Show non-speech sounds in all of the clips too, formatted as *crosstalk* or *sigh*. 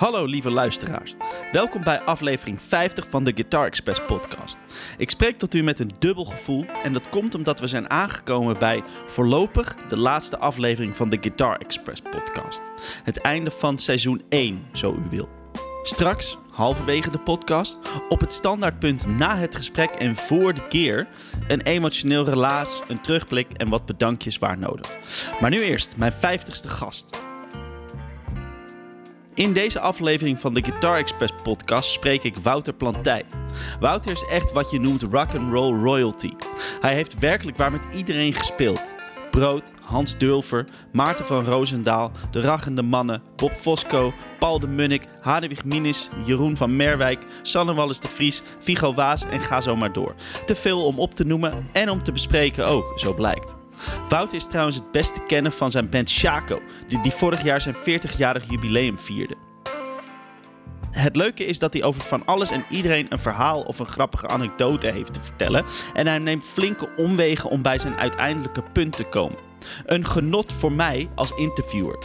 Hallo lieve luisteraars. Welkom bij aflevering 50 van de Guitar Express podcast. Ik spreek tot u met een dubbel gevoel en dat komt omdat we zijn aangekomen bij voorlopig de laatste aflevering van de Guitar Express podcast. Het einde van seizoen 1, zo u wil. Straks, halverwege de podcast, op het standaardpunt na het gesprek en voor de keer, een emotioneel relaas, een terugblik en wat bedankjes waar nodig. Maar nu eerst mijn 50ste gast. In deze aflevering van de Guitar Express podcast spreek ik Wouter Plantijn. Wouter is echt wat je noemt rock and roll royalty. Hij heeft werkelijk waar met iedereen gespeeld. Brood, Hans Dulver, Maarten van Roosendaal, De Rachende Mannen, Bob Fosco, Paul de Munnik, Hadewig Minis, Jeroen van Merwijk, Sanne Wallis de Vries, Vigo Waas en ga zo maar door. Te veel om op te noemen en om te bespreken ook, zo blijkt. Wouter is trouwens het beste kennen van zijn band Shaco, die, die vorig jaar zijn 40-jarig jubileum vierde. Het leuke is dat hij over van alles en iedereen een verhaal of een grappige anekdote heeft te vertellen. En hij neemt flinke omwegen om bij zijn uiteindelijke punt te komen. Een genot voor mij als interviewer.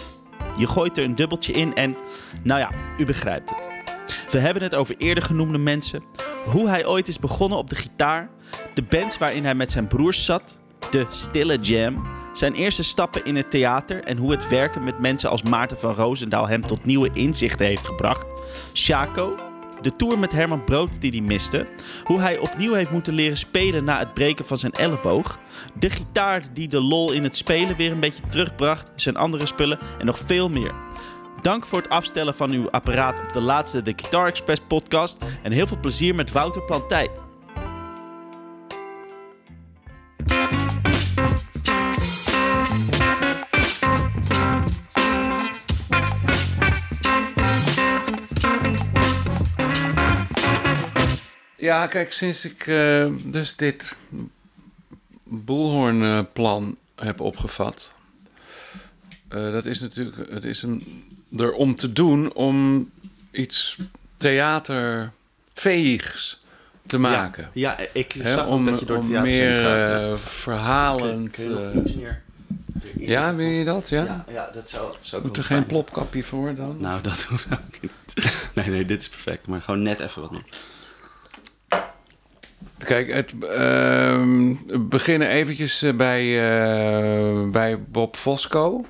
Je gooit er een dubbeltje in en, nou ja, u begrijpt het. We hebben het over eerder genoemde mensen, hoe hij ooit is begonnen op de gitaar, de bands waarin hij met zijn broers zat, de Stille Jam, zijn eerste stappen in het theater en hoe het werken met mensen als Maarten van Roosendaal hem tot nieuwe inzichten heeft gebracht. Chaco, de tour met Herman Brood die hij miste, hoe hij opnieuw heeft moeten leren spelen na het breken van zijn elleboog, de gitaar die de lol in het spelen weer een beetje terugbracht, zijn andere spullen en nog veel meer. Dank voor het afstellen van uw apparaat op de laatste The Guitar Express podcast en heel veel plezier met Wouter Plantijn. Ja, kijk, sinds ik uh, dus dit boelhoornplan heb opgevat... Uh, dat is natuurlijk, het is een, er om te doen om iets theaterveegs te maken. Ja, ja ik He, zag om, dat je door het om theater meer gaat. uh, verhalend... ja, wil je dat? Ja, ja, ja dat zou, zou Moet er geen plopkapje voor dan? Nou, dat *laughs* hoeft ook niet. nee, nee, dit is perfect. Maar gewoon net even wat meer. Kijk, het, we beginnen eventjes bij, uh, bij Bob Fosco.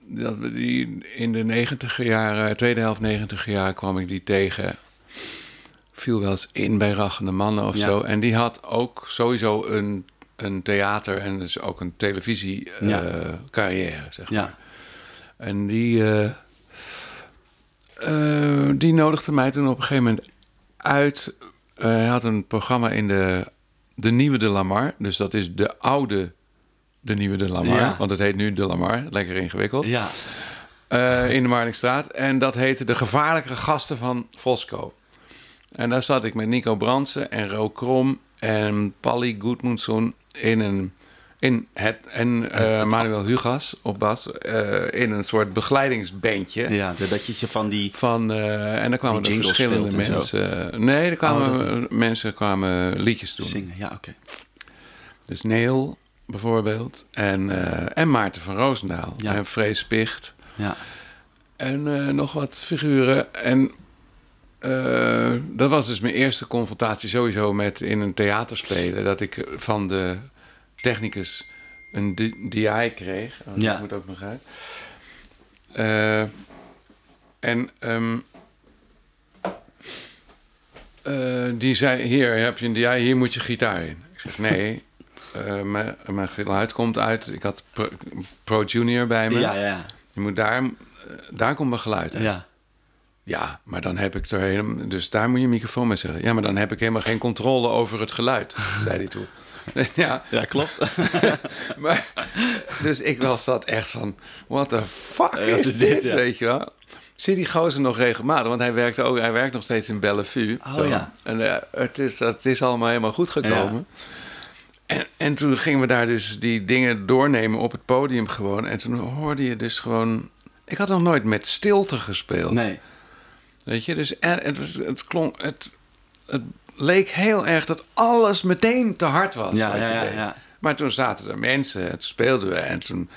Dat we die in de negentiger jaren, tweede helft negentiger jaar kwam ik die tegen. Viel wel eens in bij Rachende Mannen of Ja. zo. En die had ook sowieso een, een theater en dus ook een televisie uh, Ja. carrière, zeg maar. Ja, En die, eh, eh, die nodigde mij toen op een gegeven moment uit. Eh, hij had een programma in de, de Nieuwe de Lamar. Dus dat is de oude De Nieuwe de Lamar. Ja. Want het heet nu de Lamar. Lekker ingewikkeld. ja, Eh, in de Marnixstraat. En dat heette De Gevaarlijke Gasten van Fosco. En daar zat ik met Nico Bransen en Ro Krom en Pally Goedmoedson in een... In het, en eh, Manuel Hugas op bas eh, in een soort begeleidingsbandje. ja. Dat je van die... Van, eh, en dan kwamen er verschillende mensen. Nee, er kwamen Oh, mensen kwamen liedjes doen. Zingen, ja, oké. Dus Neil bijvoorbeeld. En, en Maarten van Roosendaal. Ja. En Frees Spicht. Ja, En nog wat figuren. En dat was dus mijn eerste confrontatie sowieso met in een theater spelen. Dat ik van de technicus een DI kreeg. Oh, Ja. Dat moet ook nog uit. Eh, en ehm, eh, die zei, hier heb je een DI, hier moet je gitaar in. Ik zeg, nee, *laughs* eh, mijn, mijn geluid komt uit... Ik had Pro, Pro Junior bij me. ja, ja. Je moet daar, daar komt mijn geluid uit. ja. Ja, maar dan heb ik er helemaal... Dus daar moet je microfoon mee zeggen. Ja, maar dan heb ik helemaal geen controle over het geluid, *laughs* zei hij toen. *laughs* ja, Ja, klopt. *laughs* maar... Dus ik was dat echt van... What the fuck Eh, is, is dit, ja. weet je wel? Zie die gozer nog regelmatig, want hij werkt, ook, hij werkt nog steeds in Bellevue. Oh, Zo. ja. En eh, het, is, het is allemaal helemaal goed gekomen. En, en toen gingen we daar dus die dingen doornemen op het podium gewoon. En toen hoorde je dus gewoon... Ik had nog nooit met stilte gespeeld. Nee. Weet je, dus er- het, was, het klonk... Het, het leek heel erg dat alles meteen te hard was. Ja, ja, ja. Maar toen zaten er mensen, en toen speelden we... en toen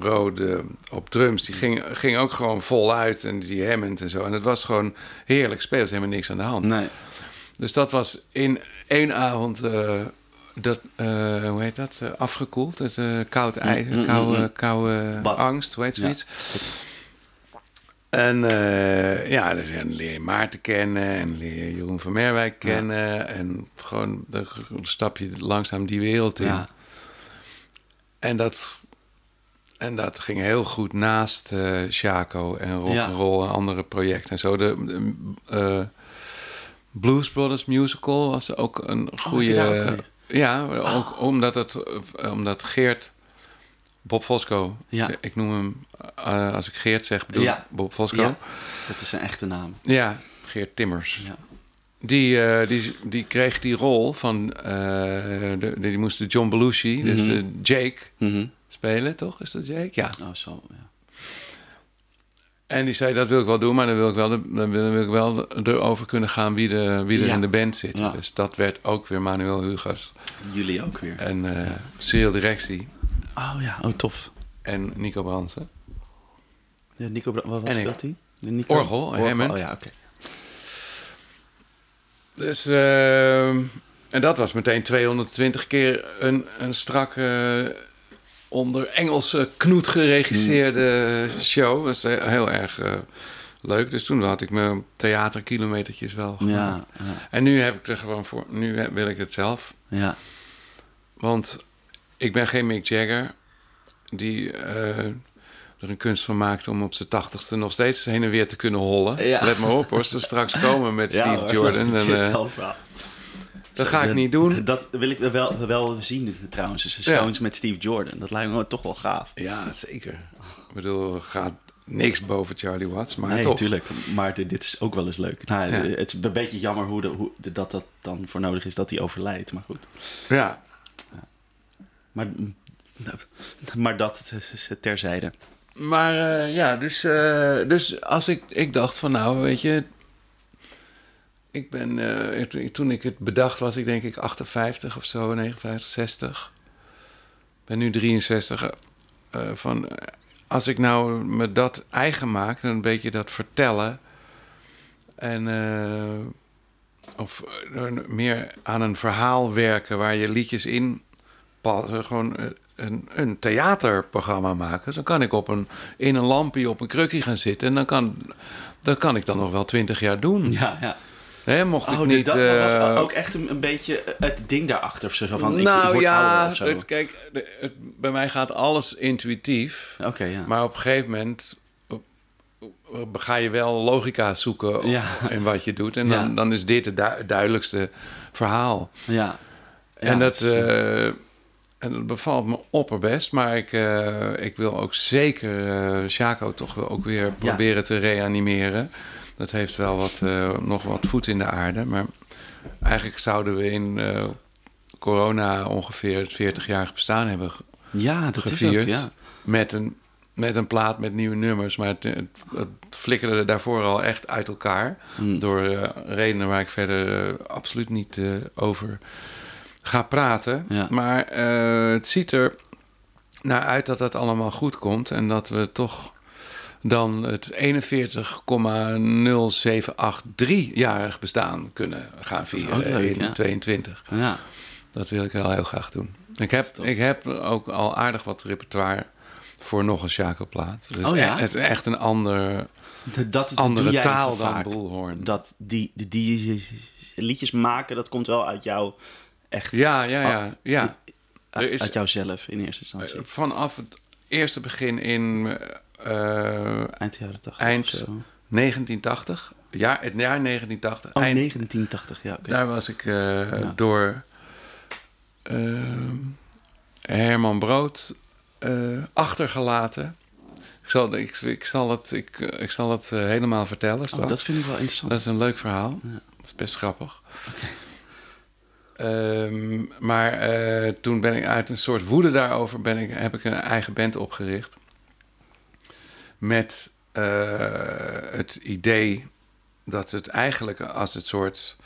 Rode op drums, die ging, ging ook gewoon voluit. En die Hammond en zo. En het was gewoon heerlijk spelen. Er helemaal niks aan de hand. Nee. Dus dat was in één avond, eh, dat, eh, hoe heet dat, Eh, afgekoeld. Het eh, koud Mm, mm, koude, mm. koude Bad. angst, hoe heet Ja. En eh, ja, dus dan leer je Maarten kennen en leer je Jeroen van Merwijk kennen. En gewoon, dan stap je langzaam die wereld in. Ja. En dat, en dat ging heel goed naast eh Chaco en rock Ja. and roll en andere projecten en zo. De, de, eh, Blues Brothers musical was ook een goede. Oh, mee? ja, ook omdat het omdat Geert Bob Fosco. Ja. Ik noem hem eh, als ik Geert zeg, bedoel ik Ja. Bob Fosco. Ja. Ja, Dat is een echte naam. Geert Timmers. Ja. Die, eh, die, die kreeg die rol van. eh, de, die moest de John Belushi, dus Mhm. de Jake, Mhm. spelen, toch? Is dat Jake? Ja. Oh, zo. Ja. En die zei, dat wil ik wel doen, maar dan wil ik wel, de, dan wil, dan wil ik wel erover kunnen gaan wie, de, wie er Ja. in de band zit. Ja. Dus dat werd ook weer Manuel Hugas. Jullie ook weer. En Cyril Directie Oh ja, oh tof. en Nico Bransen. Ja, Nico, Bra- wat, ik. speelt hij? Nico? Orgel, Hammond. Oh ja, oké. Dus, eh, en dat was meteen 220 keer een, een strakke, onder Engelse knoet geregisseerde show. Dat was eh, heel erg eh, leuk. Dus toen had ik mijn theaterkilometertjes wel gemaakt. Ja, ja, En nu heb ik er gewoon voor, nu wil ik het zelf. ja. Want ik ben geen Mick Jagger die eh, er een kunst van maakt om op zijn tachtigste nog steeds heen en weer te kunnen hollen. Ja. Let maar op hoor, ze straks komen met *laughs* Steve Jordan. En, eh, dat ga ik niet doen. Dat wil ik wel, wel zien trouwens. Dus Stones met Steve Jordan. Dat lijkt me toch wel gaaf. Ja, zeker. Ik bedoel, gaat niks boven Charlie Watts, maar nee, toch. natuurlijk. Maar dit, dit is ook wel eens leuk. Nou, Ja. Het is een beetje jammer hoe, de, hoe de- dat dat dan voor nodig is dat hij overlijdt. Maar goed. Ja, Maar, maar dat terzijde. maar eh, ja, dus, eh, dus als ik, ik dacht van nou, weet je, ik ben, eh, toen- ik het bedacht was ik denk ik 58 of zo, 59, 60. Ik ben nu 63. eh, eh, van, als ik nou me dat eigen maak, dan een beetje dat vertellen. En of meer aan een verhaal werken waar je liedjes in. Gewoon eh, een, een theaterprogramma maken. Dan kan ik op een, in een lampje op een krukje gaan zitten. En dan kan, dat kan ik dan nog wel twintig jaar doen. Ja, ja. Hè, mocht ik Oh, niet... dat eh, was ook echt een, een beetje het ding daarachter. of Zo, van, ik, ik nou word ja, of zo. het, kijk, het, bij mij gaat alles intuïtief. Oké, ja. Maar op een gegeven moment eh, eh, ga je wel logica zoeken Ja. in wat je doet. En dan, Ja. dan is dit het du- duidelijkste verhaal. ja. en, dat, is, eh, en dat bevalt me opperbest. Maar ik, eh, ik wil ook zeker eh Chaco toch wel ook weer proberen te reanimeren. Dat heeft wel wat, eh, nog wat voet in de aarde. Maar eigenlijk zouden we in corona ongeveer het 40-jarig bestaan hebben ja, dat is ook, gevierd. ja. met, een, met een plaat met nieuwe nummers. Maar het, het, het flikkerde daarvoor al echt uit elkaar. Hmm. Door redenen waar ik verder absoluut niet over ga praten. Ja. Maar eh, het ziet er naar uit dat dat allemaal goed komt. En dat we toch dan het 41,0783-jarig bestaan kunnen gaan vieren leuk, in ja. 22. Ja. Dat wil ik wel heel graag doen. Ik heb, ik heb ook al aardig wat repertoire voor nog een Chaco-plaat. Dus Oh ja? e- het is echt een ander, Dat, dat andere taal dan. Bullhorn. Dat die, die, die liedjes maken, dat komt wel uit jou echt. Ja, ja, ja. ja. uit, is- uit jouzelf in eerste instantie. Eh, Vanaf het eerste begin in eh, eind jaren 80 eind- of zo. 1980, ja, het jaar 1980, Oh, eind, 1980, ja. daar was ik eh, Ja. door eh, Herman Brood achtergelaten. Ik zal, ik, ik zal het, ik, ik zal het helemaal vertellen. Oh, dat vind ik wel interessant. Dat is een leuk verhaal. Ja. Dat is best grappig. Ehm, maar eh, toen ben ik uit een soort woede daarover... Ben ik, heb ik een eigen band opgericht. Met eh, het idee dat het eigenlijk als het soort...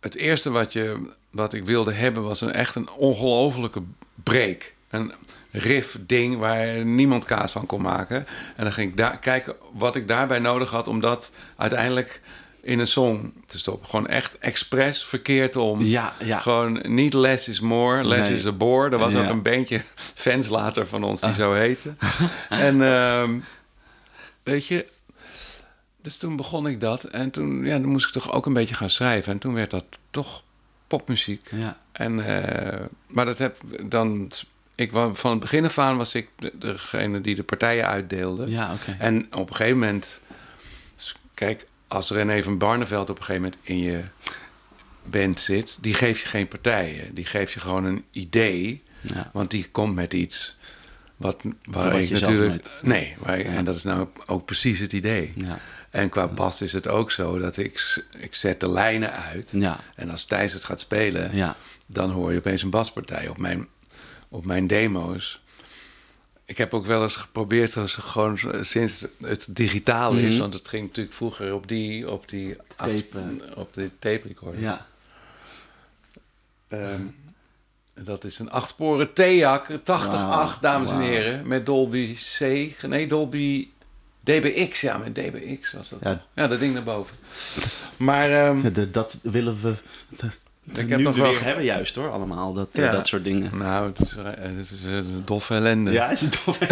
Het eerste wat, je, wat ik wilde hebben was een echt een ongelofelijke break. een riff-ding waar niemand kaas van kon maken. En dan ging ik daar kijken wat ik daarbij nodig had om dat uiteindelijk in een song te stoppen. Gewoon echt expres verkeerd om. Ja, ja. Gewoon niet less is more, less Nee. is a bore. Er was Ja. ook een bandje *laughs* fans later van ons die zo heette. *laughs* en ehm, weet je, dus toen begon ik dat. En toen ja, dan moest ik toch ook een beetje gaan schrijven. En toen werd dat toch popmuziek. Ja. En, eh, maar dat heb dan. Ik, van het begin af aan was ik de- degene die de partijen uitdeelde. Ja, oké. En op een gegeven moment. Kijk, als René van Barneveld op een gegeven moment in je band zit, die geeft je geen partijen. Die geeft je gewoon een idee. Ja. Want die komt met iets. Wat, waar wat ik natuurlijk. Nee, waar en dat is nou ook precies het idee. Ja. En qua bas is het ook zo dat ik, ik zet de lijnen uit. Ja. En als Thijs het gaat spelen, Ja. dan hoor je opeens een baspartij op mijn, op mijn demo's. Ik heb ook wel eens geprobeerd, als gewoon sinds het digitaal is, Mhm. want het ging natuurlijk vroeger op die, op die Tape, op die tape recorder. Ja. Ehm, dat is een achtsporen Theak 80-8, dames en heren, met Dolby C, nee Dolby DBX, ja, met DBX was dat. Ja. Ja, dat ding daarboven. Maar ehm, Ja, de- dat willen we de, Ik heb nu nog weer hebben juist hoor, allemaal. Dat, eh, dat soort dingen. nou, het is, eh, het is een doffe ellende. Ja, is het tof? *laughs*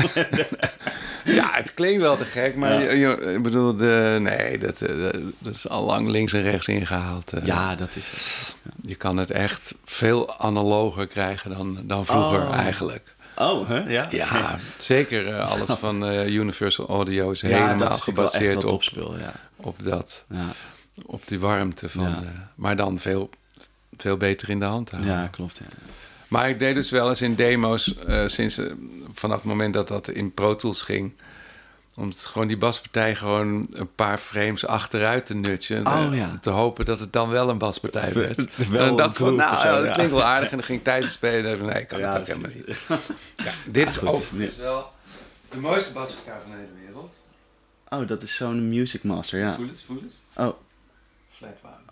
Ja, het klinkt wel te gek, maar Ja. je, je- ik bedoel, de, nee, dat, eh, dat is al lang links en rechts ingehaald. eh. ja, dat is het. Je kan het echt veel analoger krijgen dan, dan vroeger Oh. eigenlijk. Oh, hè? Ja? Ja, zeker eh, alles van eh, Universal Audio is Ja, helemaal dat is natuurlijk wel echt gebaseerd op, topspul, ja. op dat. Ja, Op die warmte van... Ja. eh, maar dan veel, veel beter in de hand houden. ja klopt. Ja. Maar ik deed dus wel eens in demo's eh, sinds eh, vanaf het moment dat dat in Pro Tools ging. Om het, gewoon die baspartij gewoon een paar frames achteruit te nutchen. Oh, eh, ja. Om te hopen dat het dan wel een baspartij *laughs* werd. Wel en dacht ik van, nou, of zo, ja, dat klinkt wel aardig. En dan ging ik tijdens spelen. en Nee, ik kan Ja, het ook helemaal niet. Ja, dit *laughs* is ook het is meer- dus wel de mooiste basgitaar van de hele wereld. Oh, dat is zo'n Music Master, ja. Voel eens, voel eens. Oh,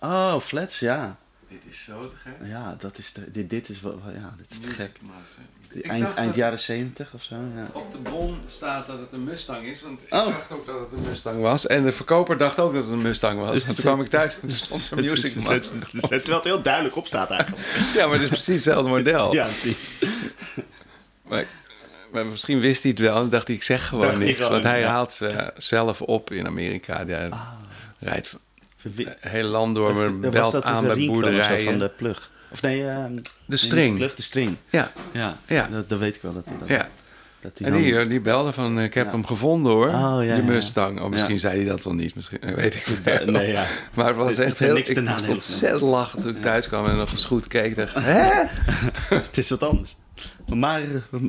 oh flats, ja. Dit is zo te gek. Ja, dat is de, dit, dit is wel, ja, dit is te gek. Eind, eind jaren 70 of zo, ja. Op de bon staat dat het een Mustang is, want ik Oh. dacht ook dat het een Mustang was. En de verkoper dacht ook dat het een Mustang was. *laughs* En toen kwam ik thuis en toen stond er *laughs* Music. Terwijl het heel duidelijk op staat eigenlijk. *laughs* Ja, maar het is precies hetzelfde model. Ja, precies. Maar, maar misschien wist hij het wel en dacht hij, ik zeg gewoon Dacht niks. gewoon, want hij ja. haalt ze zelf op in Amerika. Hij Ah. rijdt Het hele land door, maar Was belt dat aan de bij boerderijen. van de plug? Of nee, nee, niet string. De plug, de string. Ja, Ja, Ja. Dat, dat weet ik wel. Dat dat, ja. dat hij En die, eh, die belde van, eh, ik heb Ja. hem gevonden hoor, Oh, ja, die. Mustang. Of misschien Ja. zei hij dat wel niet, misschien eh, weet ik *laughs* veel. nee, ja. *laughs* Maar het was Het- echt heel... Ik moest ontzettend lachen toen ik thuis kwam en nog eens goed keek. dacht, hè? *laughs* het is wat anders. Maar, eh,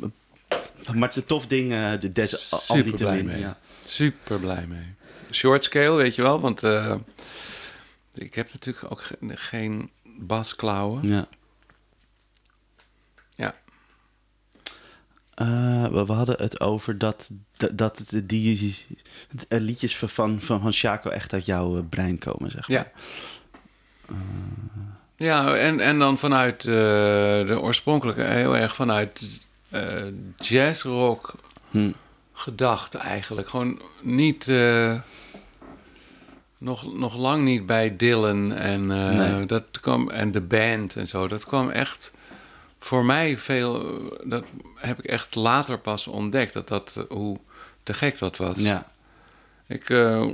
maar het is een tof ding, eh, de des al Super die te blij mee. Ja. Super blij mee. Short scale, weet je wel, want eh, ik heb natuurlijk ook ge- geen basklauwen. Ja. Ja. Eh, we, we hadden het over dat, dat, die eh, liedjes van, van, van Chaco echt uit jouw eh, brein komen, zeg maar. Ja. Ja, en, en dan vanuit de oorspronkelijke, heel erg vanuit eh jazzrock Hm. gedacht eigenlijk. Gewoon niet, nog, nog lang niet bij Dylan en, eh, Nee. dat kwam, en de band en zo. Dat kwam echt voor mij veel, dat heb ik echt later pas ontdekt, dat dat, hoe te gek dat was. Ja. Ik, eh,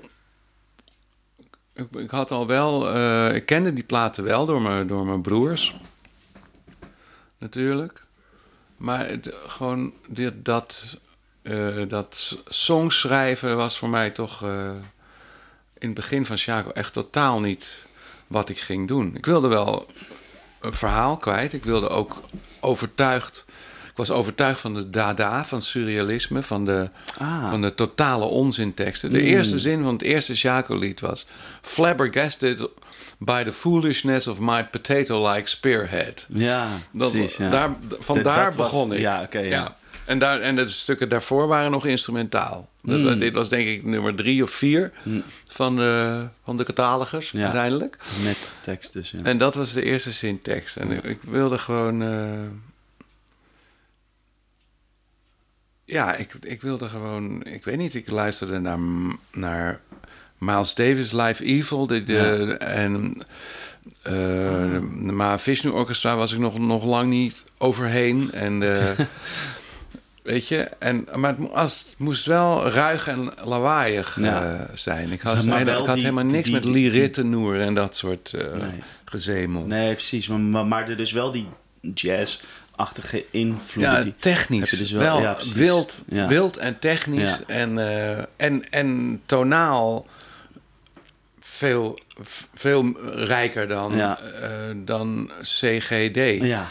ik, ik had al wel, eh, ik kende die platen wel door mijn, door mijn broers. Natuurlijk. Maar het, gewoon dit, dat, dat songs schrijven was voor mij toch in het begin van Chaco echt totaal niet wat ik ging doen. Ik wilde wel een verhaal kwijt. Ik wilde ook overtuigd. Ik was overtuigd van de dada, van surrealisme, van de, Ah. van de totale onzinteksten. De eerste zin van het eerste Chaco-lied was... Flabbergasted by the foolishness of my potato-like spearhead. Ja, Dat, precies. Ja. daar, vandaar was- begon ik. ja, oké, ja. En, daar, en de stukken daarvoor waren nog instrumentaal. Dat- Mm. Dit was denk ik nummer drie of vier van, de, van de catalogus Ja. uiteindelijk. Met tekst dus, ja. En dat was de eerste zin tekst. En ik, ik wilde gewoon... eh, ja, ik, ik wilde gewoon... Ik weet niet, ik luisterde naar, naar Miles Davis Live Evil. De, de, En... eh de Maar Vishnu Orchestra was ik nog, nog lang niet overheen. En eh, *laughs* weet je, en, maar het, als, het moest wel ruig en lawaaiig Ja. eh, zijn. Ik had, helemaal- wel ik had die- helemaal die- niks die- met Rittennoer en dat soort eh Nee. gezemel. Nee, precies. Maar, maar, er dus wel die jazz-achtige invloed. Ja, die, technisch. heb je dus wel, wel- ja, wild, Ja. wild en technisch. En, eh, en, en tonaal veel, veel rijker dan, dan CGD. ja,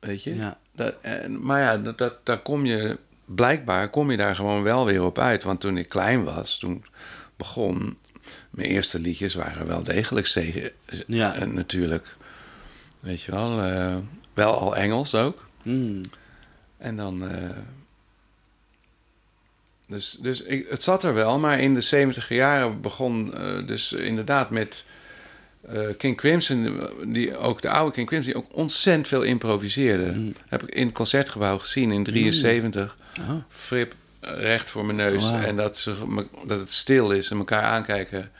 Weet je? ja. Dat, en, maar ja, dat, dat, daar kom je blijkbaar kom je daar gewoon wel weer op uit. Want toen ik klein was, toen begon... Mijn eerste liedjes waren wel degelijk CG, Ja. en natuurlijk. Weet je wel, eh, wel al Engels ook. Hmm. En dan. eh, dus dus ik, het zat er wel, maar in de 70 jaren begon eh, dus inderdaad met eh, King Crimson, die ook de oude King Crimson, die ook ontzettend veel improviseerde. Mm. Heb ik in het concertgebouw gezien in 73. Oh. Frip eh, recht voor mijn neus. En dat, ze, dat het stil is en elkaar aankijken.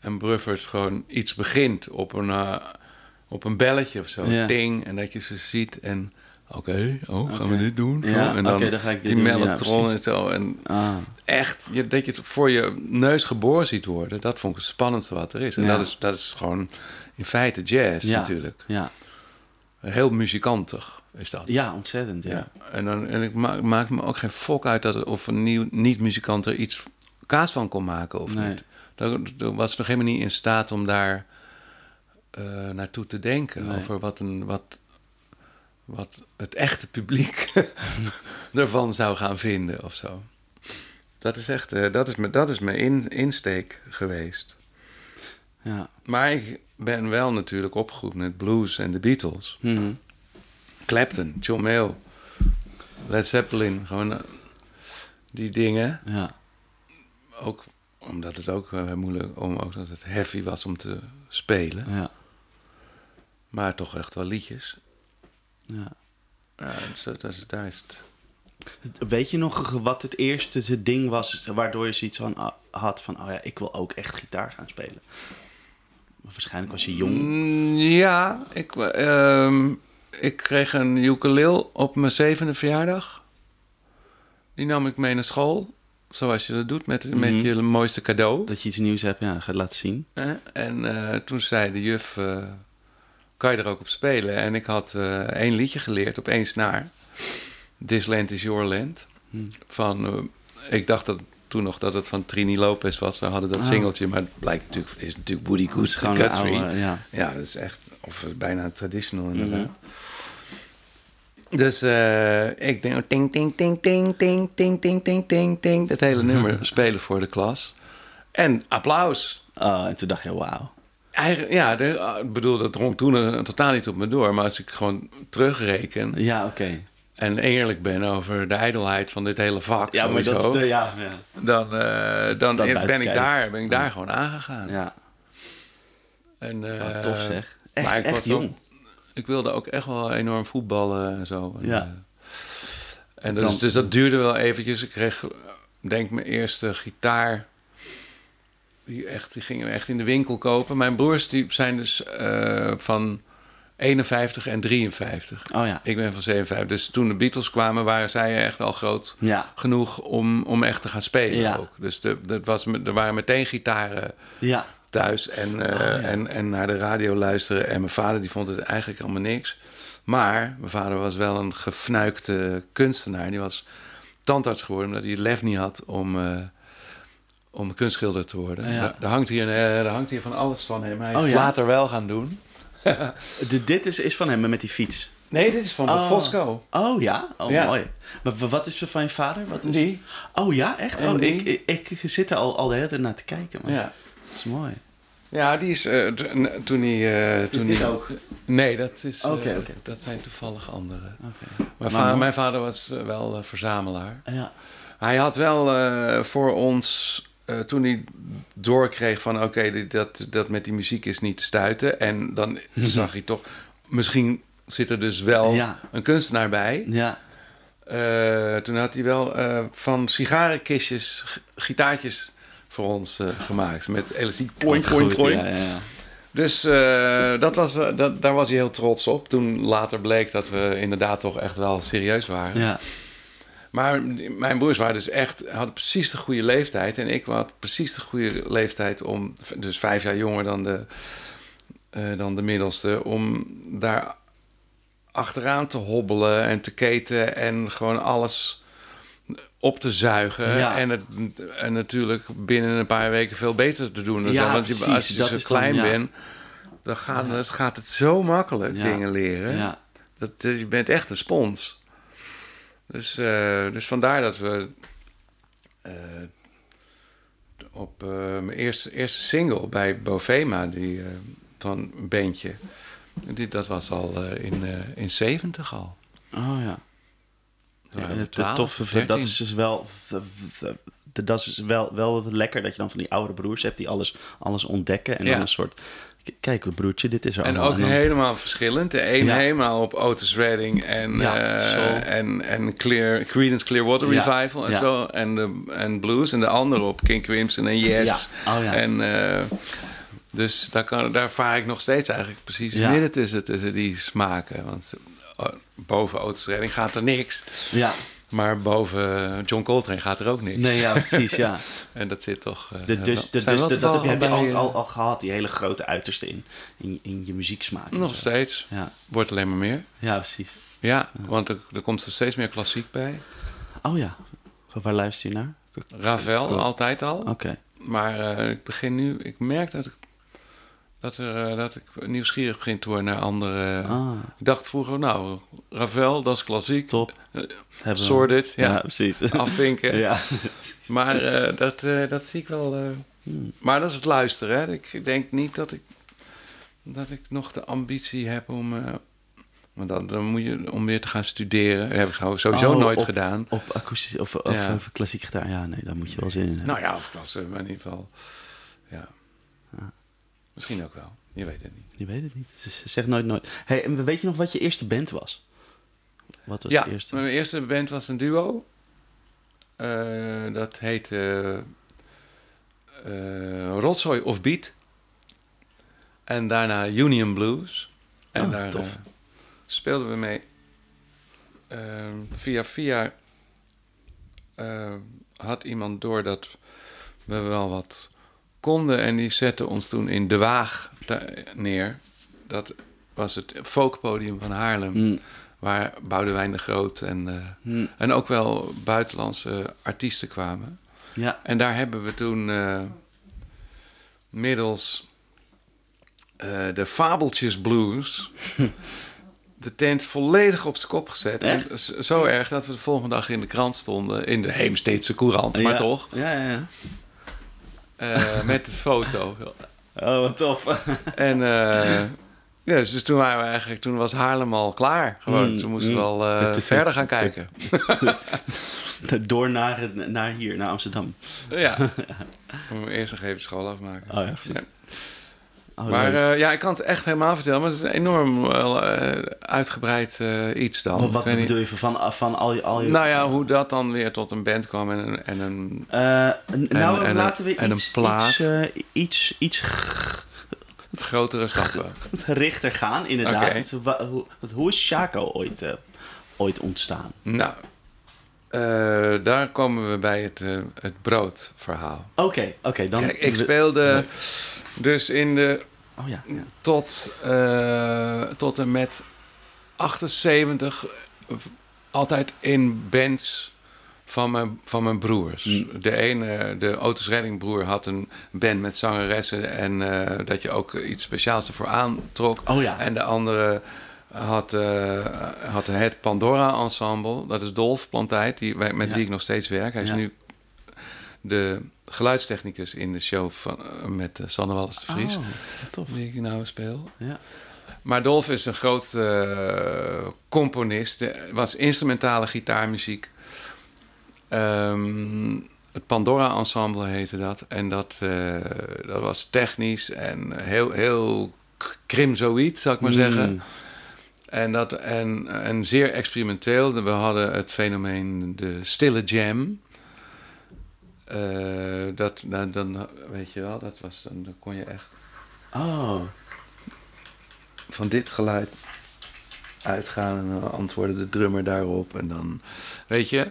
En Bruffert gewoon iets begint op een, eh, op een belletje of zo. Ja. Ding. En dat je ze ziet en... Oké, oh, gaan we dit doen? Ja, Oh, en dan, dan ga ik dit die ja, mellotron en zo. En Ah, echt, je, dat je het voor je neus geboren ziet worden... dat vond ik het spannendste wat er is. En Ja. dat, is, dat is gewoon in feite jazz ja. natuurlijk. Ja. Heel muzikantig is dat. ja, ontzettend. Ja. Ja. En, dan, en ik maak, maak me ook geen fok uit dat het, of een nieuw, niet-muzikant er iets kaas van kon maken of Nee. niet. Daar was ik nog helemaal niet in staat om daar eh, naartoe te denken. Nee. Over wat, een, wat, wat het echte publiek *laughs* ervan zou gaan vinden of zo. Dat is echt, eh, dat is, mijn- dat is mijn in, insteek geweest. Ja. Maar ik ben wel natuurlijk opgegroeid met blues en de Beatles. Mhm. Clapton, John Mayall, Led Zeppelin, gewoon eh, die dingen. ja. Ook omdat het ook eh, moeilijk, om, ook dat het heavy was om te spelen. Ja. Maar toch echt wel liedjes. Ja. Ja, dat, is- daar is het. Weet je nog wat het eerste het ding was waardoor je zoiets van, ah, had van... Oh ja, ik wil ook echt gitaar gaan spelen. Waarschijnlijk was je jong. Mm, ja, ik, ehm, ik kreeg een ukulele op mijn zevende verjaardag. Die nam ik mee naar school. Zoals je dat doet met, met Mhm. je mooiste cadeau. Dat je iets nieuws hebt, ja, gaat laten zien. Hè? En eh, toen zei de juf, eh, kan je er ook op spelen? En ik had eh, één liedje geleerd op één snaar. This Land is Your Land. Hmm. Van, eh, ik dacht dat toen nog dat het van Trini Lopez was. We hadden dat Oh. singeltje, maar het blijkt natuurlijk, is natuurlijk Woody Guthrie. ja. Ja, dat is echt, of eh, bijna traditional inderdaad. Dus ik denk, ting, ting, ting, ting, ting, ting, ting, ting, ting, ting. Dat hele nummer *laughs* spelen voor de klas. En applaus. Oh, en toen dacht je, wauw. Ja, ah, ik bedoel, dat drong toen totaal niet op me door. Maar als ik gewoon terugreken Ja, oké. en eerlijk ben over de ijdelheid van dit hele vak, Ja, maar dat is de, ja, ja. dan, eh, dan ben, ik kijf. daar, ben ik daar gewoon aangegaan. ja. En, eh, Oh, tof zeg. Echt, maar ik echt was jong. ook- ik wilde ook echt wel enorm voetballen en zo. En, Ja. eh, en dus, Dan- dus dat duurde wel eventjes. Ik kreeg, denk mijn eerste gitaar. Die, echt, die gingen echt in de winkel kopen. Mijn broers die zijn dus eh, van 51 en 53. Oh ja. Ik ben van 57. Dus toen de Beatles kwamen, waren zij echt al groot Ja. genoeg om, om echt te gaan spelen Ja. ook. Dus de, dat was, er waren meteen gitaren Ja. thuis en, eh, Oh, ja. en, en naar de radio luisteren. En mijn vader die vond het eigenlijk allemaal niks. Maar mijn vader was wel een gefnuikte kunstenaar. Die was tandarts geworden omdat hij lef niet had om, eh, om kunstschilder te worden. Ja. Daar, daar hangt hier, eh, daar hangt hier van alles van hem. Hij is Oh, ja? later wel gaan doen. *laughs* De, dit is, is van hem met die fiets. Nee, dit is van Oh. Fosco. Oh ja? Oh Ja. mooi. Maar wat is er van je vader? Wat is... Die? Oh ja, echt? Oh, die? ik, ik, ik zit er al, al de hele tijd naar te kijken. Maar Ja. Dat is mooi. Ja, die is eh, toen hij... eh, toen dit hij ook? Nee, dat, is, Oké, oké. dat zijn toevallig andere. Oké. Mijn, Maar mooi. mijn vader was wel verzamelaar. Ja. Hij had wel voor ons, eh, toen hij doorkreeg van... oké, dat, dat met die muziek is niet te stuiten. En dan *laughs* zag hij toch... misschien zit er dus wel Ja. een kunstenaar bij. Ja. Eh, toen had hij wel eh, van sigarenkistjes gitaartjes voor ons gemaakt. Met elastiek. Ploing, goed, ploing. Ja, ja, ja. Dus dat was, dat, daar was hij heel trots op. Toen later bleek dat we inderdaad toch echt wel serieus waren. Ja. Maar mijn broers waren dus echt, hadden precies de goede leeftijd. En ik had precies de goede leeftijd om, dus vijf jaar jonger dan de, eh, dan de middelste, om daar achteraan te hobbelen en te keten en gewoon alles op te zuigen. Ja. En, het, en natuurlijk binnen een paar weken veel beter te doen. Ja. Want precies. als je Dat zo dan, klein ja. bent, dan gaat, het, gaat het zo makkelijk dingen leren. Ja. Dat, eh, je bent echt een spons. Dus, eh, dus vandaar dat we eh, op eh, mijn eerste, eerste single bij Bovema, die, van een bandje, die, dat was al in, in 70 al. Oh ja. Ja, we het 12, toffe, dat 13. is dus wel, dat is wel, wel lekker dat je dan van die oudere broers hebt die alles, alles ontdekken. En Ja. dan een soort, kijk broertje, dit is er En ook dan- helemaal verschillend. De een Ja. helemaal op Otis Redding en, Ja, eh, en, en Clear, Creedence Clearwater Ja, Revival en zo. En, de, en blues. En de andere op King Crimson en Yes. Oh. En, eh, dus daar, kan, daar vaar ik nog steeds eigenlijk precies midden tussen, tussen die smaken. Want eh, boven Otis Redding gaat er niks. Ja, Maar boven John Coltrane gaat er ook niks. nee, ja, precies, ja. *laughs* En dat zit toch... eh, De, dus, de, dus de- dat heb je, heb je toevallig al, bij, al, eh, al gehad, die hele grote uiterste in, in, in je muzieksmaak. Nog zo. steeds. Ja, Wordt alleen maar meer. ja, precies. Ja, want er, er komt er steeds meer klassiek bij. Oh ja, waar luister je naar? Ravel, altijd al. Oké. Maar eh, ik begin nu... Ik merk dat ik, dat er, eh, dat ik nieuwsgierig begin te worden naar andere... Ah, Ik dacht vroeger, nou, Ravel, dat is klassiek. top. Eh, Hebben we- Sorted, ja. Ja, precies. *laughs* Afvinken. ja. Maar eh, dat, eh, dat zie ik wel... eh. Hmm. Maar dat is het luisteren, hè. Ik denk niet dat ik, dat ik nog de ambitie heb om... eh, want dan, dan moet je om weer te gaan studeren. Dat heb ik sowieso Oh, nooit op- gedaan. Op akoestisch of, of, Ja. of klassiek gitaar. Ja, nee, daar moet je wel zin in hebben. Nou ja, of klasse, maar in ieder geval. Ja. Misschien ook wel. Je weet het niet. Je weet het niet. Dus zeg nooit nooit. Hey, en weet je nog wat je eerste band was? Wat was ja, de eerste? mijn eerste band was een duo. Eh, dat heette eh Rotzooi of Beat. En daarna Union Blues. En Oh, daar tof. eh, speelden we mee. Eh, via via had iemand door dat we wel wat konden. En die zette ons toen in De Waag neer. Dat was het folkpodium van Haarlem. Hm, Waar Boudewijn de Groot en, eh, hm, en ook wel buitenlandse artiesten kwamen. ja. En daar hebben we toen eh, middels eh, de Fabeltjes Blues *laughs* de tent volledig op zijn kop gezet. En zo erg dat we de volgende dag in de krant stonden, in de Heemsteedse Courant, maar Ja. toch, Ja, ja, ja. Eh, met de foto. Oh, wat tof. *laughs* En eh, ja, dus toen waren we eigenlijk, toen was Haarlem al klaar. Gewoon, Mm, toen moesten we mm. al eh, verder gaan kijken. *laughs* Door naar, het- naar hier, naar Amsterdam. Ja. *laughs* Om eerst nog even school afmaken. Oh ja, precies. Ja. Oh, Maar eh, ja, ik kan het echt helemaal vertellen. Maar het is een enorm eh, uitgebreid eh, iets dan. wat niet- bedoel je van, van al je... Al je Nou ja, hoe dat dan weer tot een band kwam en een... En een nou, en een- laten we en een iets, plaat. iets, iets, iets grotere stappen. *laughs* gerichter gaan, inderdaad. Hoe, hoe is Shaco ooit, ooit ontstaan? nou, daar komen we bij het, eh, het broodverhaal. Oké, oké, dan... Kijk, ik speelde dus in de Oh ja, ja. tot, eh, tot en met 78 eh, altijd in bands van mijn, van mijn broers. Mm. De ene, de Otis Redding broer, had een band met zangeressen en eh, dat je ook iets speciaals ervoor aantrok. Oh ja. En de andere had, had het Pandora Ensemble. Dat is Dolf Plantijt, die, met Ja. wie ik nog steeds werk. Hij is Ja. nu de geluidstechnicus in de show van, eh, met uh, Sanne Wallis de Vries. Oh, tof. Die ik nou speel. Ja. Maar Dolf is een groot eh, componist. Eh, was instrumentale gitaarmuziek. Ehm, het Pandora Ensemble heette dat. En dat, eh, dat was technisch en heel, heel krimzoïd, zou ik maar Mm. zeggen. En, dat, en, en zeer experimenteel. We hadden het fenomeen de stille jam. Eh, dat, nou, dan weet je wel, dat was, dan, dan kon je echt Oh. van dit geluid uitgaan en dan antwoordde de drummer daarop en dan weet je.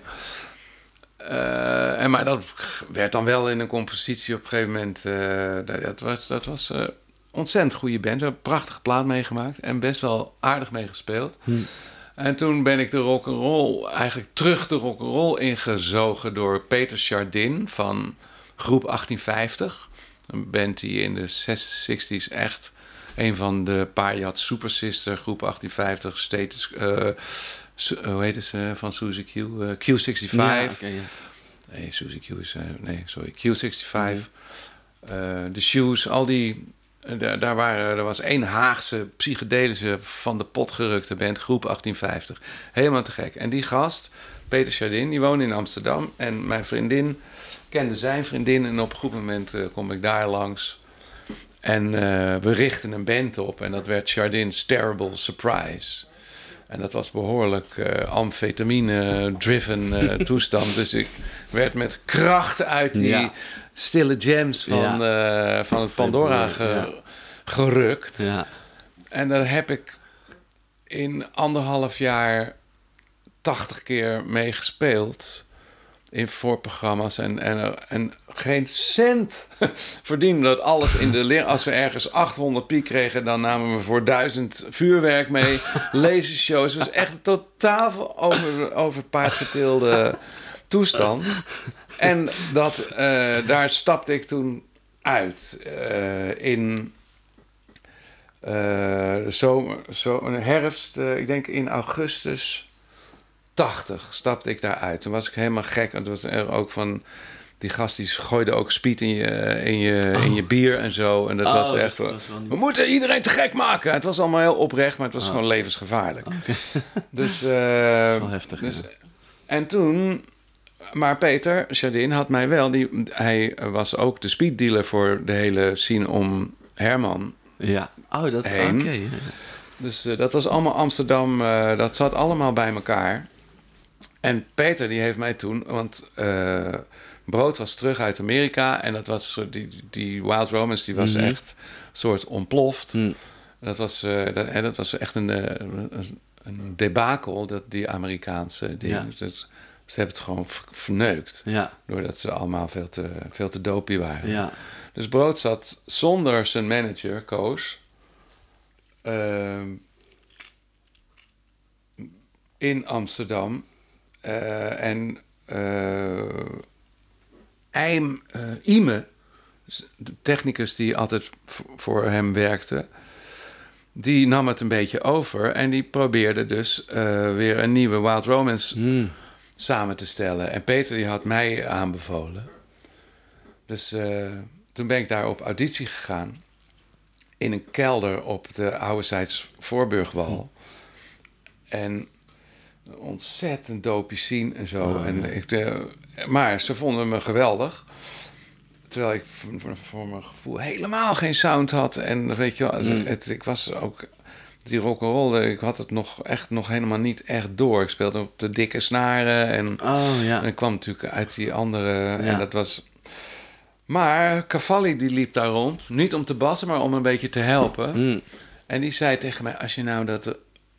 Eh, en maar dat werd dan wel in een compositie op een gegeven moment. eh, dat, was, dat was ontzettend goede band. We hebben een prachtige plaat meegemaakt en best wel aardig meegespeeld. En toen ben ik de rock and roll eigenlijk terug de rock and roll ingezogen door Peter Chardin van groep 1850. Een band die in de 60s echt een van de paar je had Super Sister groep 1850 status eh, hoe heet ze van Suzy Q Eh, Q65 Ja. Nee, Suzy Q is... eh, nee, sorry. Q65. eh, de Shoes, al die... eh, daar, waren, er was één Haagse psychedelische van de pot gerukte band, groep 1850. Helemaal te gek. En die gast, Peter Chardin, die woonde in Amsterdam. En mijn vriendin kende zijn vriendin. En op een goed moment eh, kom ik daar langs. En eh, we richten een band op. En dat werd Chardin's Terrible Surprise. En dat was behoorlijk eh, amfetamine-driven eh, *laughs* toestand. Dus ik werd met kracht uit die Ja. stille jams van, eh, van het Pandora ge- Ja. gerukt. Ja. En daar heb ik in anderhalf jaar 80 keer mee gespeeld. In voorprogramma's en, en, en geen cent *laughs* verdiende dat alles in de leer. Als we ergens 800 piek kregen, dan namen we voor 1000 vuurwerk mee. *laughs* Lasershows. Het was echt een totaal over, over paard getilde toestand. En dat, eh, daar stapte ik toen uit. eh, in de zomer, zo, een herfst, ik denk in augustus 80 stapte ik daar uit. Toen was ik helemaal gek. En toen was er ook van... Die gast die gooide ook speed in je, in je, in je bier en zo. En dat Oh, was dus echt... dat was niet- we moeten iedereen te gek maken. Het was allemaal heel oprecht, maar het was gewoon levensgevaarlijk. *laughs* Dus... eh, wel heftig, dus ja. En toen... Maar Peter Chardin had mij wel... Die, hij was ook de speeddealer voor de hele scene om Herman Ja. Oh, dat... Oké. Dus eh, dat was allemaal Amsterdam, eh, dat zat allemaal bij elkaar. En Peter die heeft mij toen, want eh, Brood was terug uit Amerika en dat was die, die Wild Romance, die was Mhm. echt een soort ontploft. Hm. Dat was, eh, dat, en dat was echt een, eh, een, een debakel, dat, die Amerikaanse ding. Ja. Dus ze hebben het gewoon ver- verneukt, Ja. doordat ze allemaal veel te, veel te dopie waren. Ja. Dus Brood zat zonder zijn manager, Koos, ehm, in Amsterdam. Eh, en eh eh, Ime, de technicus die altijd voor hem werkte, die nam het een beetje over en die probeerde dus weer een nieuwe Wild Romance Hm. samen te stellen. En Peter die had mij aanbevolen. Dus toen ben ik daar op auditie gegaan. In een kelder op de Oude Voorburgwal. En ontzettend dopie zien en zo. Oh, en ja. ik, eh, maar ze vonden me geweldig. Terwijl ik voor, mijn gevoel helemaal geen sound had. En weet je wel, Mm. het, ik was ook... Die rock'n'roll, ik had het nog echt nog helemaal niet echt door. Ik speelde op de dikke snaren en... Oh, ja. En ik kwam natuurlijk uit die andere. Ja. En dat was. Maar Cavalli die liep daar rond. Niet om te bassen, maar om een beetje te helpen. Hm. En die zei tegen mij: Als je nou dat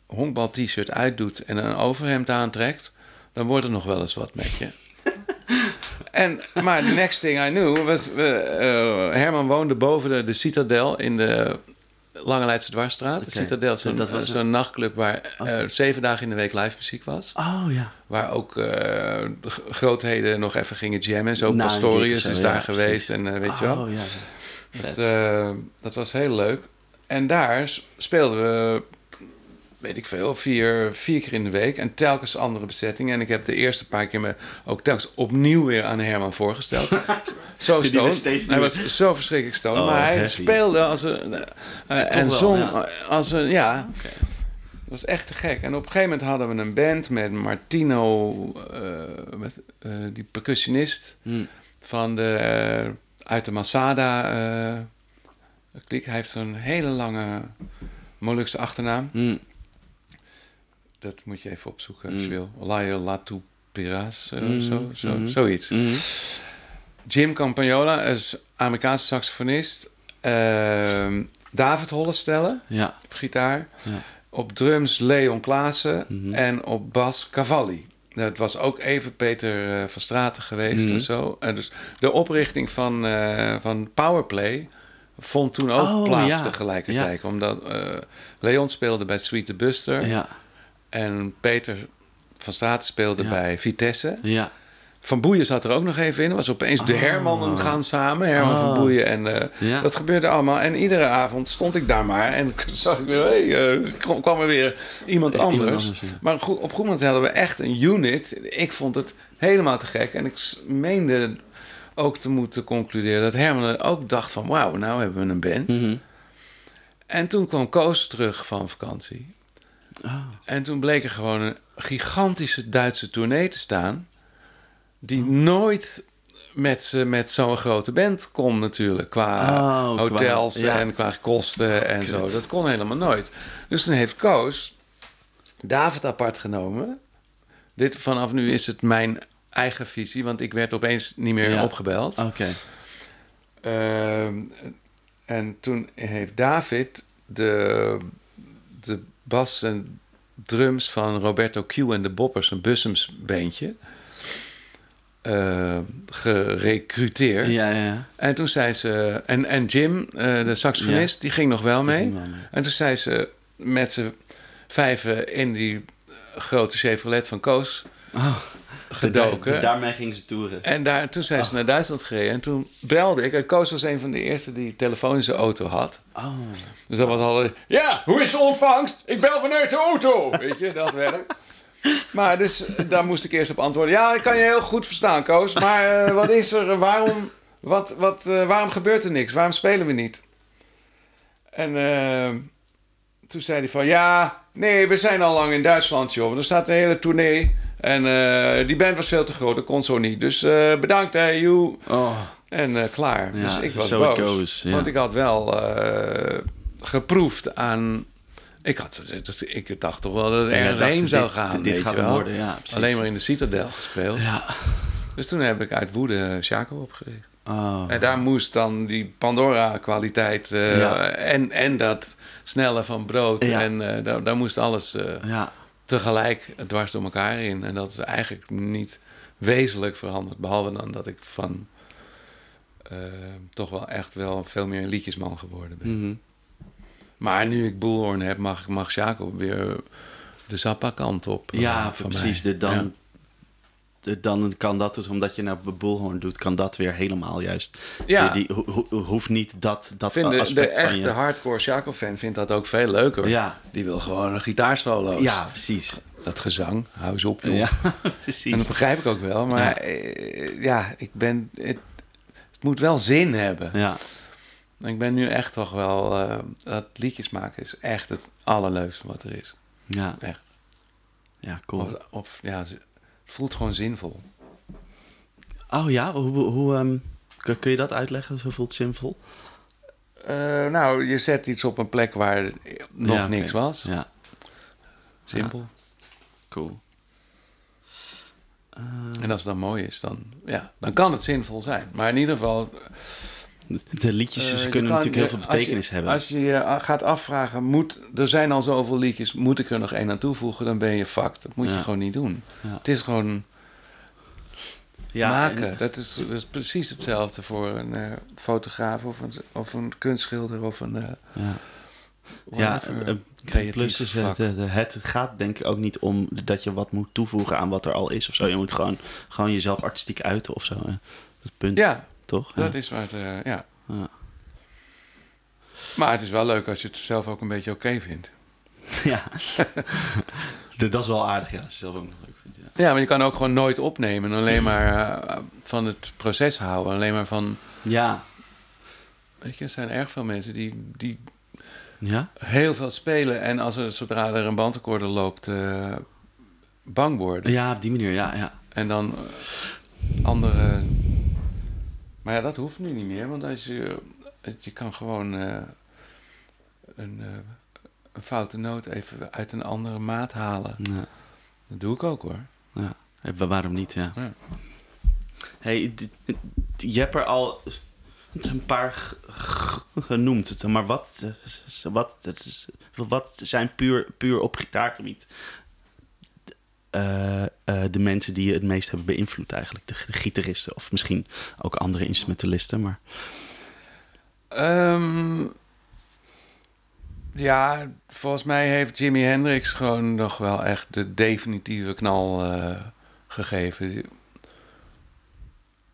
honkbal-t-shirt uitdoet en een overhemd aantrekt. dan wordt er nog wel eens wat met je. *laughs* en, maar the next thing I knew was. eh, Herman woonde boven de, de Citadel in de. Lange Leidse Dwarsstraat. De. Citadel is zo'n Dat was zo'n nachtclub waar eh, zeven dagen in de week live muziek was. Oh, ja. Waar ook eh, grootheden nog even gingen jammen. en Zo een Pastorius is daar ja, geweest. En weet je wel. Oh, ja. Dus, dat was heel leuk. En daar speelden we, weet ik veel, vier, vier keer in de week. En telkens andere bezettingen. En ik heb de eerste paar keer me ook telkens opnieuw weer aan Herman voorgesteld. *laughs* zo stoned. steeds Hij was zo verschrikkelijk stoned. Oh, maar hij heavy. speelde als een... eh, en wel, zong ja. als een... Ja, dat was echt te gek. En op een gegeven moment hadden we een band met Martino, eh, met, eh, die percussionist Hm. van de, uit de Masada kliek. Hij heeft zo'n hele lange Molukse achternaam. Hm. Dat moet je even opzoeken als Mm. je wil. Laio Latu Piras, eh, Mhm, zo, zo, mhm. zoiets. Mhm. Jim Campagnola is Amerikaanse saxofonist. Ehm, David Hollestelle Ja. op gitaar. Ja. Op drums Leon Klaassen. Mhm. En op bas Cavalli. Het was ook even Peter eh, van Straten geweest Mhm. en zo. En dus de oprichting van, eh, van Powerplay vond toen ook Oh, plaats ja. tegelijkertijd. Omdat eh, Leon speelde bij Sweet the Buster. En Peter van Straten speelde Ja. bij Vitesse. Ja. Van Boeien zat er ook nog even in. Was opeens de Oh. Hermannen gaan samen. Herman Oh. van Boeien en eh, Ja. dat gebeurde allemaal. En iedere avond stond ik daar maar. En *laughs* zag ik weer, hey, eh, kwam- er weer iemand anders. anders, ja. Maar op een goed moment hadden we echt een unit. Ik vond het helemaal te gek. En ik meende ook te moeten concluderen dat Herman ook dacht van... wauw, nou hebben we een band. Mhm. En toen kwam Koos terug van vakantie. Oh. En toen bleek er gewoon een gigantische Duitse tournee te staan. Die nooit met, met zo'n grote band kon natuurlijk. Qua Oh, qua- hotels ja. en qua kosten en kut. zo. Dat kon helemaal nooit. Dus toen heeft Koos David apart genomen. Dit, vanaf nu is het mijn eigen visie. Want ik werd opeens niet meer Ja. opgebeld. Oké. Ehm, en toen heeft David de, de bas en drums van Roberto Q en de Boppers, een Bussums beentje, eh, gerecruiteerd. Ja, ja. En toen zei ze... En, en Jim, eh, de saxofonist, die ging nog wel mee. ging wel mee. En toen zei ze met z'n vijven in die grote Chevrolet van Koos Oh, gedoken. daarmee gingen ze toeren. En daar, toen zijn ze naar Duitsland gereden. En toen belde ik. En Koos was een van de eerste die zijn auto had. Oh. Dus dat was al... Ja, hoe is de ontvangst? Ik bel vanuit de auto. Weet je, dat werk. Maar dus daar moest ik eerst op antwoorden. Ja, ik kan je heel goed verstaan, Koos. Maar eh, wat is er? Waarom, wat, wat, eh, waarom gebeurt er niks? Waarom spelen we niet? En eh, toen zei hij van... Ja, nee, we zijn al lang in Duitsland, joh. Er staat een hele tournee. En eh, die band was veel te groot. Dat kon zo niet. Dus eh, bedankt, hè, you. Oh. En eh, klaar. Ja, dus ik was boos. goes. Want ik had wel geproefd aan... Ik, had, ik dacht toch wel dat het ergens heen dit- zou gaan. dit- dit gaat worden, ja. Alleen maar in de Citadel gespeeld. Ja. Dus toen heb ik uit woede Chaco opgericht. Oh. En daar moest dan die Pandora-kwaliteit Ja. en, en dat snelle van brood. Ja. En daar, daar moest alles Ja. Tegelijk dwars door elkaar in. En dat is eigenlijk niet wezenlijk veranderd. Behalve dan dat ik van eh, toch wel echt wel veel meer een liedjesman geworden ben. Mhm. Maar nu ik Boelhoorn heb, mag, mag Jacob weer de Zappa-kant op. eh, Ja, van precies. mij. De, dan, Ja. Dan kan dat dus, omdat je naar Bullhorn doet, kan dat weer helemaal juist. Ja. Die, die ho- ho- hoeft niet dat, dat Vind de, echte je. hardcore Jacob-fan vindt dat ook veel leuker. Ja. Die wil gewoon een gitaarsolo's. Ja, precies. Dat gezang, hou eens op, joh. Ja, *laughs* En precies. dat begrijp ik ook wel. Maar Ja. eh, ja, ik ben... Het, het moet wel zin hebben. Ja. Ik ben nu echt toch wel... eh, dat liedjes maken is echt het allerleukste wat er is. Ja. Echt. Ja, cool. Of, of ja, voelt gewoon zinvol. Oh ja, hoe, hoe ehm, kun, kun je dat uitleggen? Zo voelt zinvol? Eh, nou, je zet iets op een plek waar nog Ja, niks was. Ja, Simpel. cool. En als het dan mooi is, dan, ja, dan kan het zinvol zijn. Maar in ieder geval... *laughs* De liedjes eh, ze je kunnen natuurlijk heel veel je- betekenis hebben. Als je je a- gaat afvragen, moet, er zijn al zoveel liedjes, moet ik er nog één aan toevoegen, dan ben je fucked. Dat moet Ja. je gewoon niet doen. Ja. Het is gewoon ja, maken. en- Dat, is, dat is precies hetzelfde voor een eh, fotograaf of een, of een kunstschilder of een... eh, ja. Ja, eh, plus is het, eh, het gaat denk ik ook niet om dat je wat moet toevoegen aan wat er al is of zo. Je moet gewoon, gewoon jezelf artistiek uiten of zo. eh. Dat punt, Ja, toch? dat is waar het... eh, ja. Ja. Maar het is wel leuk als je het zelf ook een beetje oké vindt. *laughs* ja. *laughs* dat is wel aardig, ja. Als je zelf ook nog leuk vindt, ja. Ja, maar je kan ook gewoon nooit opnemen. en Alleen maar eh, van het proces houden. Alleen maar van... Ja. Weet je, er zijn erg veel mensen die, die Ja? heel veel spelen. En als er, zodra er een bandrecorder loopt, eh, bang worden. Ja, op die manier, ja. ja. En dan andere... Maar ja, dat hoeft nu niet meer. Want als je, je kan gewoon eh, een, eh, een foute noot even uit een andere maat halen. Ja. Dat doe ik ook hoor. Ja. Eh, wa- Waarom niet, ja. Ja. Hey, je hebt er al een paar genoemd. Maar wat, eh, wat, wat zijn puur, puur op gitaargebied eh, eh, de mensen die je het meest hebben beïnvloed eigenlijk? De, de gitaristen of misschien ook andere instrumentalisten. Maar Ehm, ja, volgens mij heeft Jimi Hendrix gewoon nog wel echt de definitieve knal eh, gegeven.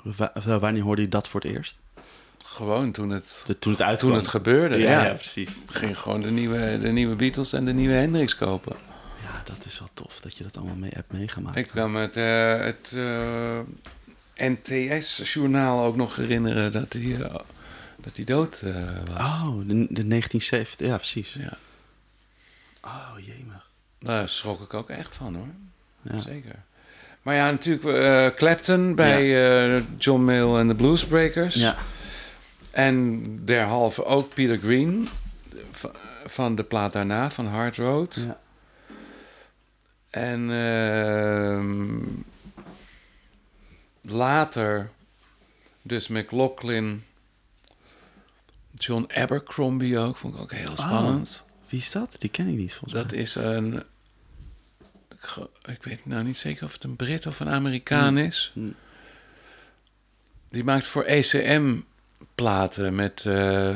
Wa- wanneer hoorde je dat voor het eerst? Gewoon toen het, De- toen het uitkwam? toen het gebeurde. ja, Ja, ja, precies. ging gewoon de nieuwe, de nieuwe Beatles en de nieuwe Hendrix kopen. Dat is wel tof dat je dat allemaal mee hebt meegemaakt. Ik kan me het, eh, het eh, NTS-journaal ook nog herinneren dat hij, eh, dat hij dood was. Oh, de, de 1970, ja precies. Ja, Oh, jemig. daar schrok ik ook echt van hoor. Ja. Zeker. Maar ja, natuurlijk Clapton bij John Mayall en de Bluesbreakers. Ja. En derhalve ook Peter Green van de plaat daarna, van Hard Road. ja. En ehm, later dus McLaughlin, John Abercrombie ook, vond ik ook heel spannend. Wie is dat? Die ken ik niet volgens Dat is een, ik weet nou niet zeker of het een Brit of een Amerikaan is. Hmm. Die maakt voor ECM platen met eh,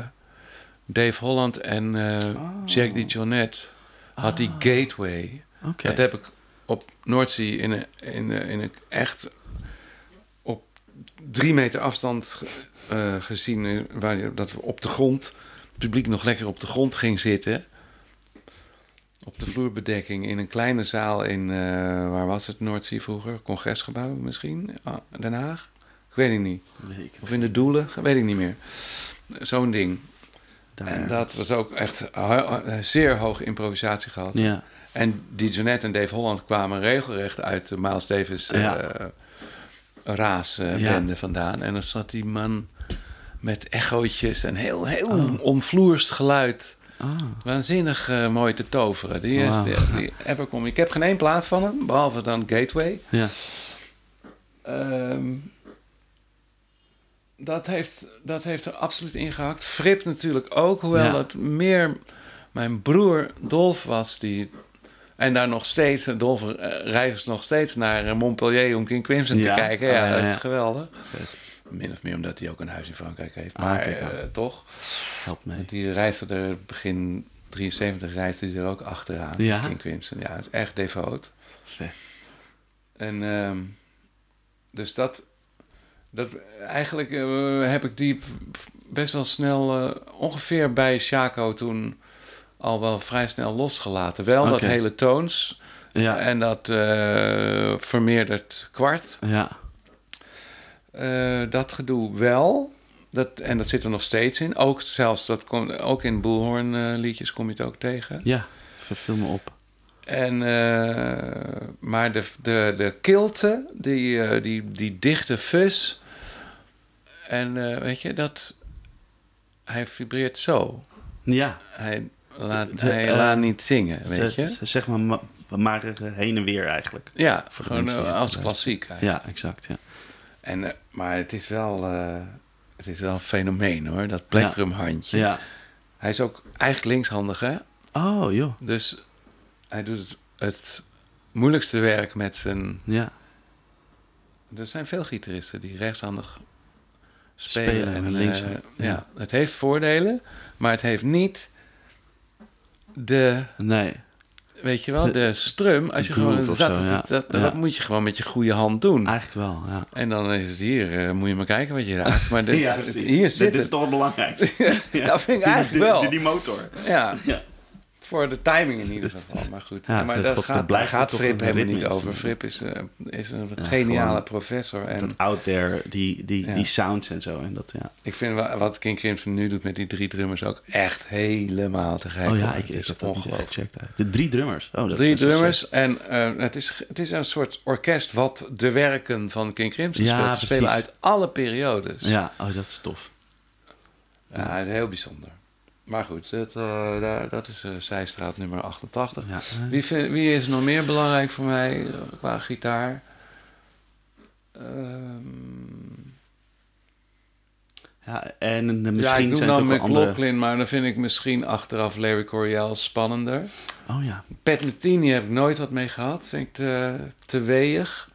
Dave Holland en eh, Oh. Jack DeJohnette. Had die Gateway. Dat heb ik op Noordzee in een, in een, in een echt op drie meter afstand eh, gezien. eh, Waar je, dat we op de grond, het publiek nog lekker op de grond ging zitten. Op de vloerbedekking in een kleine zaal in, eh, waar was het, Noordzee vroeger? Congresgebouw misschien? Ah, Den Haag? Ik weet het niet. Of in de Doelen? Weet ik niet meer. Zo'n ding. Daar. En dat was ook echt zeer hoge improvisatie gehad. Ja. En die Jeanette en Dave Holland kwamen regelrecht uit de Miles Davis Ja. eh raas eh, Ja. bende vandaan. En dan zat die man met echootjes en heel, heel Oh. omvloerst geluid. Ah. Waanzinnig eh, mooi te toveren. Die, is, Wauw. die, die. Ik heb geen één plaat van hem, behalve dan Gateway. Ja. Ehm, dat, heeft, dat heeft er absoluut ingehakt. Frip natuurlijk ook, hoewel Ja. dat meer mijn broer Dolf was die... En daar nog steeds, Dolf eh, reist nog steeds naar eh, Montpellier om King Crimson Ja. te kijken. Oh, Ja, dat is geweldig. Min of meer omdat hij ook een huis in Frankrijk heeft. Ah, Maar kijk eh, toch, Help mee. die reisde er begin 73 reisde hij er ook achteraan. Ja? King Crimson, ja, is echt devoot. Vet. En ehm, dus dat, dat eigenlijk heb ik die best wel snel, ongeveer bij Chaco toen al wel vrij snel losgelaten. Wel dat hele toons Ja. en dat eh, vermeerderd kwart. Ja. Eh, dat gedoe wel. Dat, en dat zit er nog steeds in. Ook zelfs dat kom, ook in Bullhorn eh, liedjes kom je het ook tegen. Ja. Vervul me op. En, maar de, de, de kilte, die, die, die dichte fuzz. En weet je, dat. Hij vibreert zo. Ja. Hij laat, De, hij eh, laat niet zingen, weet Ze- je? ze- Zeg maar, ma- maar eh, heen en weer eigenlijk. Ja, voor gewoon eh, als te klassiek eigenlijk. Ja, exact. Ja. En, eh, maar het is wel. eh, het is wel een fenomeen hoor, dat plektrumhandje. Ja. Hij is ook eigenlijk linkshandig, hè? Oh, joh. Dus hij doet het, het moeilijkste werk met zijn Ja. Er zijn veel gitaristen die rechtshandig spelen. Spelen en en links, eh, ja. ja. het heeft voordelen, maar het heeft niet de, Nee. weet je wel, De- de, strum. Als je gewoon of dat, zo, dat, ja. dat, dat Ja. moet je gewoon met je goede hand doen. Eigenlijk wel, ja. En dan is het hier, eh, moet je maar kijken wat je raakt. Maar dit, *laughs* ja, hier Dit- zit Dit is het. toch het belangrijkste. *laughs* Dat vind ik eigenlijk wel. Die, die motor. Ja, Ja. Voor de timing in ieder geval. Maar goed, Ja, maar dat daar gaat, daar gaat Frip helemaal niet over. Frip is, eh, is een Ja, geniale professor. En Dat out there, die, die, Ja. die sounds en zo. En dat, ja. Ik vind wa- wat King Crimson nu doet met die drie drummers ook echt helemaal te gek. Oh ja, ik, is heb dat niet ongelooflijk. gecheckt. De drie drummers. Oh, dat Drie drummers en eh, het, is, het is een soort orkest wat de werken van King Crimson speelt. Ze spelen uit alle periodes. Ja, oh, dat is tof. Ja, het is heel bijzonder. Maar goed, dat, eh, daar, dat is eh, Zijstraat nummer 88. Ja. Wie, vind- wie is nog meer belangrijk voor mij eh, qua gitaar? Ehm, ja, en ja, misschien ik doe dan. McLaughlin, maar dan vind ik misschien achteraf Larry Coryell spannender. Oh ja. Pat Metheny heb ik nooit wat mee gehad. Vind ik te, te weeg,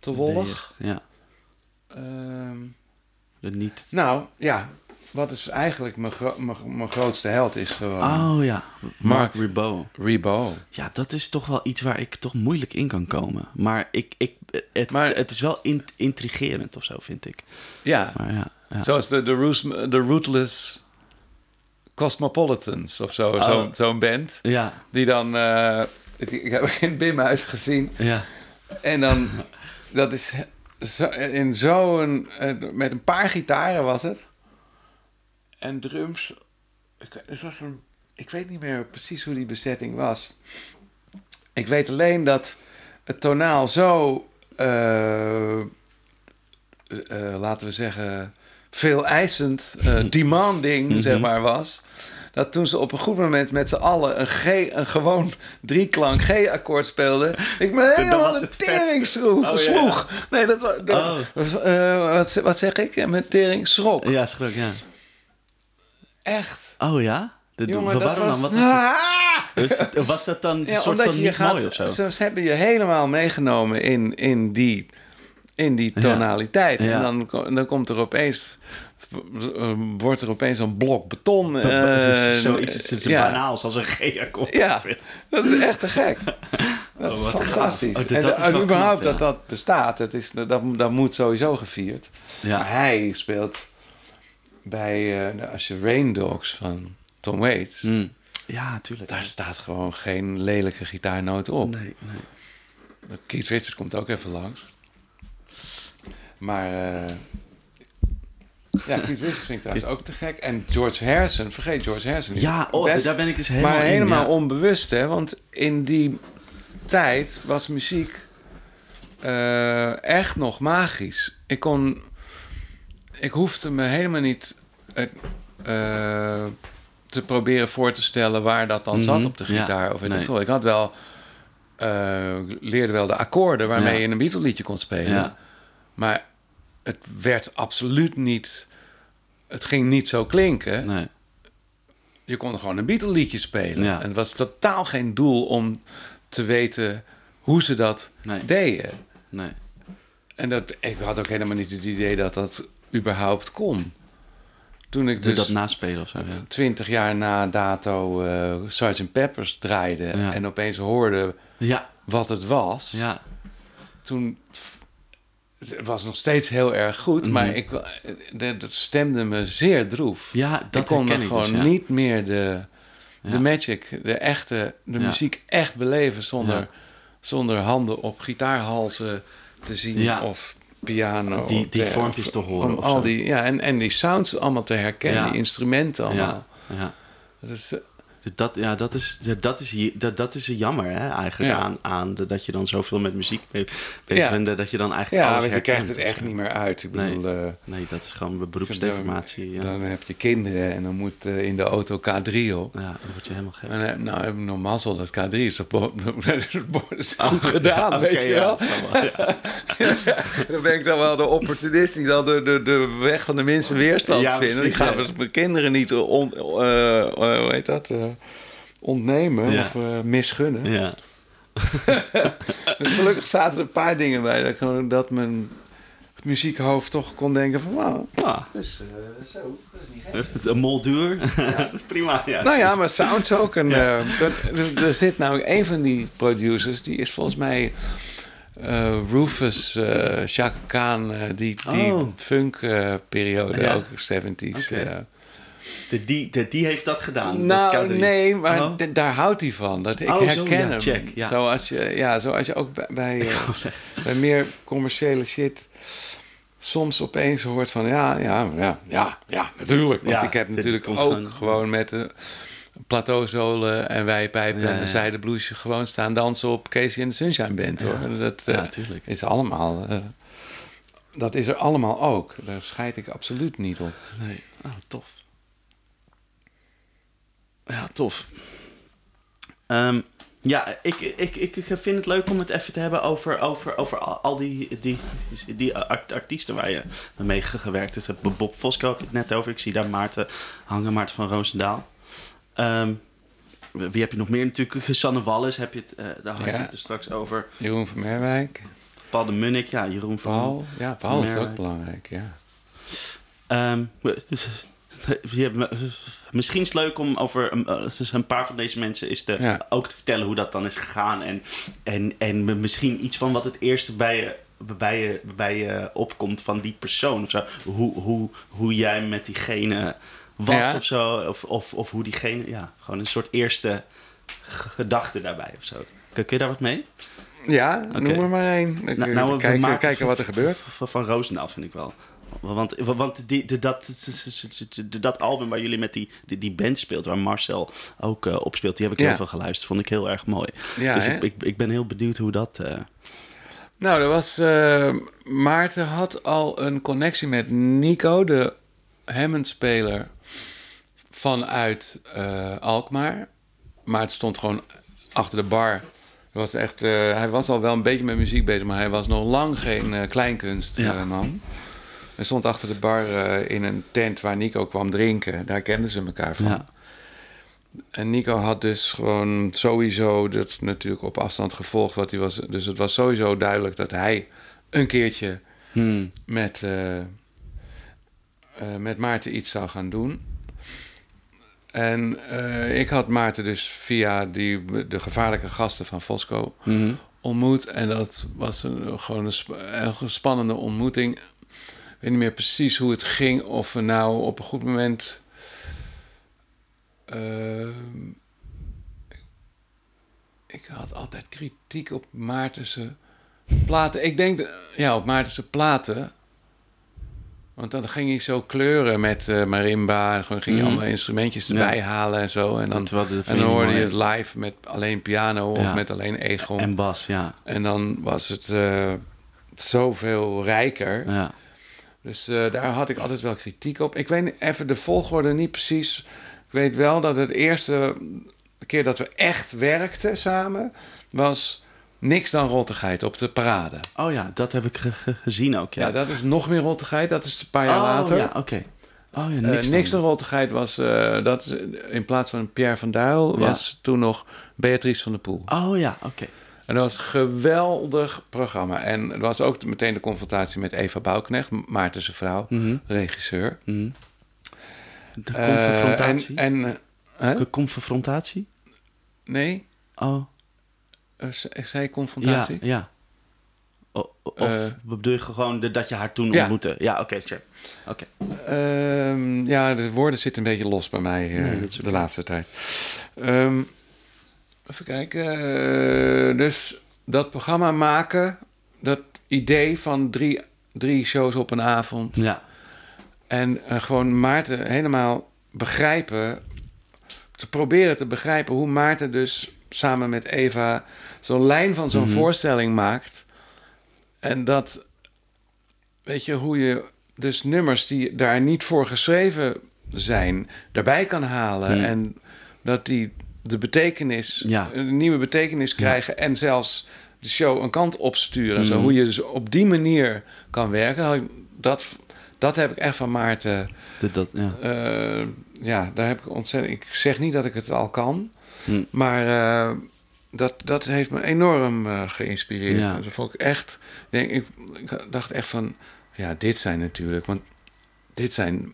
te wollig. Weeg, Ja. Ehm, De niet... nou, ja. Wat is eigenlijk mijn, gro- mijn, mijn grootste held is gewoon Oh ja. Mark Mark. Ribot. Rebo. Ja, dat is toch wel iets waar ik toch moeilijk in kan komen. Maar, ik, ik, het, Maar- het is wel in- intrigerend of zo, vind ik. Ja, Maar ja, ja. zoals de, de, Roos- de Rootless Cosmopolitans of zo. Oh. Zo'n band. Ja, Die dan... eh, die- ik heb *laughs* in het Bimhuis gezien. ja. En dan... dat is zo, in zo'n... eh, met een paar gitaren was het. En drums. Ik, het was een, ik weet niet meer precies hoe die bezetting was. Ik weet alleen dat het tonaal zo... eh, eh, laten we zeggen... veel eisend, eh, *laughs* demanding, zeg maar, was... Dat toen ze op een goed moment met z'n allen een, G, een gewoon drieklank G-akkoord speelden, ik me helemaal was de het vetste. tering sloeg. Oh, ja. sloeg. Nee, dat was. dat Oh. was, eh, wat, wat zeg ik? Met tering schrok. Ja, schrok, ja. Echt. Oh ja? De, Jongen, waarom dat was... dan? Wat was, dat? Ah! Dus, was dat dan een Ja, soort van niet gaat, mooi of zo? Ze hebben je helemaal meegenomen in, in, die, in die tonaliteit. Ja. En dan, dan komt er opeens... eh, wordt er opeens een blok beton. Dat eh, is zoiets is ja. banaals als een G-akkoord. Ja, dat is echt te gek. *laughs* Dat is Oh, fantastisch. Oh, dat- en dat is en wel überhaupt knap, ja. dat dat bestaat, dat, is, dat, dat moet sowieso gevierd. Maar Ja. hij speelt bij, eh, als je Rain Dogs van Tom Waits... Hm. Ja, tuurlijk. Daar staat gewoon geen lelijke gitaarnoot op. Nee, nee. Keith Richards komt ook even langs. Maar eh, ja, Keith Richards vind ik trouwens ook te gek. En George Harrison, vergeet George Harrison. niet. Ja, oh, Best- daar ben ik dus helemaal maar in, helemaal ja. onbewust, hè? Want in die tijd was muziek eh, echt nog magisch. Ik kon, ik hoefde me helemaal niet eh, eh, te proberen voor te stellen waar dat dan zat Mhm, op de ja, gitaar. Of weet nee. ik had wel, eh, leerde wel de akkoorden waarmee Ja. je een Beatle liedje kon spelen. Ja. Maar het werd absoluut niet, het ging niet zo klinken. Nee. Je kon gewoon een Beatle liedje spelen. En het was totaal geen doel om te weten hoe ze dat Nee. deden. Nee. En dat, ik had ook helemaal niet het idee dat dat überhaupt kon. Toen ik Doe dus dat naspelen of zo, ja. twintig jaar na dato eh Sgt. Peppers draaide... Ja. en opeens hoorde Ja, wat het was... ja. toen... Het was nog steeds heel erg goed, Mhm. maar ik, dat stemde me zeer droef. Ja, dat ik kon ik gewoon dus, niet meer de, de magic, de echte, de muziek echt beleven zonder, zonder handen op gitaarhalzen te zien Ja. of piano. Die- die te- vormpjes te horen Om al die, ja, en, en die sounds allemaal te herkennen, Ja. die instrumenten allemaal. Ja, ja. Dus, eh, Dus Dat, ja, dat is, dat is, dat, dat is jammer hè, eigenlijk Ja. aan, aan de, dat je dan zoveel met muziek be- bezig Ja. bent. Dat je dan eigenlijk ja, alles want je krijgt het echt zo. niet meer uit. Ik Nee. bedoel, eh, Nee, dat is gewoon beroepsdeformatie. Ja. Dan heb je kinderen en dan moet eh, in de auto K3 op. ja, dan word je helemaal gek. En, eh, nou, heb ik nog mazzel, dat K3 is, goed gedaan, weet je wel. dan ben ik dan wel de opportunist die dan de, de, de weg van de minste weerstand Ja, vindt. Ik ga dus mijn kinderen niet on, eh, eh, hoe heet dat, eh, ontnemen Ja. of eh, misgunnen. Ja. *laughs* Dus gelukkig zaten er een paar dingen bij dat, ik dat mijn muziekhoofd toch kon denken van, wauw, Ah, dat is eh, zo, dat is niet gek. een molduur. *laughs* Prima. Ja, Nou ja, maar sounds ook. En, eh, er, er- zit nou een van die producers, die is volgens mij Rufus uh, Chaka Khan, die, die Oh. funk-periode, Ja. ook 70s. Oké. Eh. De, die, de, die heeft dat gedaan. nou, K3. nee, maar Oh. daar houdt hij van. Dat, ik Oh, zo, herken hem. ja. Zoals, je, ja, zoals je ook bij, eh, bij meer commerciële shit soms opeens hoort van ja, ja, ja, ja, ja natuurlijk. Want Ja, ik heb natuurlijk ook gewoon- gewoon met de plateauzolen en wijpijpen Ja, en een zijde blouseje gewoon staan dansen op Casey en de Sunshine Band hoor. Dat eh, is allemaal, eh, dat is er allemaal ook. Daar scheid ik absoluut niet op. Nee. Oh, tof. Ja, tof. Ehm, ja, ik, ik, ik, vind het leuk om het even te hebben over, over, over al die, die, die art- artiesten waar je mee gewerkt hebt. Bob Fosco heb je het net over. Ik zie daar Maarten hangen, Maarten van Roosendaal. Ehm, wie heb je nog meer? Natuurlijk Sanne Wallis heb je het, eh, daar had je Ja. het er straks over. Jeroen van Merwijk. Paul de Munnik, ja, Jeroen van... Paul. Ja, Paul is ook belangrijk, ja. Ehm, misschien is het leuk om over een, eh, dus een paar van deze mensen is te, Ja. ook te vertellen hoe dat dan is gegaan. En, en, en misschien iets van wat het eerste bij je, bij je, bij je opkomt van die persoon of zo. Hoe, hoe, hoe jij met diegene was Ja. of zo. Of, of, of hoe diegene, ja, gewoon een soort eerste gedachte daarbij of zo. Kun, je daar wat mee? Ja, noem er maar één. Nou, nou, we kijken, kijken wat er gebeurt. Van, van Roosendaal vind ik wel. Want, want die, de, dat, dat album waar jullie met die, die, die band speelt, waar Marcel ook eh, op speelt, die heb ik heel veel geluisterd. Vond ik heel erg mooi. Ja, dus ik, ik, ik ben heel benieuwd hoe dat. eh, Nou, er was. eh, Maarten had al een connectie met Nico, de Hammond-speler vanuit Alkmaar. Maar het stond gewoon achter de bar. Was echt, hij was al wel een beetje met muziek bezig, maar hij was nog lang geen eh, kleinkunstman. Ja. man. Hij stond achter de bar eh, in een tent waar Nico kwam drinken. Daar kenden ze elkaar van. ja. En Nico had dus gewoon sowieso dat natuurlijk op afstand gevolgd wat hij was. Dus het was sowieso duidelijk dat hij een keertje Hmm. met, eh, eh, met Maarten iets zou gaan doen. En ik had Maarten dus via die, de gevaarlijke gasten van Fosco Mhm. ontmoet. En dat was een, gewoon een, sp- een spannende ontmoeting. Ik weet niet meer precies hoe het ging. Of we nou op een goed moment. Ehm, ik had altijd kritiek op Maartense platen. Ik denk, de- ja, op Maartense platen. Want dan ging hij zo kleuren met eh, marimba. En gewoon ging je Mhm. allemaal instrumentjes Ja. erbij halen en zo. En dan, Dat dat en dan hoorde je het live met alleen piano of Ja. met alleen egon. En Bas, ja. En dan was het eh, zoveel rijker. ja. Dus eh, daar had ik altijd wel kritiek op. Ik weet even de volgorde niet precies. Ik weet wel dat het eerste keer dat we echt werkten samen... was niks dan rottigheid op de parade. Oh ja, dat heb ik ge- ge- gezien ook. Ja, Ja, dat is nog meer rottigheid. Dat is een paar jaar oh, later. Ja, oké. Oh ja, Eh, niks, niks, dan. rottigheid was... eh, dat, in plaats van Pierre van Duil... Ja. was toen nog Beatrice van der Poel. Oh ja, oké. En dat was een geweldig programma. En er was ook meteen de confrontatie met Eva Bouwknecht, Maarten zijn vrouw, Mhm. regisseur. Mhm. De Eh, confrontatie? en, eh? De confrontatie? nee, Oh, Eh, ik zei ja, confrontatie. ja. O- Of Eh. bedoel je gewoon de, dat je haar toen Ja. ontmoette? Ja, oké, check. Oké. Ehm, ja, de woorden zitten een beetje los bij mij eh, Nee, de laatste tijd. Ehm, even kijken. eh, dus dat programma maken, dat idee van drie, drie shows op een avond. Ja. En eh, gewoon Maarten helemaal begrijpen. Te proberen te begrijpen hoe Maarten dus samen met Eva zo'n lijn van zo'n Mhm. voorstelling maakt. En dat, weet je, hoe je dus nummers die daar niet voor geschreven zijn, daarbij kan halen. Mhm. En dat die de betekenis, Ja. een nieuwe betekenis krijgen. En zelfs de show een kant opsturen. en Zo, Mhm. hoe je dus op die manier kan werken. Dat, dat heb ik echt van Maarten. Dat, dat, ja. eh, ja, daar heb ik ontzettend. Ik zeg niet dat ik het al kan, Hm. maar eh, dat, dat heeft me enorm eh, geïnspireerd. Ja. Dat vond ik echt. Denk, ik, ik dacht echt van. Ja, dit zijn natuurlijk. Want dit zijn.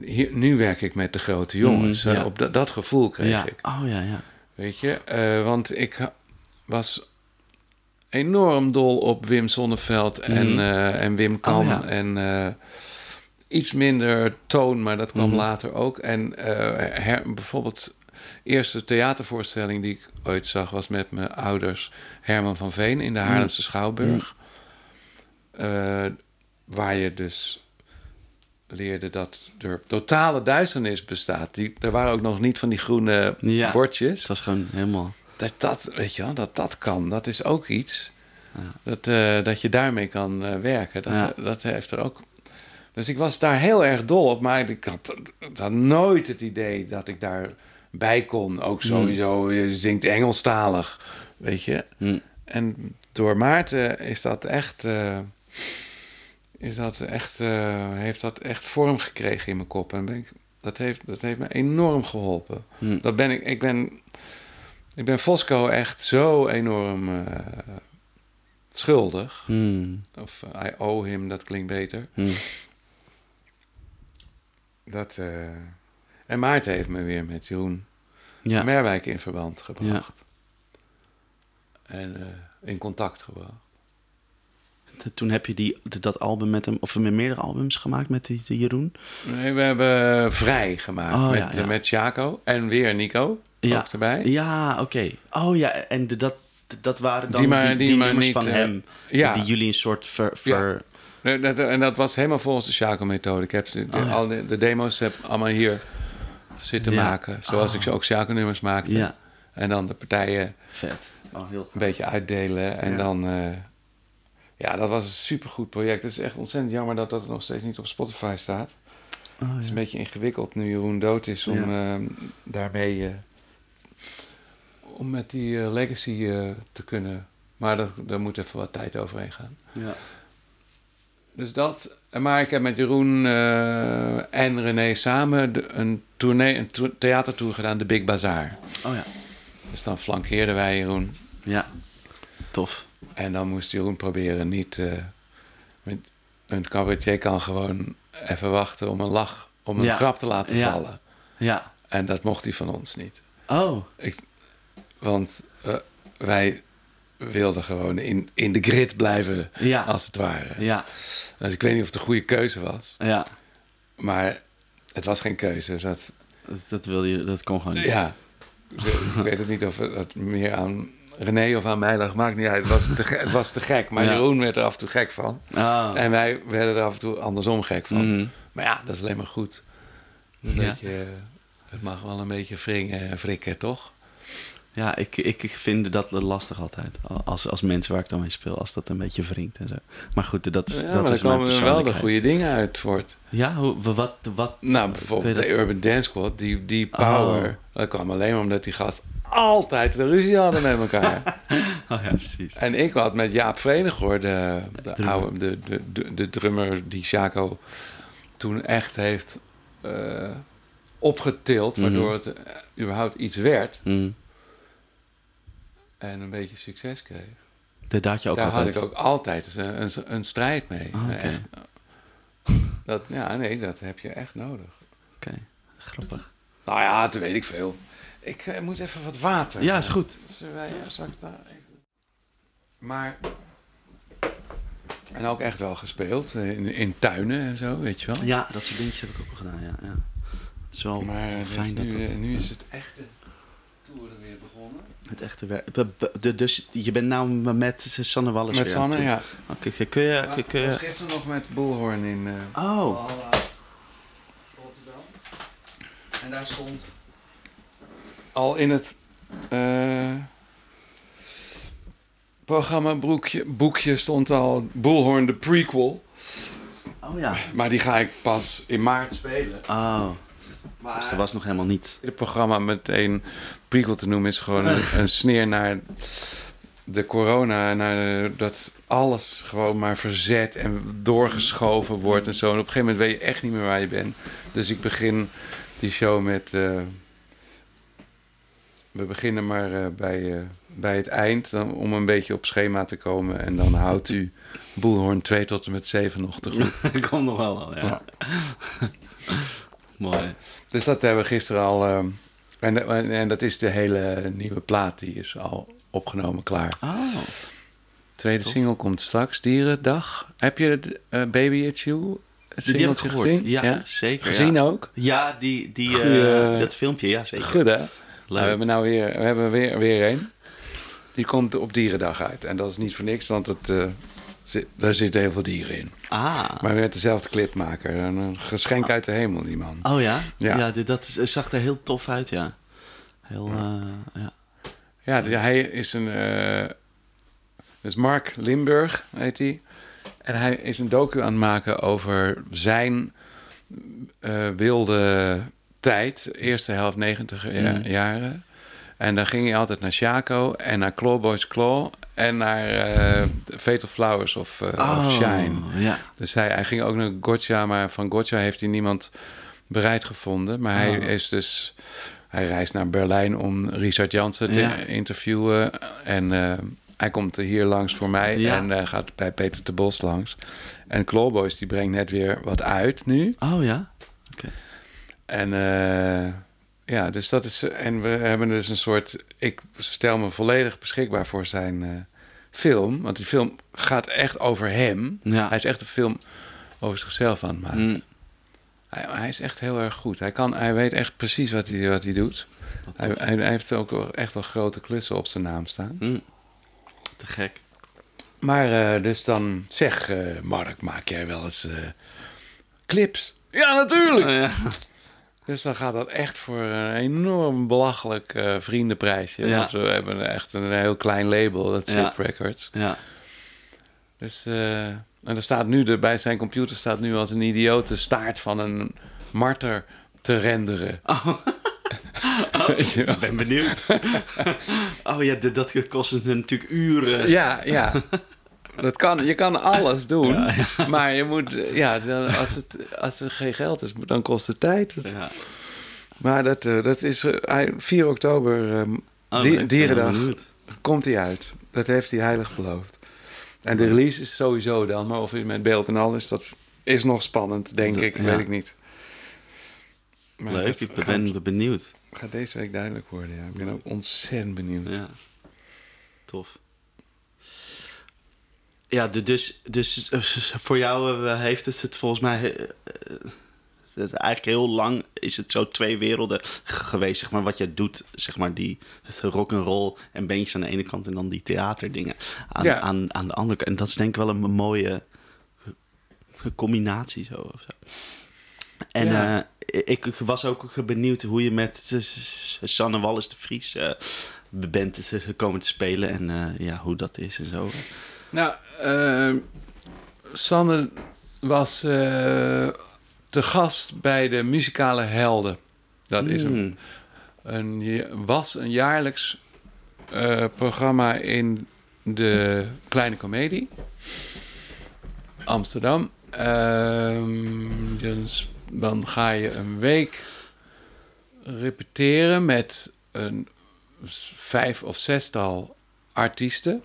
Hier, nu werk ik met de grote jongens. Eh, ja. op dat, dat gevoel kreeg ja. ik. Oh ja, ja. Weet je, eh, want ik was enorm dol op Wim Sonneveld en, Mhm. eh, en Wim Kam. Oh, ja. En eh, iets minder toon, maar dat kwam Mhm. later ook. En her- bijvoorbeeld, eerste theatervoorstelling die ik ooit zag was met mijn ouders Herman van Veen in de. Haarlemse Schouwburg. Waar je dus leerde dat er totale duisternis bestaat. Die, er waren ook nog niet van die groene Ja. bordjes. Het was gewoon helemaal... Dat dat, weet je wel, dat dat kan, dat is ook iets. Ja. Dat, eh, dat je daarmee kan eh, werken. Dat, Ja. dat heeft er ook. Dus ik was daar heel erg dol op, maar ik had, ik had nooit het idee dat ik daar bij kon. Ook sowieso, je zingt Engelstalig, weet je. Hm. En door Maarten is dat echt, eh, is dat echt, eh, heeft dat echt vorm gekregen in mijn kop. En ben ik, dat, heeft, dat heeft me enorm geholpen. Hm. Dat ben ik, ik ben, ik ben Fosco echt zo enorm eh, schuldig. Hm. Of eh, I owe him, dat klinkt beter. Hm. Dat, en Maarten heeft me weer met Jeroen Ja. Merwijk in verband gebracht. En eh, in contact gebracht. Toen heb je die, dat album met hem, of met meerdere albums gemaakt met die, die Jeroen. Nee, we hebben Vrij gemaakt Oh, met, ja, ja. met Jaco en weer Nico Ja. ook erbij. Ja, oké. Oh ja, en de, dat, dat waren dan Die die, maar- die, die maar nummers niet, van eh, hem. ja. Die jullie een soort ver... ver Nee, dat- En dat was helemaal volgens de Jaco-methode. Ik heb de, Oh, al de, de demo's heb allemaal hier zitten maken. Zoals Oh. ik ze ook Jaco-nummers maakte. En dan de partijen vet. Oh, heel een beetje uitdelen. En Ja. dan... eh, ja, dat was een supergoed project. Het is echt ontzettend jammer dat dat nog steeds niet op Spotify staat. Oh, Het is een beetje ingewikkeld nu Jeroen dood is om eh, daarmee... eh, om met die eh, legacy eh, te kunnen... Maar daar, daar moet even wat tijd overheen gaan. Ja. Dus dat. Maar ik heb met Jeroen en René samen de- een, tournee, een to- theatertour gedaan, de Big Bazaar. Oh ja. Dus dan flankeerden wij Jeroen. Ja. Tof. En dan moest Jeroen proberen niet... eh, met, een cabaretier kan gewoon even wachten om een lach, om een Ja. grap te laten Ja. vallen. Ja. En dat mocht hij van ons niet. Oh. Want eh, wij wilden gewoon in, in de grid blijven, Ja. als het ware. Ja. Dus ik weet niet of het een goede keuze was. Ja. Maar het was geen keuze. Dus dat, Dat, dat wil je, dat kon gewoon niet. ja, *laughs* Dus, ik weet het niet of het meer aan René of aan mij lag. Maakt niet uit. Het was te, het was te gek. Maar *laughs* Ja. Jeroen werd er af en toe gek van. Oh. En wij werden er af en toe andersom gek van. Mhm. Maar ja, dat is alleen maar goed. Een Ja. beetje, eh, het mag wel een beetje wringen en frikken, toch? Ja, ik, ik vind dat lastig altijd. Als, als mensen waar ik dan mee speel, als dat een beetje wringt en zo. Maar goed, dat is, Ja, dat maar is dan komen er wel de goede dingen uit voort. Ja, hoe, wat, wat... Nou, bijvoorbeeld de Urban Dance Squad, die, die power. Oh. Dat kwam alleen maar omdat die gast altijd de ruzie hadden met elkaar. *laughs* Oh ja, precies. En ik had met Jaap Vredegoor, de, de, Drummer. oude, de, de, de, de drummer die Chaco toen echt heeft eh, opgetild, waardoor Mhm. het eh, überhaupt iets werd Mm. en een beetje succes kreeg. Daar had je ook Daar altijd... had ik ook altijd een, een, een strijd mee. Oh. Echt. Dat, ja, nee, dat heb je echt nodig. Oké, grappig. Nou ja, dat weet ik veel. Ik eh, moet even wat water. Ja, is goed. Wij, ja, zal ik daar even... Maar... En ook echt wel gespeeld. eh, In, in tuinen en zo, weet je wel. Ja, dat soort dingetjes heb ik ook wel gedaan, ja. ja. Het is wel Maar eh, fijn dus dat nu, dat... eh, nu is het echte tour weer begonnen. Het echte werk... Dus je bent nou met Sanne Wallis Met Sanne, ja. Oké, kun je... kun Ik was je... gisteren nog met Boelhoorn in eh, Oh, Rotterdam. En daar stond al in het eh, programma boekje, boekje stond al Boelhoorn de prequel. oh ja. Maar die ga ik pas in maart spelen. Oh, Maar dus dat was nog helemaal niet... het programma meteen prequel te noemen is gewoon een, een sneer naar de corona. Naar de- dat alles gewoon maar verzet en doorgeschoven wordt en zo. En op een gegeven moment weet je echt niet meer waar je bent. Dus ik begin die show met... eh, we beginnen maar eh, bij, eh, bij het eind dan, om een beetje op schema te komen. En dan houdt u Boelhoorn 2 tot en met 7 nog te goed. *laughs* Ik kom nog wel al, ja. *laughs* Mooi. Dus dat hebben we gisteren al. ehm, en, en, en dat is de hele nieuwe plaat, die is al opgenomen, klaar. Oh, Tweede Tof. single komt straks, Dierendag. Heb je de, eh, Baby It's You? Die, heb ik gehoord. Ja, zeker. Gezien ja. ook? Ja, die, die, eh, dat filmpje, ja, zeker. Goed hè? Nou, Leuk. we hebben nou weer, we hebben weer, weer een. Die komt op Dierendag uit. En dat is niet voor niks, want het, eh, zit, daar zitten heel veel dieren in. Ah. Maar met dezelfde clipmaker. Een, geschenk uit de hemel, die man. Oh ja? Ja. Ja, dit- dat is- zag er heel tof uit, ja. Heel, eh, ja. Ja, die- hij is een. eh dus Mark Limburg heet hij. En hij is een docu aan het maken over zijn wilde tijd, eerste helft negentiger ja- Mm. jaren. En dan ging hij altijd naar Chaco en naar Clawboys Claw en naar eh, Fatal Flowers of, eh, Oh. of Shine. Ja. Dus hij, hij ging ook naar Gotcha, maar van Gotcha heeft hij niemand bereid gevonden. Maar hij Oh. is dus... Hij reist naar Berlijn om Richard Jansen te Ja. interviewen. En eh, hij komt hier langs voor mij Ja. en eh, gaat bij Peter de Bos langs. En Clawboys die brengt net weer wat uit nu. Oh ja? En eh, ja, dus dat is. En we hebben dus een soort. Ik stel me volledig beschikbaar voor zijn eh, film. Want die film gaat echt over hem. Ja. Hij is echt een film over zichzelf aan het maken. Mm. Hij, hij is echt heel erg goed. Hij, kan, hij weet echt precies wat hij, wat hij doet. Hij, hij, hij heeft ook echt wel grote klussen op zijn naam staan. Mm. Te gek. Maar eh, dus dan zeg, Mark, maak jij wel eens clips? Ja, natuurlijk! Oh, ja. Dus dan gaat dat echt voor een enorm belachelijk eh, vriendenprijsje. Ja. Want we hebben echt een heel klein label, dat Ja. Records. ja. Dus, eh, en er staat nu, de, bij zijn computer staat nu als een idioot de staart van een marter te renderen. *laughs* Je wel? Ik ben benieuwd. *laughs* oh ja, dat kost natuurlijk uren. Ja, ja. *laughs* Dat kan, je kan alles doen, maar je moet, ja, dan, als, het, als er geen geld is, dan kost het tijd. Ja. Maar dat, eh, dat is eh, hij- 4 oktober, eh, Oh, die- ik ben Dierendag. komt hij uit. Dat heeft hij heilig beloofd. En de release is sowieso dan, maar of hij met beeld en al is, dat is nog spannend, denk Dat- ik. Weet ik niet. Maar Leuk, ik gaat, ben benieuwd. gaat deze week duidelijk worden, ja. Ik ben ook ontzettend benieuwd. Ja, tof. Ja, dus, dus eh, voor jou eh, heeft het het volgens mij... eh, het eigenlijk heel lang is het zo twee werelden geweest, zeg maar, wat jij doet, zeg maar, die rock and roll en bandjes aan de ene kant en dan die theaterdingen aan, Ja. aan, aan de andere kant. En dat is denk ik wel een mooie combinatie zo. Of zo. En Ja. ik ik was ook benieuwd hoe je met Sanne Wallis de Vries eh, bent komen te spelen en ja, hoe dat is en zo. Nou, eh, Sanne was eh, te gast bij de muzikale helden. Dat is een, Mm. een, ja- was een jaarlijks eh, programma in de Kleine Comedie. Amsterdam. Ehm, dus dan ga je een week repeteren met een vijf of zestal artiesten.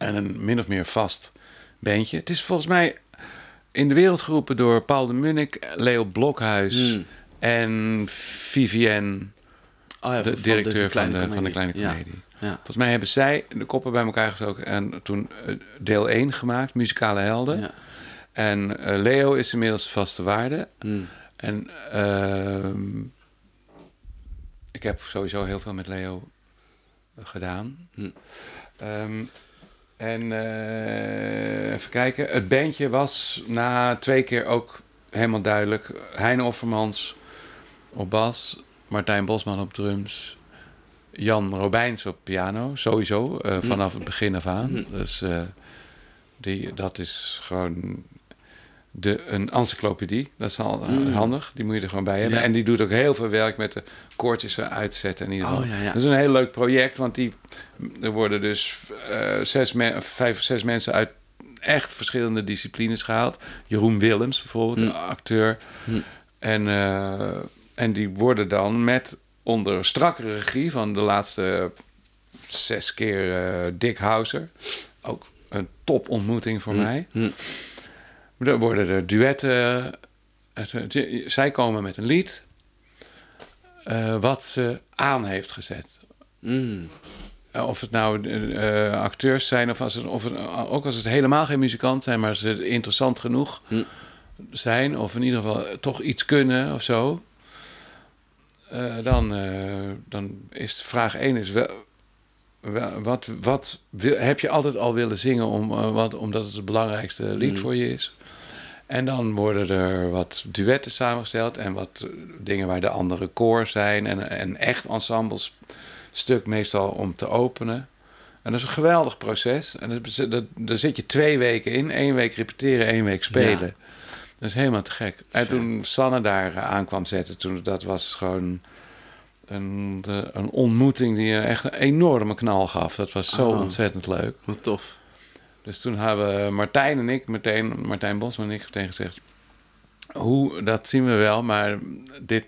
En een min of meer vast bandje. Het is volgens mij in de wereld geroepen door Paul de Munnik, Leo Blokhuis Mm. en Vivienne, Oh ja, de van directeur van de, van de Comedie. Kleine Comedie. Ja. Volgens mij hebben zij de koppen bij elkaar gestoken en toen eh, deel 1 gemaakt, Muzikale Helden. En eh, Leo is inmiddels vaste waarde. Mm. En ehm, ik heb sowieso heel veel met Leo eh, gedaan. Hm. Ehm, en eh, even kijken. Het bandje was na twee keer ook helemaal duidelijk. Heine Offermans op bas. Martijn Bosman op drums. Jan Robijns op piano. Sowieso, eh, vanaf het begin af aan. Hm. Dus eh, die, dat is gewoon de, een encyclopedie. Dat is al eh, Mm. handig. Die moet je er gewoon bij hebben. Ja. En die doet ook heel veel werk met de koortjes uitzetten. In ieder geval. Oh, ja, ja. Dat is een heel leuk project. Want die, er worden dus eh, zes men- vijf of zes mensen uit echt verschillende disciplines gehaald. Jeroen Willems bijvoorbeeld, Mm. een acteur. Mm. En, eh, en die worden dan met onder strakke regie van de laatste zes keer Dick Hauser. Ook een top ontmoeting voor mij. Mm. Er worden er duetten. Zij komen met een lied. eh, wat ze aan heeft gezet. Mm. Eh, Of het nou eh, acteurs zijn of, als het, of het, ook als het helemaal geen muzikant zijn, maar ze interessant genoeg Hm. zijn, of in ieder geval toch iets kunnen of zo. dan, dan is vraag 1 is wel, wel- wat, wat wil- heb je altijd al willen zingen om, wat, omdat het het belangrijkste lied Hm. voor je is? En dan worden er wat duetten samengesteld en wat dingen waar de andere koor zijn en een echt ensembles stuk meestal om te openen. En dat is een geweldig proces. En dat, dat, daar zit je twee weken in. één week repeteren, één week spelen. Dat is helemaal te gek. En toen Sanne daar aan kwam zetten, toen, dat was gewoon een, de- een ontmoeting die je echt een enorme knal gaf. Dat was zo ontzettend leuk. Wat tof. Dus toen hebben Martijn en ik meteen, Martijn Bosman en ik meteen gezegd, hoe, dat zien we wel, maar dit,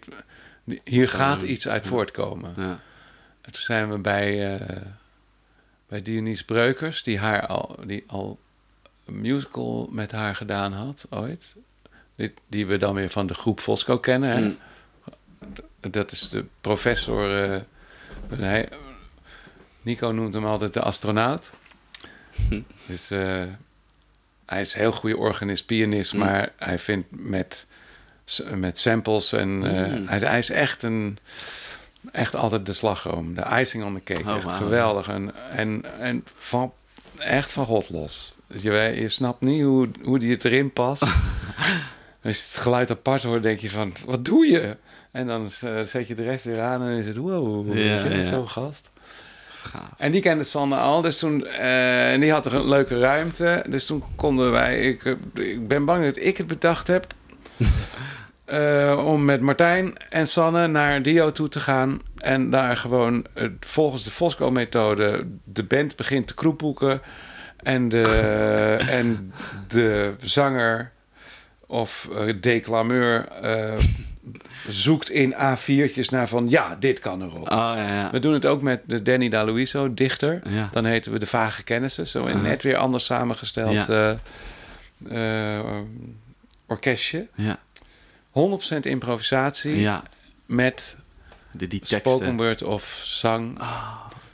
hier gaat iets uit voortkomen. Ja. En toen zijn we bij, eh bij Dionys Breukers, die, haar al, die al een musical met haar gedaan had ooit. Die, die we dan weer van de groep Fosco kennen. Hè? Mm. Dat is de professor. eh, hij, Nico noemt hem altijd de astronaut. *laughs* Dus eh, hij is een heel goede organist, pianist, Mm. maar hij vindt met, met samples en eh, Mm. hij, hij is echt een echt altijd de slagroom, de icing on the cake, Oh, echt geweldig en en en van echt van God los. Je, snapt niet hoe hoe die het erin past. *laughs* Als je het geluid apart hoort, denk je van, wat doe je? En dan eh, zet je de rest weer aan en is het wow, Ja, je, ja. zo'n gast. Gaaf. En die kende Sanne al, dus toen, eh, en die had er een leuke ruimte. Dus toen konden wij, ik, eh, ik ben bang dat ik het bedacht heb, *laughs* eh, om met Martijn en Sanne naar Dio toe te gaan. En daar gewoon volgens de Fosco-methode de band begint te kroepboeken. En de, *laughs* en de zanger of declameur zoekt in A4'tjes naar van ja, dit kan erop. Oh, ja, ja. We doen het ook met de Danny D'Aluiso, dichter. Ja. Dan heten we de Vage Kennissen. Zo in net weer anders samengesteld eh, eh, orkestje. 100% Ja. improvisatie met De, die teksten. spoken word of zang.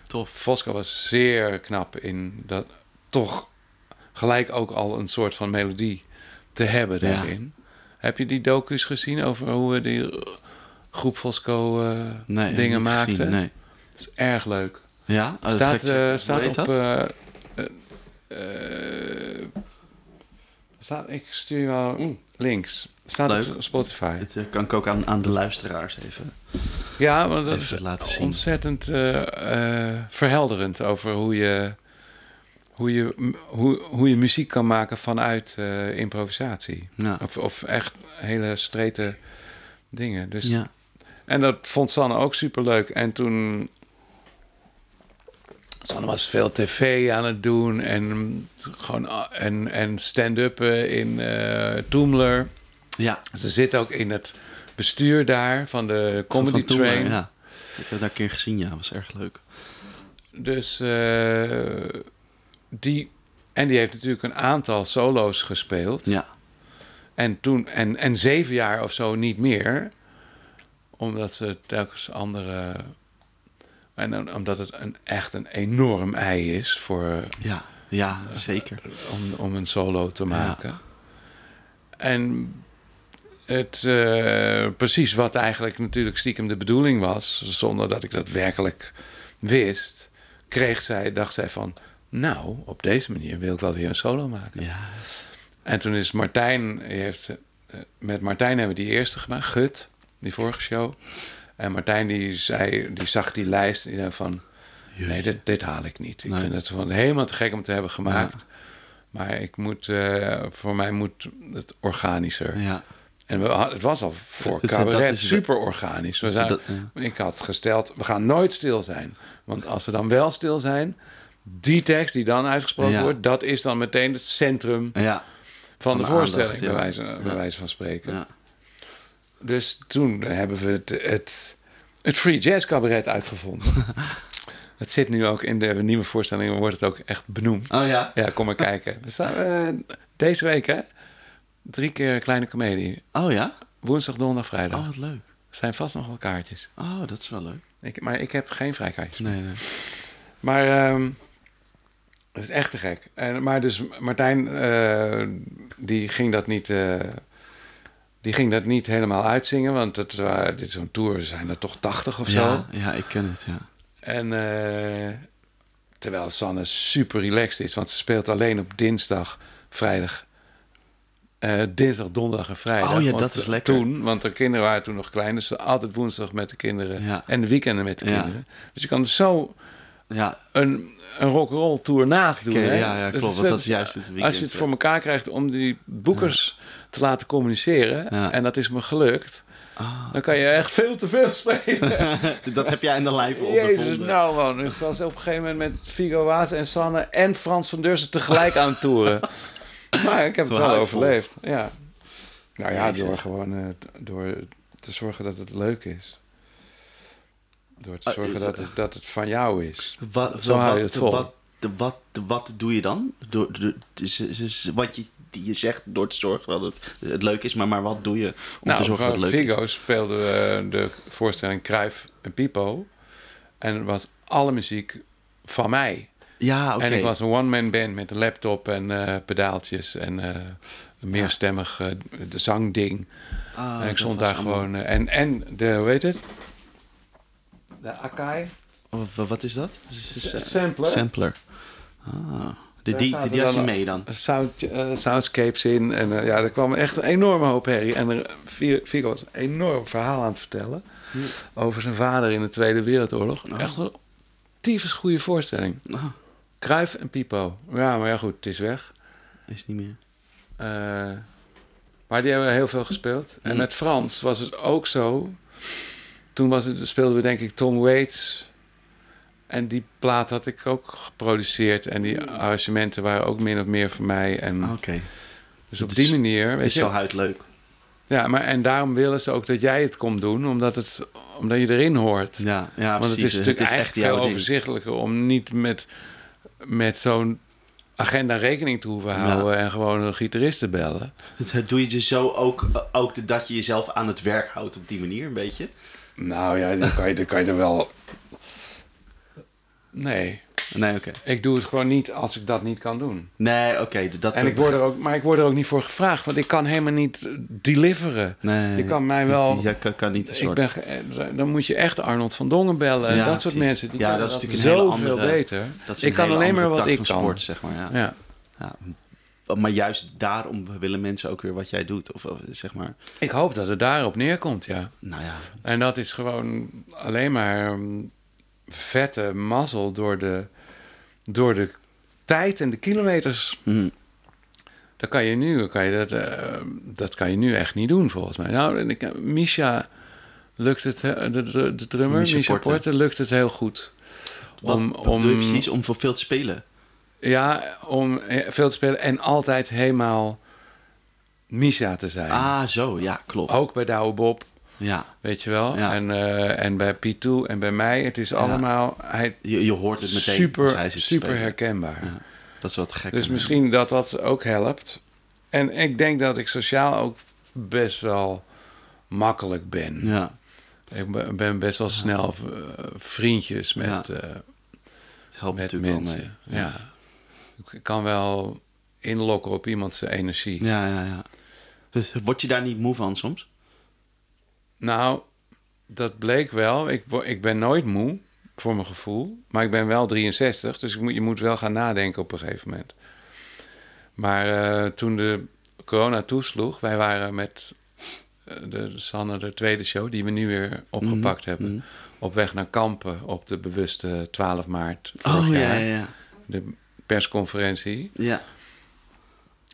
Tof. Fosco was zeer knap in dat toch gelijk ook al een soort van melodie te hebben daarin. Heb je die docu's gezien over hoe we die groep Fosco eh, Nee, dingen maakten? gezien, Nee. Het is erg leuk. Ja? Oh, dat staat Hoe staat op. dat? eh, staat, ik stuur je wel links. Staat Leuk. op Spotify. Dit kan ik ook aan, aan de luisteraars even, Ja, want dat even is laten zien. ontzettend verhelderend over hoe je, hoe, je, hoe, hoe je muziek kan maken vanuit eh, improvisatie. Ja. Of, of echt hele strete dingen. Dus, ja. En dat vond Sanne ook superleuk. En toen... Sanne was veel tv aan het doen en, gewoon, a- en, en stand-up in eh Toomler. Ja. Ze zit ook in het bestuur daar van de Comedy Van Train. Ja. Ik heb daar een keer gezien, ja. was erg leuk. Dus eh, die... En die heeft natuurlijk een aantal solo's gespeeld. Ja. En toen... En, en zeven jaar of zo niet meer. Omdat ze telkens andere... En omdat het een, echt een enorm ei is voor, Ja. Ja, zeker. om, om een solo te maken. En het, eh, precies wat eigenlijk natuurlijk stiekem de bedoeling was, zonder dat ik dat werkelijk wist, kreeg zij, dacht zij van, nou, op deze manier wil ik wel weer een solo maken. Ja. En toen is Martijn, heeft, eh, met Martijn hebben we die eerste gemaakt, Gut, die vorige show. En Martijn die zei, die zag die lijst en die dacht van, nee, dit, dit haal ik niet. Ik Nee. vind het helemaal te gek om te hebben gemaakt. Maar ik moet, eh, voor mij moet het organischer. Ja. En we, het was al voor dat cabaret is- super organisch. We zijn, dat- ja. Ik had gesteld, we gaan nooit stil zijn. Want als we dan wel stil zijn, die tekst die dan uitgesproken Ja. wordt, dat is dan meteen het centrum Ja. van, Van de, de voorstelling, aandacht, bij, wijze, bij Ja. wijze van spreken. Ja. Dus toen hebben we het, het, het Free Jazz Cabaret uitgevonden. *laughs* het zit nu ook in de nieuwe voorstellingen, wordt het ook echt benoemd. Oh ja? Ja, kom maar *laughs* kijken. We staan, eh, deze week, hè? Drie keer kleine comedie. Oh ja? Woensdag, donderdag, vrijdag. Oh, wat leuk. Er zijn vast nog wel kaartjes. Oh, dat is wel leuk. Ik, maar ik heb geen vrijkaartjes. Nee, nee. Maar ehm dat is echt te gek. En, maar dus Martijn, eh, die ging dat niet... eh, die ging dat niet helemaal uitzingen, want het, dit zo'n tour zijn er toch 80 of zo. Ja, ja, ik ken het, ja. En eh, terwijl Sanne super relaxed is, want ze speelt alleen op dinsdag, vrijdag. dinsdag, donderdag en vrijdag. Oh ja, Want dat is lekker. Toen, want de kinderen waren toen nog klein, dus ze altijd woensdag met de kinderen Ja. en de weekenden met de Ja. kinderen. Dus je kan zo Ja, een, een rock'n'roll tour naast doen. Hè? ja, ja, klopt, dat is- is juist het weekend, Als je het ja. voor elkaar krijgt om die boekers te laten communiceren, en dat is me gelukt, Ah. dan kan je echt veel te veel spelen. *laughs* dat heb jij in de Jezus, ondervonden. nou man, ik was op een gegeven moment met Figo Waas en Sanne en Frans van Deursen tegelijk aan het toeren. *laughs* maar ik heb het wel overleefd, ja. Nou ja, door gewoon eh, door te zorgen dat het leuk is. Door te Ah, zorgen eh, dat het, dat het van jou is. Wat, Zo hou je het vol. Wat, wat, wat doe je dan? Door, door, wat je, je zegt door te zorgen dat het, het leuk is, maar, maar wat doe je om nou, te zorgen dat het leuk Figo speelde eh, de voorstelling Kruif en Pipo. En het was alle muziek van mij. is? Ja, oké. En ik was een one-man band met een laptop en eh, pedaaltjes en eh, een meerstemmig de zangding. Ah, en ik stond daar allemaal- gewoon... en, en de, hoe heet het? De Akai. Oh, wa- wat is dat? S- s- Sampler. Sampler. Ah, de, die, die, die had je mee dan? Sound, eh, soundscapes in. En eh, ja, er kwam echt een enorme hoop herrie. En er, Vi- Vigo was een enorm verhaal aan het vertellen. Over zijn vader in de Tweede Wereldoorlog. Oh. Echt een tyfus goede voorstelling. Ah, Kruif en Pipo. Ja, maar ja goed, het is weg. is niet meer. Eh, maar die hebben heel veel gespeeld. En Mm. met Frans was het ook zo. Toen was het, speelden we denk ik Tom Waits. En die plaat had ik ook geproduceerd. En die arrangementen waren ook min of meer van mij. En Oké, dus op dus die manier, weet is je. wel huidleuk. Ja, maar en daarom willen ze ook dat jij het komt doen, omdat, het, omdat je erin hoort. Ja, ja Want het is natuurlijk echt jouw veel overzichtelijker om niet met, met zo'n agenda rekening te hoeven houden en gewoon een gitarist te bellen. Het doe je dus zo ook, ook dat je jezelf aan het werk houdt op die manier, een beetje? Nou ja, dan kan je, dan kan je er wel. Nee, Nee, oké. ik doe het gewoon niet als ik dat niet kan doen. Nee, oké. dat En ik word er ook, maar ik word er ook niet voor gevraagd, want ik kan helemaal niet eh, deliveren. Nee, Je kan mij wel- Je kan, kan niet een Ik soort... ben, eh, dan moet je echt Arnold van Dongen bellen en Ja, dat soort precies. mensen. Die Ja, dat is natuurlijk een hele zoveel andere- beter. dat is ik kan alleen maar wat ik kan. sport, zeg maar. Ja. Ja. Ja. Maar juist daarom willen mensen ook weer wat jij doet. Of, of, zeg maar, Ik hoop dat het daarop neerkomt, ja. nou ja. En dat is gewoon alleen maar mm, vette mazzel door de, door de tijd en de kilometers. Hm. Dat kan je nu, kan je dat, eh, dat kan je nu echt niet doen, volgens mij. Nou, en ik, Misha lukt het, de, de, de drummer, Misha Misha, Porte. Porte. lukt het heel goed. Wat, Om- wat om- precies? Om voor veel te spelen? Ja, om eh, veel te spelen en altijd helemaal Misha te zijn. Ah, zo. Ja, klopt. Ook bij Douwe Bob, Ja. weet je wel. Ja. En, eh, en bij P2 en bij mij. Het is allemaal hij, Je, je hoort het meteen super, hij zit super spelen. herkenbaar. Ja, dat is wat gek. Dus misschien dat dat ook helpt. En ik denk dat ik sociaal ook best wel makkelijk ben. Ja, Ik ben- best wel snel eh, vriendjes met, eh, het helpt met natuurlijk mensen. wel mee. Ja. Ik kan wel inlokken op iemand zijn energie. Ja, ja, ja. Dus word je daar niet moe van soms? Nou, dat bleek wel. Ik, ik ben nooit moe, voor mijn gevoel. Maar ik ben wel 63, dus ik moet, je moet wel gaan nadenken op een gegeven moment. Maar eh, toen de corona toesloeg, wij waren met eh, de Sanne, de tweede show, die we nu weer opgepakt Mhm, hebben, mhm. op weg naar Kampen op de bewuste 12 maart vorig Oh, ja, jaar. ja, ja. De persconferentie. Ja,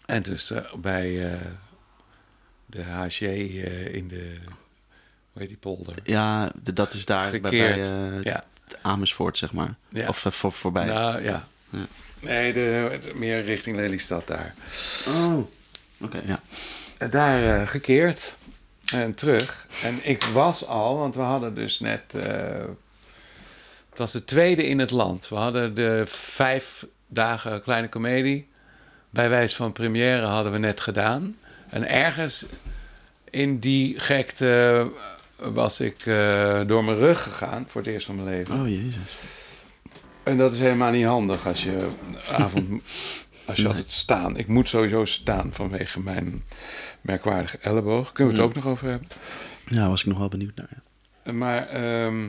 En dus bij eh, de HG eh, in de, hoe heet die polder? ja de- dat is daar bij, bij Gekeerd. eh, Ja. Amersfoort, zeg maar. Ja. Of voor, voorbij. Nou ja. Ja. Nee, de, meer richting Lelystad daar. Oh, oké, ja. Daar gekeerd en terug. En ik was al, want we hadden dus net. het was de tweede in het land. We hadden de vijf dagen kleine komedie. Bij wijze van première hadden we net gedaan. En ergens in die gekte was ik eh, door mijn rug gegaan voor het eerst van mijn leven. Oh, jezus. En dat is helemaal niet handig als je avond, *laughs* als je Nee. altijd staan. Ik moet sowieso staan vanwege mijn merkwaardige elleboog. Kunnen we het Mm. ook nog over hebben? Ja, was ik nog wel benieuwd naar. ja. Maar ehm,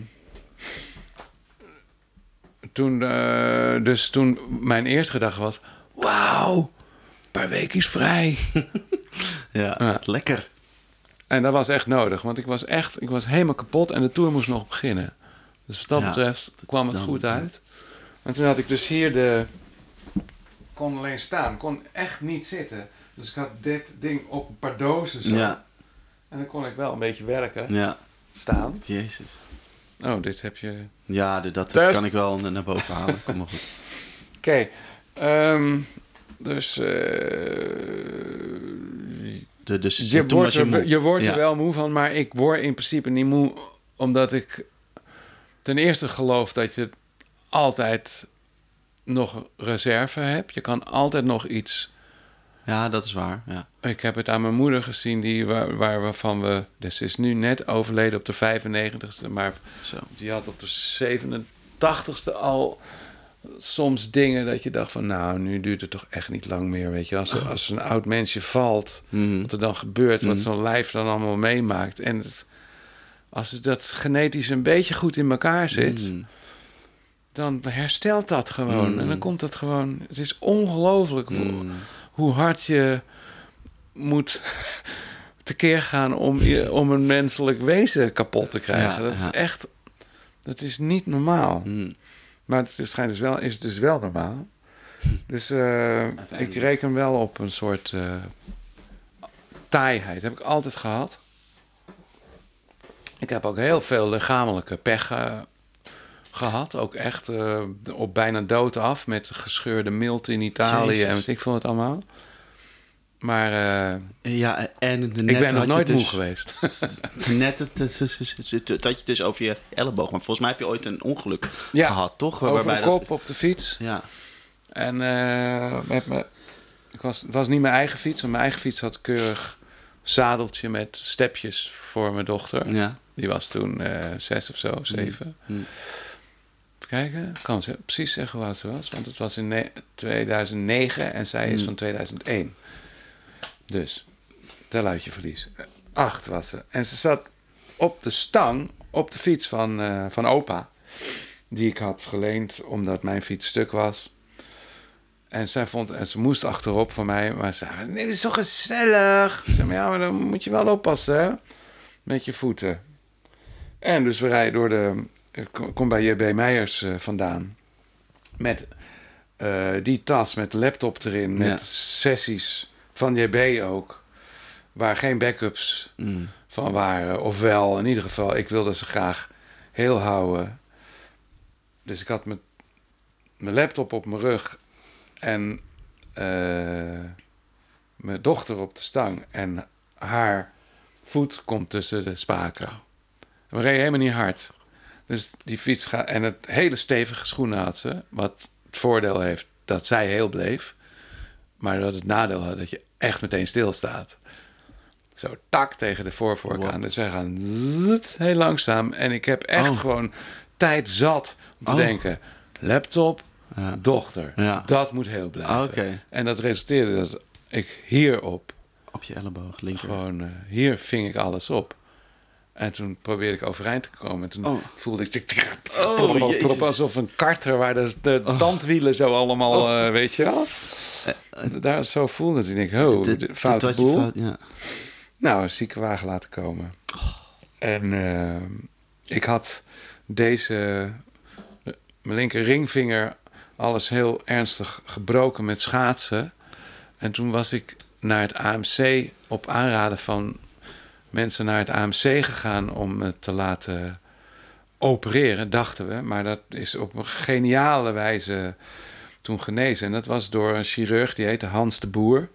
toen, eh, dus toen mijn eerste gedachte was: wauw, een paar weken is vrij. *laughs* Ja, Ja. lekker. En dat was echt nodig, want ik was echt, ik was helemaal kapot en de tour moest nog beginnen. Dus wat dat Ja, betreft kwam het goed uit. En toen had ik dus hier de... kon alleen staan, kon echt niet zitten. Dus ik had dit ding op een paar dozen zo. Ja, En dan kon ik wel een beetje werken, ja. staan. Jezus. Oh, dit heb je... Ja, dat, Test. dat kan ik wel naar boven halen. Kom maar goed. *laughs* Oké. ehm, dus... eh, De, dus je, wordt je er, je wordt Ja. er wel moe van, maar ik word in principe niet moe omdat ik ten eerste geloof dat je altijd nog reserve hebt. Je kan altijd nog iets. Ja, dat is waar. Ja. Ik heb het aan mijn moeder gezien, die, waar, waar, waarvan we. Dus ze is nu net overleden op de 95ste, maar Zo. die had op de 87ste al soms dingen dat je dacht van nou, nu duurt het toch echt niet lang meer, weet je. Als, er- als een oud mensje valt, Mhm. wat er dan gebeurt, wat Mhm. zo'n lijf dan allemaal meemaakt. En het, als het dat genetisch een beetje goed in elkaar zit, Mhm. dan herstelt dat gewoon. En dan komt dat gewoon. Het is ongelooflijk Mhm. Hoe hard je moet *laughs* tekeer gaan om, je, om een menselijk wezen kapot te krijgen. Ja, dat ja. is echt. Dat is niet normaal. Mhm. Maar het is, schijnt dus wel, is dus wel normaal. *laughs* Dus eh, ik reken wel op een soort eh taaiheid. Heb ik altijd gehad. Ik heb ook heel veel lichamelijke pech eh, gehad. Ook echt eh, op bijna dood af met gescheurde milt in Italië Jezus. en weet ik veel wat allemaal. Maar eh, Ja, en net ik ben nog nooit dus, moe geweest. Net het, het, het, het- het- dat je dus over je elleboog. Maar volgens mij heb je ooit een ongeluk Ja, gehad, toch? Over Waarbij mijn dat- kop op de fiets. Ja. En eh, met me, ik was, het was niet mijn eigen fiets, want mijn eigen fiets had keurig zadeltje met stepjes voor mijn dochter. Ja. Die was toen zes of zo, zeven. Mm. Even kijken, ik kan ze precies zeggen oud ze was, want het was in ne- 2009 en zij is Mm. van 2001. Dus, tel uit je verlies. Acht was ze. En ze zat op de stang op de fiets van, eh, van opa. Die ik had geleend omdat mijn fiets stuk was. En zij vond, en ze moest achterop van mij, maar ze zei: Nee, dit is zo gezellig. Ik zei: maar Ja, maar dan moet je wel oppassen, hè? Met je voeten. En dus we rijden door de. Ik kom- bij JB Meijers eh, vandaan. Met eh, die tas met laptop erin, met Ja. sessies van JB ook. Waar geen backups Mm. van waren. Ofwel, in ieder geval, ik wilde ze graag heel houden. Dus ik had mijn, mijn laptop op mijn rug en eh, mijn dochter op de stang. En haar voet komt tussen de spaken. We reden helemaal niet hard. Dus die fiets gaat. En het hele stevige schoenen had ze. Wat het voordeel heeft dat zij heel bleef. Maar dat het nadeel had dat je echt meteen stilstaat. Zo tak tegen de voorvork Wow. aan. Dus wij gaan heel langzaam. En ik heb echt Oh. gewoon tijd zat om te Oh. denken: laptop, Ja. dochter. Ja. Dat moet heel blijven. Ah. En dat resulteerde dat ik hierop Op je elleboog, linker. gewoon, eh, hier ving ik alles op. En toen probeerde ik overeind te komen. En toen Oh. voelde ik... tik, Oh, alsof een karter waar de, de tandwielen zo allemaal, eh, weet je wel. Daar zo voelde het. Ik denk, oh, de dit foute boel. fout- ja. Nou, een ziekenwagen laten komen. En eh, ik had deze, eh, mijn linker ringvinger, alles heel ernstig gebroken met schaatsen. En toen was ik naar het AMC op aanraden van mensen naar het AMC gegaan om het te laten opereren, dachten we. Maar dat is op een geniale wijze toen genezen. En dat was door een chirurg, die heette Hans de Boer.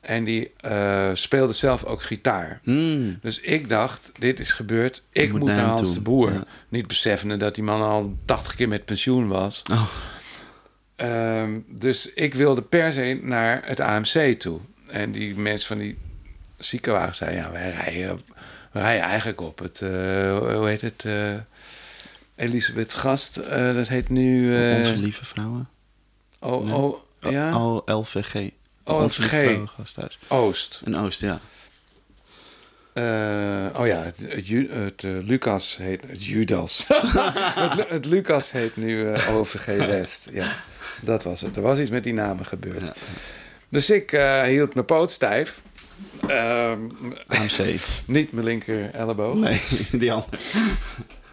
En die eh, speelde zelf ook gitaar. Mm. Dus ik dacht, dit is gebeurd. Ik moet moet, naar Hans toe. de Boer. Ja. Niet beseffende dat die man al 80 keer met pensioen was. Oh. Ehm, dus ik wilde per se naar het AMC toe. En die mensen van die ziekenwagen zeiden... ja, wij rijden, we rijden eigenlijk op het... eh, hoe heet het? eh, Elisabeth Gast. eh, dat heet nu... Onze lieve vrouwen. oh, nee. oh, ja? Oh, LVG. Oh, Onze lieve LVG. vrouwen gasthuis. Oost. In Oost, ja. Oh ja, het, het, Lucas heet... Het Judas. *laughs* het, het Lucas heet nu OVG West. Ja, dat was het. Er was iets met die namen gebeurd. Ja. Dus ik hield mijn poot stijf. Ehm, AMC. niet mijn linker elleboog. Nee, *laughs* die andere.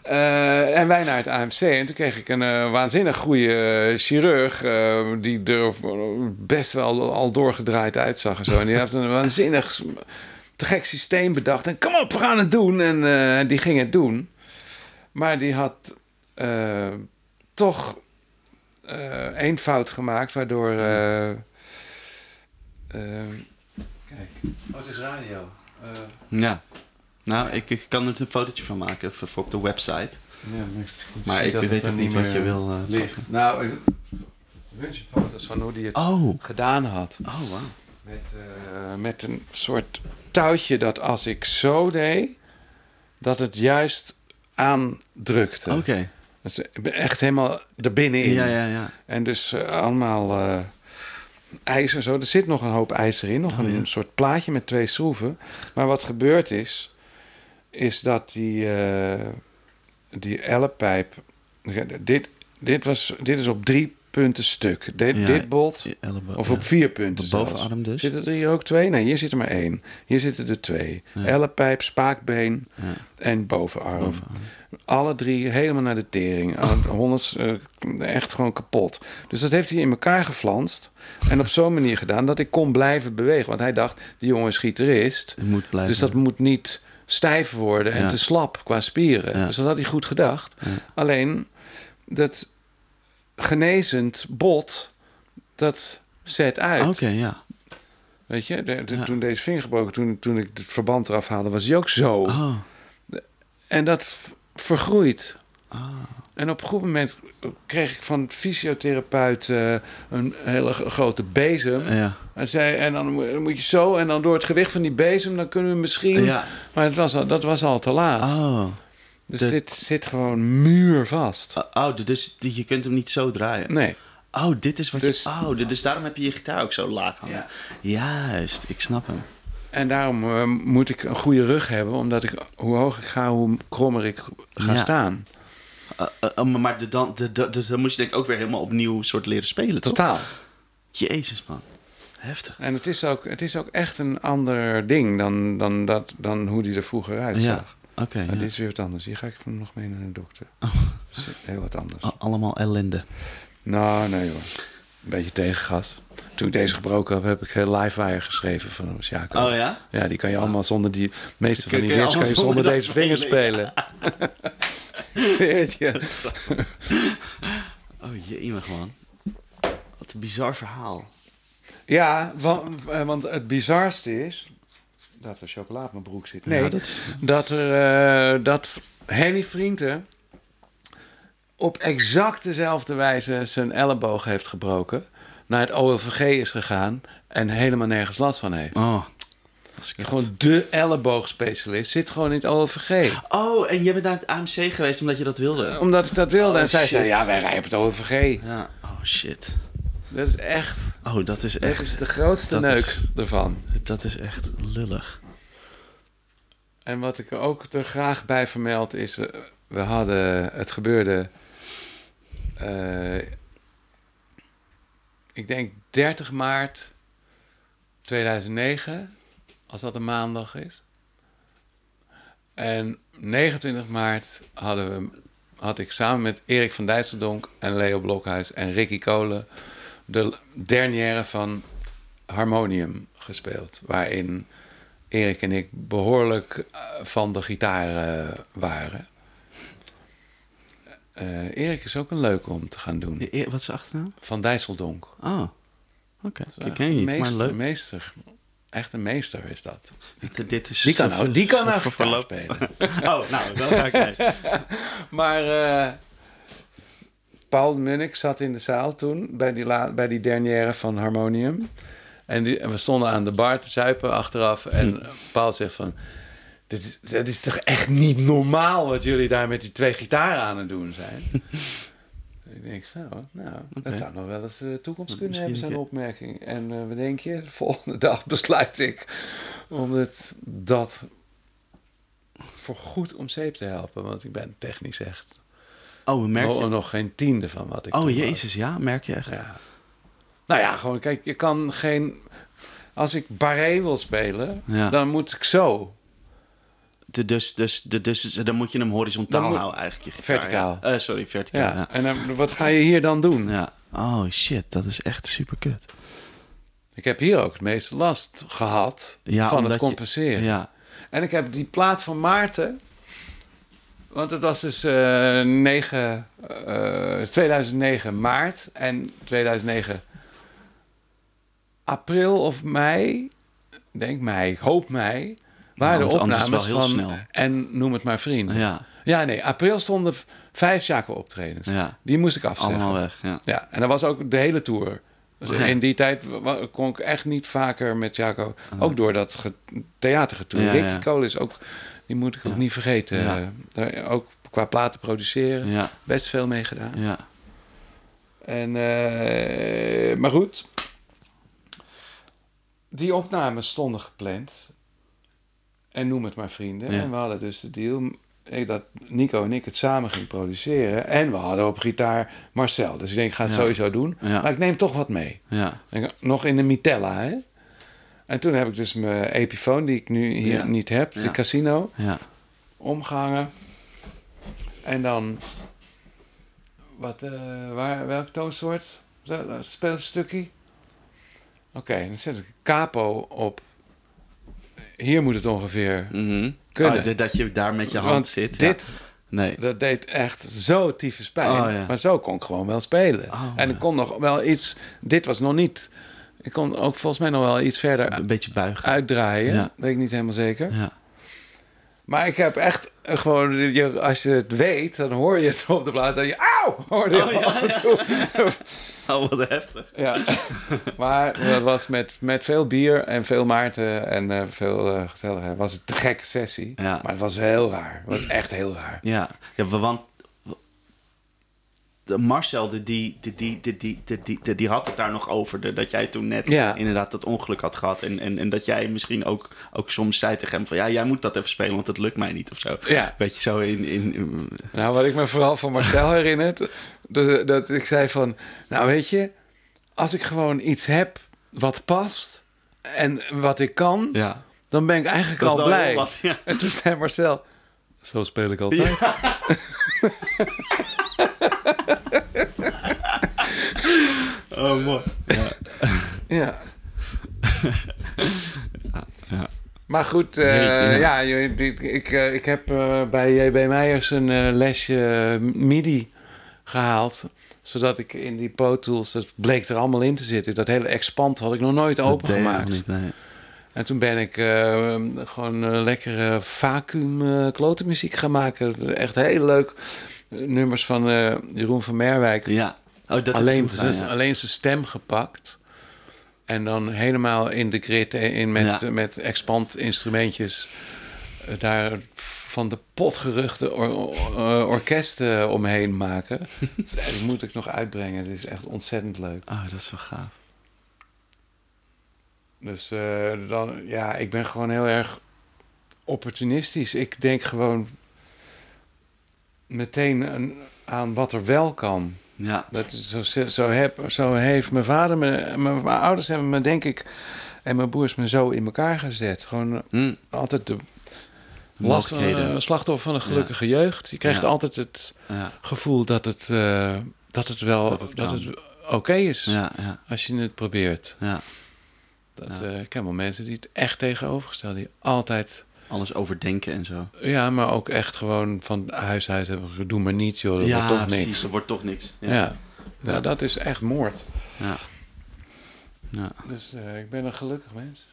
Eh, en wij naar het AMC. En toen kreeg ik een eh, waanzinnig goede chirurg. eh, die er best wel al doorgedraaid uitzag en zo. En die heeft een waanzinnig te gek systeem bedacht. En kom op, we gaan het doen. En die ging het doen. Maar die had toch één fout gemaakt, waardoor. Kijk, oh, het is radio. Eh, Ja. Nou, ik, ik kan er een fotootje van maken voor voor op de website. ja, maar ik, weet ook niet wat je wil eh, ligt. pakken. Nou, ik- wensfoto's van hoe die het Oh. gedaan had. Oh, wauw. Met, eh, met een soort touwtje dat als ik zo deed, dat het juist aandrukte. Oké. Dus ik ben echt helemaal er binnenin. Ja, ja, ja. En dus allemaal eh ijzer en zo. Er zit nog een hoop ijzer in. Nog Oh, een ja. soort plaatje met twee schroeven. Maar wat gebeurd is, is dat die, eh die ellepijp... Dit, dit, was, dit is op drie punten stuk. Dit, Ja, dit bot, elleboog, of op vier punten bovenarm dus. Zitten er hier ook twee? Nee, hier zit er maar één. Hier zitten er twee. Ellepijp, spaakbeen en bovenarm. bovenarm. Alle drie helemaal naar de tering. De Honderd, eh, echt gewoon kapot. Dus dat heeft hij in elkaar geflanst. En op zo'n manier gedaan dat ik kon blijven bewegen. Want hij dacht, die jongen is gitarist. Moet blijven. Dus dat moet niet stijf worden en Ja. te slap qua spieren. Ja. Dus dat had hij goed gedacht. Ja. Alleen, dat genezend bot, dat zet uit. Oké, ja. Weet je, de- de- Ja. toen deze vinger gebroken, toen, toen ik het verband eraf haalde, was hij ook zo. Oh. En dat vergroeit. Ah. En op een goed moment kreeg ik van de fysiotherapeut eh, een hele grote bezem. Ja. En, zei, en dan moet- dan moet je zo, en dan door het gewicht van die bezem, dan kunnen we misschien. Ja. Maar het was al, dat was al te laat. Oh. Dus de- dit zit gewoon muurvast. Oh, dus die- je kunt hem niet zo draaien. Nee. Oh, dit is wat Dus- je... Oh, dus daarom heb je je gitaar ook zo laag hangen. Juist, ik snap hem. En daarom eh, moet ik een goede rug hebben, omdat ik, hoe hoog ik ga, hoe krommer ik ga Ja. staan. Uh, uh, uh, maar de, dan, de, de, dus dan moet je denk ik ook weer helemaal opnieuw soort leren spelen, toch? Totaal. Jezus, man. Heftig. En het is ook, het is ook echt een ander ding dan, dan, dat, dan hoe die er vroeger uitzag. Oké, Maar ja. dit is weer wat anders. Hier ga ik nog mee naar de dokter. Oh. Heel wat anders. Allemaal ellende. Nou, nee hoor. Een beetje tegengas. Toen ik deze gebroken heb, heb ik heel Livewire geschreven van Sjako. Oh ja? Ja, die kan je allemaal zonder die... meeste van die riffs kan je zonder zonder deze vingers spelen. *laughs* Weet je? Oh jemig, man. Wat een bizar verhaal. Ja, want, eh, want het bizarste is... dat er chocola op mijn broek zit. Nee, Ja, dat dat er eh, dat Henny Vrienden op exact dezelfde wijze zijn elleboog heeft gebroken, naar het OLVG is gegaan en helemaal nergens last van heeft. Oh, dat is kut. Gewoon de elleboogspecialist zit gewoon in het OLVG. Oh, en jij bent naar het AMC geweest omdat je dat wilde? Omdat ik dat wilde. Oh, en zij zei, shit. ja, wij rijden op het OLVG. Ja. Oh, shit. Dat is echt, Oh, dat is dat echt... is de grootste dat neuk is- ervan. Dat is echt lullig. En wat ik er ook er graag bij vermeld is, we, we hadden, het gebeurde, eh, ik denk 30 maart 2009, als dat een maandag is. En 29 maart hadden we, had ik samen met Erik van Dijsseldonk en Leo Blokhuis en Ricky Kolen de dernière van Harmonium gespeeld. Waarin Erik en ik behoorlijk eh, van de gitaar eh, waren. Eh, Erik is ook een leuke om te gaan doen. E- Wat is de achternaam? Van Dijsseldonk. Oh, oké. Dat Ik ken je maar meester, leuk. Meester. Echt een meester is dat. Ik- Dit is Die kan zo- nou, die kan nou voor spelen. *laughs* Oh, nou, dan ga ik mee. *laughs* Maar eh, Paul Munnik zat in de zaal toen bij die, la, bij die dernière van Harmonium. En, die, en we stonden aan de bar te zuipen achteraf. En Paul zegt van... Dit is, dit is toch echt niet normaal wat jullie daar met die twee gitaren aan het doen zijn? *laughs* ik denk zo, nou, dat Oké. zou nog wel eens de toekomst kunnen Misschien hebben, zo'n opmerking. En eh wat denk je? De volgende *laughs* dag besluit ik om het, dat voor goed om zeep te helpen. Want ik ben technisch echt Oh, merk nog, je? nog geen tiende van wat ik Oh, jezus, ja, merk je echt? Ja. Nou ja, gewoon, kijk, je kan geen... Als ik barré wil spelen, Ja. dan moet ik zo. de- dus, dus, de, dus dan moet je hem horizontaal moet- houden eigenlijk. Je Verticaal. ja. Eh, sorry, verticaal. Ja. En dan, wat ga je hier dan doen? Ja. Oh shit, dat is echt super kut. Ik heb hier ook het meeste last gehad van het je- compenseren. Ja. En ik heb die plaat van Maarten. Want het was dus eh 9, eh, 2009 maart en 2009 april of mei. Denk mei, ik hoop mei. Waren want de opnames van snel. En noem het maar vrienden. Ja, Ja. nee, april stonden vijf Jaco optredens. Ja. Die moest ik afzeggen. Allemaal weg. Ja. Ja, en dat was ook de hele tour. Dus in die tijd kon ik echt niet vaker met Jaco. Ook door dat ge theatergetour. Ja, Rick ja. is ook, die moet ik ook niet vergeten. Eh, Daar ook qua platen produceren, best veel mee gedaan. Ja. En, eh, maar goed, die opnames stonden gepland. En noem het maar vrienden. Ja. En we hadden dus de deal eh, dat Nico en ik het samen gingen produceren. En we hadden op gitaar Marcel. Dus ik denk, ik ga het Ja. sowieso doen. Ja. Maar ik neem toch wat mee. Nog in de Mitella, hè? En toen heb ik dus mijn Epiphone, die ik nu hier Ja. niet heb, de Casino, Ja. omgehangen. En dan, wat, eh, waar, welk toonsoort? Speelstukje? Oké, dan zet ik capo op. Hier moet het ongeveer Mhm. kunnen. Oh, de- dat je daar met je hand Want zit. ja. dit, Nee. dat deed echt zo tyfus pijn. Oh, ja. Maar zo kon ik gewoon wel spelen. Oh, en ik kon nog wel iets... Dit was nog niet... Ik kon ook volgens mij nog wel iets verder Een beetje buigen. uitdraaien. Ja. Weet ik niet helemaal zeker. Ja. Maar ik heb echt eh, gewoon... je- Als je het weet, dan hoor je het op de plaat. En je... Auw! Hoorde je Oh, ja, af en toe. *laughs* Oh, wat heftig. Ja. maar dat was met, met veel bier en veel Maarten en eh, veel eh gezelligheid. Was het een gekke sessie. Ja. Maar het was heel raar. Het was echt heel raar. Ja, ja wa- want de Marcel, die, die, die, die, die, die, die, die, had het daar nog over. de- dat jij toen net Ja. inderdaad dat ongeluk had gehad. En, en, en dat jij misschien ook, ook soms zei tegen hem van... ja, jij moet dat even spelen, want het lukt mij niet of zo. Ja. Weet je, zo in... in, in- Nou, wat ik me vooral van Marcel herinnert, dat, dat ik zei van, nou weet je, als ik gewoon iets heb wat past en wat ik kan, ja. dan ben ik eigenlijk Dat al blij. wat, ja. En toen zei Marcel, zo speel ik altijd. *laughs* Oh, mooi. Ja. Ja. Maar goed, eh, Jeetje, ja. ik, eh, ik heb eh, bij JB Meijers een lesje MIDI gehaald. Zodat ik in die Pro Tools, dat bleek er allemaal in te zitten. Dat hele expand had ik nog nooit opengemaakt. niet, nee. En toen ben ik gewoon lekkere vacuüm klotenmuziek gaan maken. Echt heel leuk. Nummers van Jeroen van Merwijk. Ja. Oh, dat alleen, zijn- ja. alleen zijn stem gepakt. En dan helemaal in de grid eh, in met, Ja. met expand instrumentjes. eh, daar van de potgeruchte or, or- orkesten omheen maken. *laughs* Eh, Die moet ik nog uitbrengen. Het is echt ontzettend leuk. Oh, dat is wel gaaf. Dus eh, dan, ja, ik ben gewoon heel erg opportunistisch. Ik denk gewoon meteen aan wat er wel kan. Ja. Dat is zo, zo, heb, zo heeft mijn vader, mijn, mijn ouders hebben me denk ik en mijn broers me zo in elkaar gezet. Gewoon Hm. altijd de last van, slachtoffer van een gelukkige jeugd. Je krijgt Ja. altijd het Ja. gevoel dat het, eh, dat het wel Dat het oké is Ja, ja, als je het probeert. ja. Dat, eh, ik ken wel mensen die het echt tegenovergesteld, die altijd, Alles overdenken en zo. ja, maar ook echt gewoon van huis uit hebben, doe maar niet, joh, dat wordt toch precies. niks. Er wordt toch niks. Ja, Ja. Nou, dat is echt moord. Ja. Ja. Dus eh, ik ben een gelukkig mens.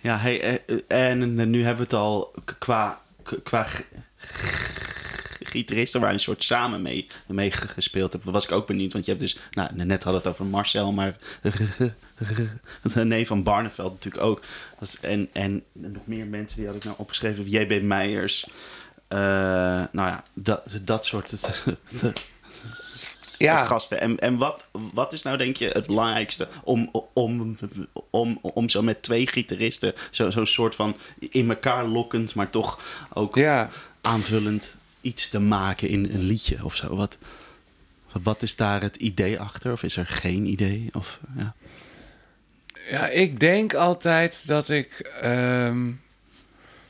Ja, hey, eh, eh, en eh, nu hebben we het al qua, qua gitaristen waar je een soort samen mee, mee ge- gespeeld hebt. Was ik ook benieuwd, want je hebt dus, nou, net hadden het over Marcel, maar *laughs* nee van Barneveld natuurlijk ook. En, en nog meer mensen, die had ik nou opgeschreven. JB Meijers. Eh, nou ja, dat, dat soort Ja, *laughs* gasten. En, en wat, wat is nou, denk je, het belangrijkste om, om, om, om zo met twee gitaristen zo'n zo soort van in elkaar lokkend, maar toch ook ja. aanvullend iets te maken in een liedje of zo? Wat, wat is daar het idee achter? Of is er geen idee? Of, ja. ja, ik denk altijd dat ik... ehm,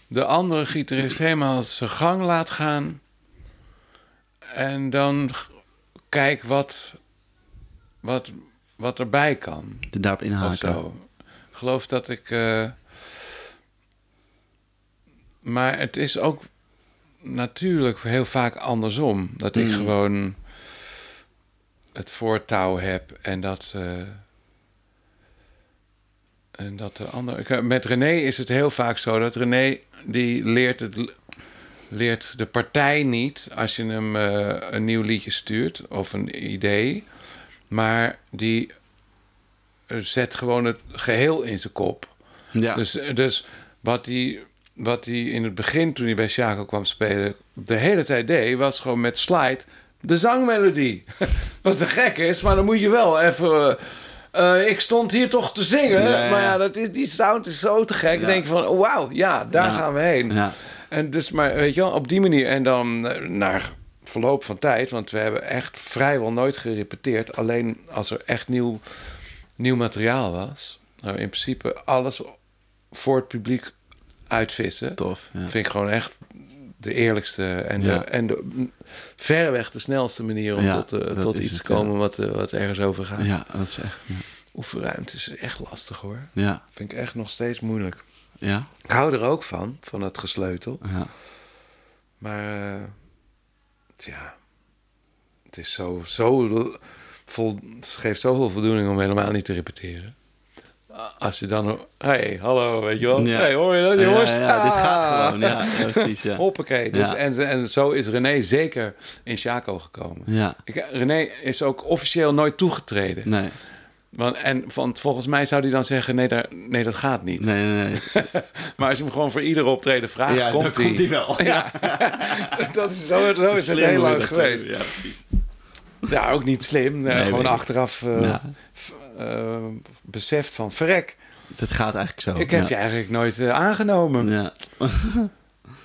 de andere gitarist helemaal zijn gang laat gaan. En dan kijk wat, wat, wat erbij kan. De daarop inhaken. Ik geloof dat ik. eh, maar het is ook natuurlijk heel vaak andersom. Dat ik Mm. gewoon het voortouw heb en dat. eh, en dat de andere. ik- Met René is het heel vaak zo dat René die leert het. Leert de partij niet als je hem eh, een nieuw liedje stuurt of een idee. Maar die eh, zet gewoon het geheel in zijn kop. Ja. Dus, dus wat hij wat hij in het begin, toen hij bij Chaco kwam spelen, de hele tijd deed, was gewoon met slide de zangmelodie. *laughs* Wat te gek is, maar dan moet je wel even. eh, ik stond hier toch te zingen, Ja, ja, maar ja, dat is, die sound is zo te gek. Ja. Dan denk van, oh, wauw, ja, daar gaan we heen. ja. En dus, maar weet je wel, op die manier. En dan eh, naar verloop van tijd, want we hebben echt vrijwel nooit gerepeteerd. Alleen als er echt nieuw, nieuw materiaal was. Nou, in principe alles voor het publiek uitvissen. Tof. Ja. Vind ik gewoon echt de eerlijkste en, Ja. de, en de verreweg de snelste manier om Ja, tot, eh, dat tot iets het, te komen wat, eh, wat ergens over gaat. ja, dat is echt. Ja. Oefenruimte is echt lastig hoor. Ja. Vind ik echt nog steeds moeilijk. Ja. Ik hou er ook van, van het gesleutel. ja. Maar eh, ja, het is zo, zo vol, het geeft zoveel voldoening om helemaal niet te repeteren. Als je dan, hey, hallo, weet je wel? Ja. Hey, hoor je dat, Ja, dit gaat Ah. gewoon. Ja, precies. Ja. Hoppakee. Dus, en, en zo is René zeker in Chaco gekomen. Ja. Ik, René is ook officieel nooit toegetreden. Nee. Want, en van, volgens mij zou hij dan zeggen: nee, daar, nee dat gaat niet. Nee, nee, nee. *laughs* Maar als je hem gewoon voor iedere optreden vraagt, Ja, komt dan hij. komt hij wel. *laughs* Ja. Dus dat is zo, zo is het heel lang geweest. Ja, precies. Ja, ook niet slim. Nee, gewoon achteraf eh, beseft van... Verrek, Dat gaat eigenlijk zo. ik heb ja. je eigenlijk nooit eh, aangenomen. Ja. *laughs*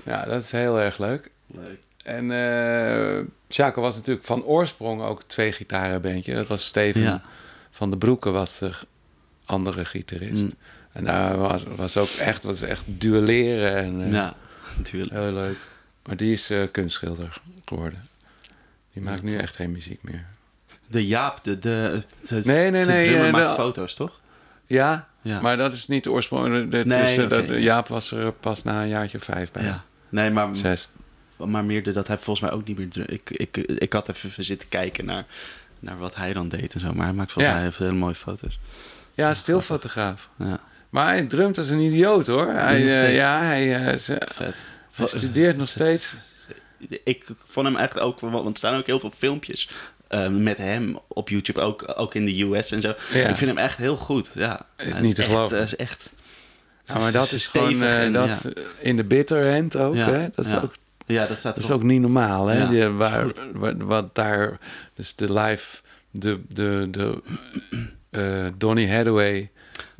Ja, dat is heel erg leuk. Leuk. En eh Chaco was natuurlijk van oorsprong ook twee gitarenbandje. Dat was Steven Ja. van de Broeken was de andere gitarist. Mm. En daar was, was ook echt, was echt duelleren en eh, Ja, *laughs* natuurlijk. heel leuk. Maar die is eh, kunstschilder geworden. Die maakt nu echt geen muziek meer. De Jaap, de, de, de, Nee, nee, de nee, drummer eh, maakt de- foto's, toch? Ja, Ja. maar dat is niet de oorsprong. De, Nee, tussen, oké. dat, Jaap was er pas na een jaartje of vijf bij. ja. Nee, maar, Zes. maar meer de, dat hij volgens mij ook niet meer... Ik, ik, ik had even zitten kijken naar, naar wat hij dan deed en zo. Maar hij maakt volgens Ja. mij hele mooie foto's. Ja, stilfotograaf. Ja, Maar hij drumt als een idioot hoor. Hij, eh, steeds. ja, hij, eh, ze- hij studeert nog steeds. Ik vond hem echt ook... Want er staan ook heel veel filmpjes eh, met hem op YouTube. Ook, ook in de US en zo. Ja. Ik vind hem echt heel goed. Ja, Is niet te geloven. hij is echt... Ja, maar dat is stevig gewoon eh, en, dat, ja. in de bitter end ook. Ja, Hè? Dat, is ook Ja, dat staat dat is ook niet normaal. Hè? Ja, Die, is waar, wat, daar, dus de live, de, de, de eh, Donny Hathaway,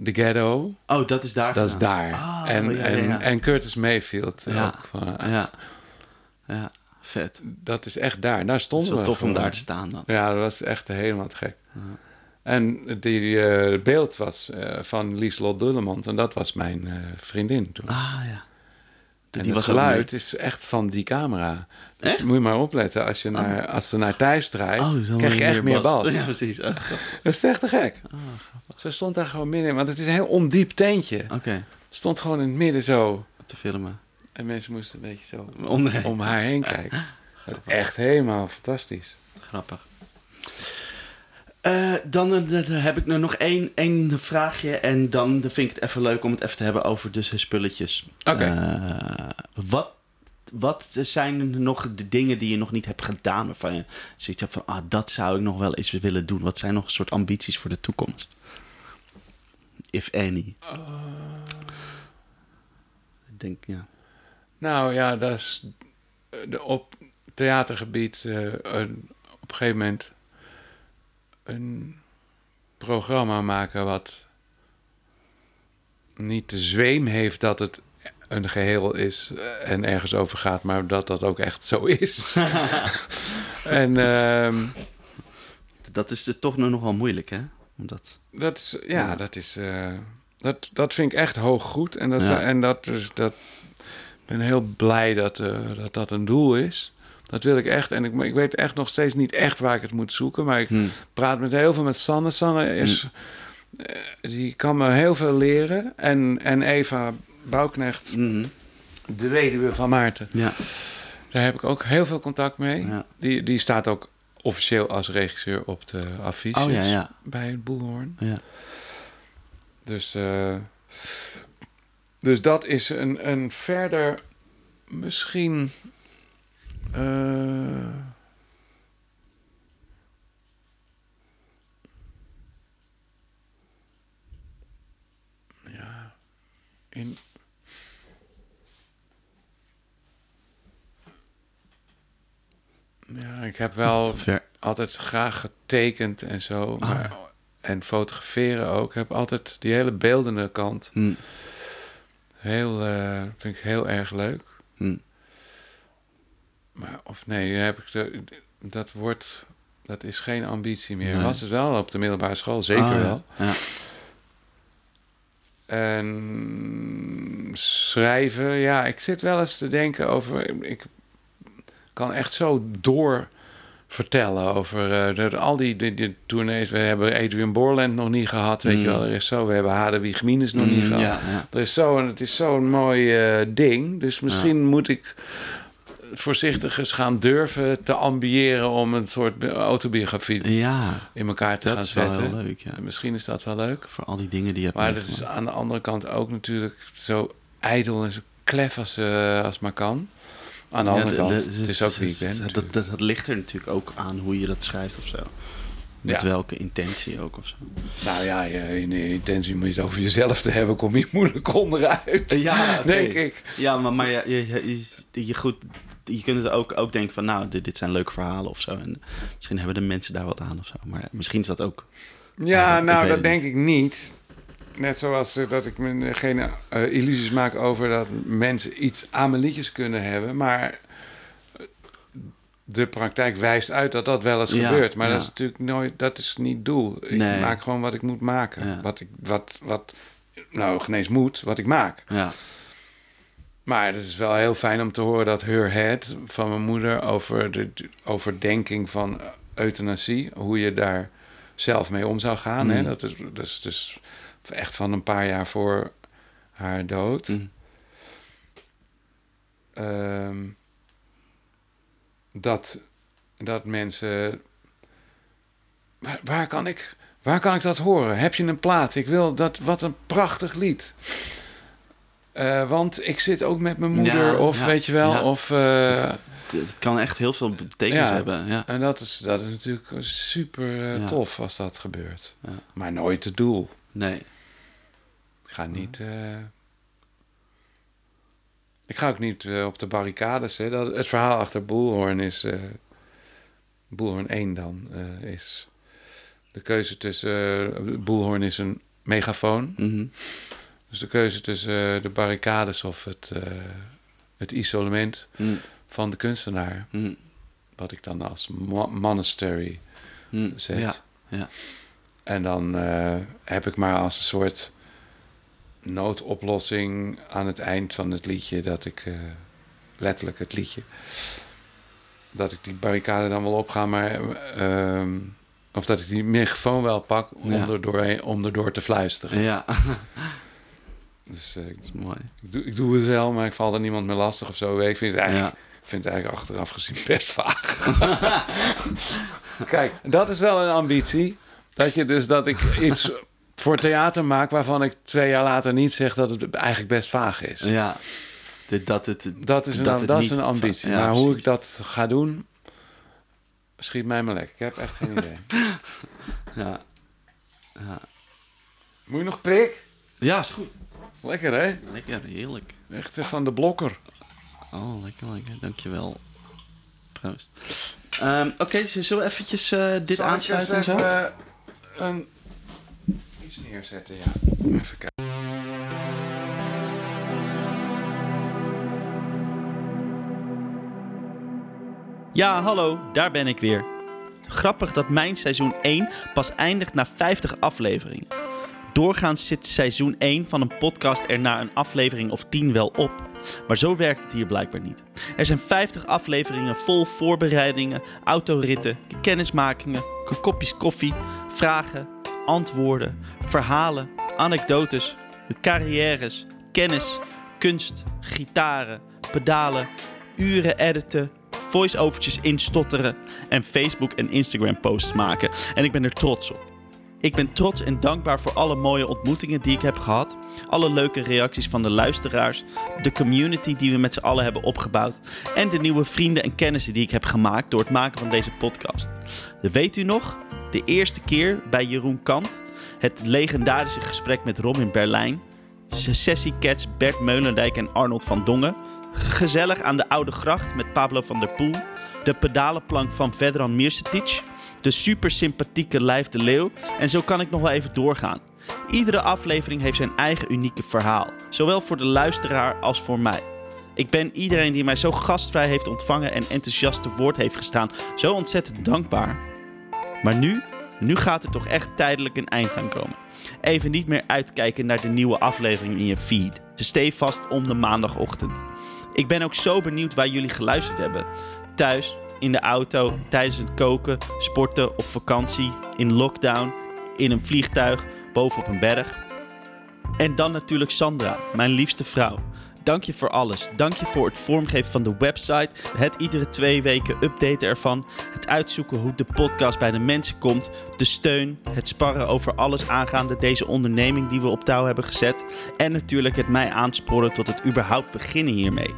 The Ghetto, Oh, dat is daar dat is daar. Ah, en, ja, ja, en, en Curtis Mayfield Ja. ook. Van, Ja, ja vet. Dat is echt daar. Daar Het stonden is wel we tof om daar te staan dan. Ja, dat was echt helemaal te gek. En die eh, beeld was eh, van Lieslot Dullemond. En dat was mijn eh, vriendin toen. Ah, ja. en die het geluid is echt van die camera. Dus Echt? moet je maar opletten. Als, je naar, als ze naar Thijs draait, Oh, krijg je echt meer bas. *laughs* Ja, precies. Oh. Dat is echt te gek. Ze stond daar gewoon midden. Want het is een heel ondiep tentje. Oké, Stond gewoon in het midden zo. te filmen. En mensen moesten een beetje zo om haar heen kijken. Echt helemaal fantastisch. Grappig. Eh, dan eh, dan heb ik nog één, één vraagje. En dan vind ik het even leuk om het even te hebben over dus de spulletjes. Oké. Eh, wat, wat zijn nog de dingen die je nog niet hebt gedaan? Waarvan je zoiets hebt van, ah, dat zou ik nog wel eens willen doen. Wat zijn nog een soort ambities voor de toekomst? If any. Ik denk, ja. Nou ja, dat is eh, de, op theatergebied eh, een, op een gegeven moment een programma maken wat niet de zweem heeft dat het een geheel is eh, en ergens over gaat, maar dat dat ook echt zo is. *laughs* en ehm, Dat is er toch nog wel moeilijk, hè? Omdat... dat is, ja, Ja. dat is, eh, dat, dat vind ik echt hoog goed. En dat, Ja. en dat is, dat, ben heel blij dat, eh, dat dat een doel is. Dat wil ik echt. En ik, ik weet echt nog steeds niet echt waar ik het moet zoeken. Maar ik Hm. praat met heel veel met Sanne. Sanne is... eh, die kan me heel veel leren. En, en Eva Bouwknecht, Mhm. de weduwe van Maarten. Ja. Daar heb ik ook heel veel contact mee. Ja. Die, die staat ook officieel als regisseur op de affiches Oh ja, ja. bij het Boelhoorn. ja. Dus, eh, dus dat is een, een verder misschien. eh, ja, in. Ja, ik heb wel altijd graag getekend en zo. Maar, En fotograferen ook. Ik heb altijd die hele beeldende kant. Hm. Heel, eh, vind ik heel erg leuk. Hm. Maar of nee, heb ik de, dat wordt, dat is geen ambitie meer. Nee. Was het wel op de middelbare school, zeker ja. wel. Ja. En schrijven, ja, ik zit wel eens te denken over. Ik kan echt zo door vertellen over de- al die, die, die tournees. We hebben Adrian Borland nog niet gehad, weet Mm. je wel. Er is zo, we hebben Hadewig Minus nog niet Mm, gehad. ja, ja. Er is zo, het is zo'n mooi eh, ding. Dus misschien moet ik voorzichtig eens gaan durven te ambiëren om een soort autobiografie ja, in elkaar te dat gaan is wel zetten. heel leuk. Ja. En Misschien is dat wel leuk. Voor al die dingen die je hebt Maar dat is aan de andere kant ook natuurlijk zo ijdel en zo klef als, eh, als maar kan. Aan de Ja, andere de- kant, de- het is ook wie ik ben. Dat, dat, dat ligt er natuurlijk ook aan hoe je dat schrijft of zo. Met Ja. welke intentie ook of zo. Nou ja, je, in de intentie moet je het over jezelf te hebben, kom je moeilijk onderuit. Ja, *laughs* denk ik. Ja, maar, maar je, je, je, je, goed, je kunt het ook, ook denken van... nou, dit, dit zijn leuke verhalen of zo. En misschien hebben de mensen daar wat aan of zo. Maar misschien is dat ook... Ja, nou, dat denk ik niet. Net zoals eh, dat ik me geen eh, illusies maak over dat mensen iets aan mijn liedjes kunnen hebben. Maar de praktijk wijst uit dat dat wel eens Ja, gebeurt. Maar ja. dat is natuurlijk nooit, dat is niet doel. Ik Nee. maak gewoon wat ik moet maken. Ja. Wat ik, wat, wat, nou, genees moet, wat ik maak. Ja, Maar het is wel heel fijn om te horen dat Her Head van mijn moeder over de de overdenking van euthanasie, hoe je daar zelf mee om zou gaan. Hè? Mm. Dat, is, dat is dus echt van een paar jaar voor haar dood. Mm. Ehm, dat, dat mensen. Waar, waar, kan ik, waar kan ik dat horen? Heb je een plaat? Ik wil dat. Wat een prachtig lied. Eh, want ik zit ook met mijn moeder, Ja, of ja, weet je wel, ja. of. eh, het, kan echt heel veel betekenis hebben. Ja. en dat is, dat is natuurlijk super eh, tof als dat gebeurt. Ja. Maar nooit het doel. Nee. Ik ga niet. eh, ik ga ook niet eh, op de barricades. Hè. Dat, het verhaal achter Boelhoorn is. eh Boelhoorn 1 dan. is de keuze tussen. Boelhoorn is een megafoon. Mhm. Dus de keuze tussen de barricades of het, het isolement Mm. van de kunstenaar. Mm. Wat ik dan als mo- monastery zet. Ja. ja. En dan heb ik maar als een soort noodoplossing aan het eind van het liedje dat ik eh, letterlijk het liedje dat ik die barricade dan wel opga, maar ehm, of dat ik die microfoon wel pak om, Ja. er, doorheen, om erdoor te fluisteren. Ja, *laughs* Dus eh, dat is mooi. ik doe, ik doe het wel, maar ik val er niemand meer lastig of zo. Ik vind het eigenlijk, Ja. vind het eigenlijk achteraf gezien best vaag. *laughs* Kijk, dat is wel een ambitie. Dat je dus dat ik iets voor theater maak waarvan ik twee jaar later niet zeg dat het eigenlijk best vaag is. Ja. Dat het, Dat is een, dat is een ambitie. ja, maar hoe ik dat ga doen, schiet mij maar lek. Ik heb echt geen *laughs* idee. Ja. Ja. Moet je nog prik? ja, is goed. Lekker hè? Lekker, heerlijk. Echt van de blokker. Oh, lekker, lekker. Dankjewel. Proost. Ehm, Oké, z- zullen we eventjes eh, dit Zal aansluiten en zo? even, een, neerzetten, ja. Even kijken. Ja, hallo, daar ben ik weer. Grappig dat mijn seizoen 1 pas eindigt na 50 afleveringen. Doorgaans zit seizoen 1 van een podcast er na een aflevering of 10 wel op. Maar zo werkt het hier blijkbaar niet. Er zijn 50 afleveringen vol voorbereidingen, autoritten, kennismakingen, kopjes koffie, vragen, antwoorden, verhalen, anekdotes, carrières, kennis, kunst, gitaren, pedalen, uren editen, voice-overtjes instotteren en Facebook en Instagram posts maken. En ik ben er trots op. Ik ben trots en dankbaar voor alle mooie ontmoetingen die ik heb gehad. Alle leuke reacties van de luisteraars. De community die we met z'n allen hebben opgebouwd. En de nieuwe vrienden en kennissen die ik heb gemaakt door het maken van deze podcast. Weet u nog? De eerste keer bij Jeroen Kant. Het legendarische gesprek met Robin Berlijn. Sessie Cats, Bert Meulendijk en Arnold van Dongen. Gezellig aan de Oude Gracht met Pablo van der Poel. De pedalenplank van Vedran Mircetic. De super sympathieke Lijf de Leeuw. En zo kan ik nog wel even doorgaan. Iedere aflevering heeft zijn eigen unieke verhaal. Zowel voor de luisteraar als voor mij. Ik ben iedereen die mij zo gastvrij heeft ontvangen en enthousiast te woord heeft gestaan zo ontzettend dankbaar. Maar nu, nu gaat er toch echt tijdelijk een eind aan komen. Even niet meer uitkijken naar de nieuwe aflevering in je feed. Ze stee vast om de maandagochtend. Ik ben ook zo benieuwd waar jullie geluisterd hebben. Thuis, in de auto, tijdens het koken, sporten, op vakantie, in lockdown, in een vliegtuig, boven op een berg. En dan natuurlijk Sandra, mijn liefste vrouw. Dank je voor alles. Dank je voor het vormgeven van de website, het iedere twee weken updaten ervan, het uitzoeken hoe de podcast bij de mensen komt, de steun, het sparren over alles aangaande deze onderneming die we op touw hebben gezet en natuurlijk het mij aansporen tot het überhaupt beginnen hiermee.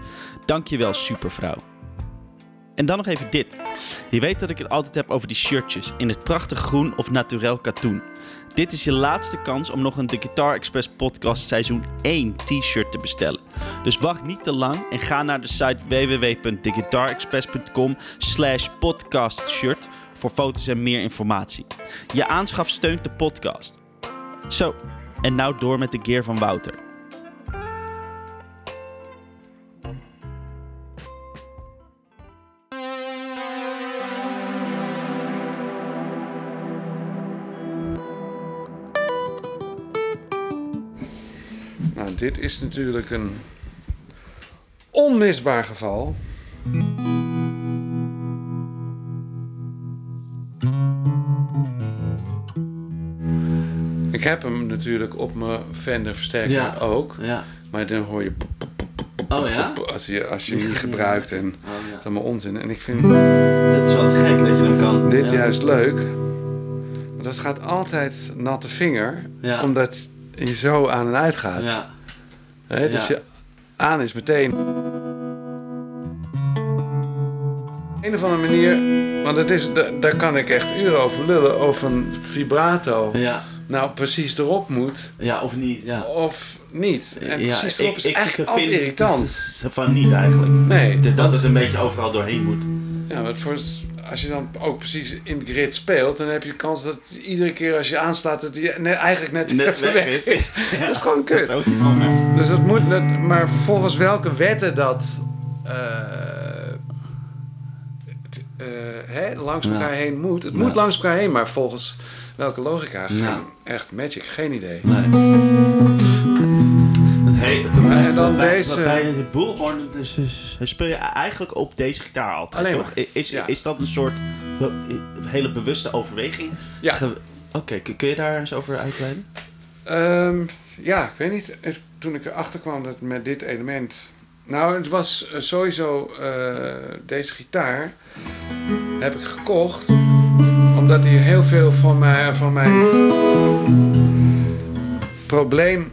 Dank je wel, supervrouw. En dan nog even dit. Je weet dat ik het altijd heb over die shirtjes in het prachtig groen of naturel katoen. Dit is je laatste kans om nog een The Guitar Express podcast seizoen 1 t-shirt te bestellen. Dus wacht niet te lang en ga naar de site www.theguitarexpress.com slash podcastshirt voor foto's en meer informatie. Je aanschaf steunt de podcast. Zo, en nou door met de gear van Wouter. Dit is natuurlijk een onmisbaar geval. Ik heb hem natuurlijk op mijn Fender versterker Ja. ook. Ja. Maar dan hoor je pop, pop, pop, pop, pop, Oh ja? als je, als je hem niet gebruikt. En Oh, dat is allemaal onzin. En ik vind Dat is te gek dat je hem kan. dit juist leuk. Maar dat gaat altijd natte vinger. Omdat je zo aan en uit gaat. Ja. Hè, dus Ja. je aan is meteen. Op een of andere manier, want het is, da- daar kan ik echt uren over lullen, over een vibrato. Ja. Nou, precies erop moet Ja, of niet. Ja. of niet. En ja, precies erop is echt vind irritant. Van niet eigenlijk. Nee, Dat want- het een beetje overal doorheen moet. Ja, maar voor, als je dan ook precies in de grid speelt, dan heb je kans dat iedere keer als je aanslaat, dat die eigenlijk net, Net even weg is. *laughs* Dat is gewoon kut. Dat is ook jammer. Dus dat moet, dat, maar volgens welke wetten dat eh, t- eh, hè, langs Ja. elkaar heen moet. Het Ja. moet langs elkaar heen, maar volgens welke logica? Ja. Geen- Echt magic, geen idee. Nee. Hey, Maar en dan bij, deze- Bij de Bullhorn dus, speel je eigenlijk op deze gitaar altijd, Alleen toch? maar. Is, Ja. is dat een soort hele bewuste overweging? Ja. Oké, kun- kun je daar eens over uitweiden? Ehm, ja, ik weet niet. Toen ik erachter kwam dat met dit element. Nou, het was eh, sowieso eh, deze gitaar. Heb ik gekocht. Omdat hij heel veel van mijn, van mijn probleem.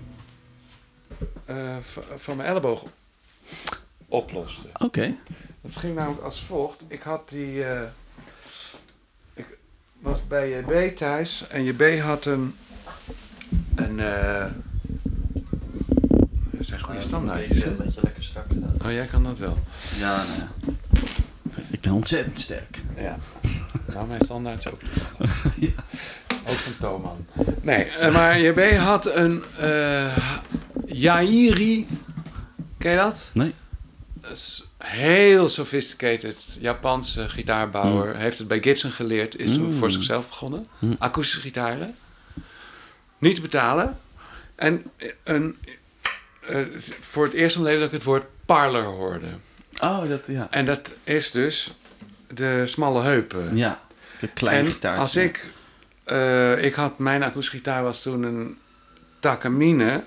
eh, van mijn elleboog oploste. Oké. Het ging namelijk als volgt. Ik had die. eh, ik was bij JB thuis en JB had een. Een. Zijn goede standaardjes, hè? Een beetje lekker strak gedaan. Oh, jij kan dat wel. Ja, nou ja. Ik ben ontzettend sterk. Ja. Nou, mijn standaard is ook *laughs* toevallig. Ook van Thoman. Nee, eh, maar JB had een. eh Yairi. Ken je dat? Nee. Dat is heel sophisticated Japanse gitaarbouwer. Heeft het bij Gibson geleerd. Is Mm. voor zichzelf begonnen. Mm. Akoestische gitaren. Niet te betalen. En een eh, voor het eerst in mijn leven dat ik het woord parlor hoorde. Oh, dat, ja. En dat is dus de smalle heupen. Ja, de kleine en gitaar. als ik... eh, ik had, mijn akoestische gitaar was toen een Takamine.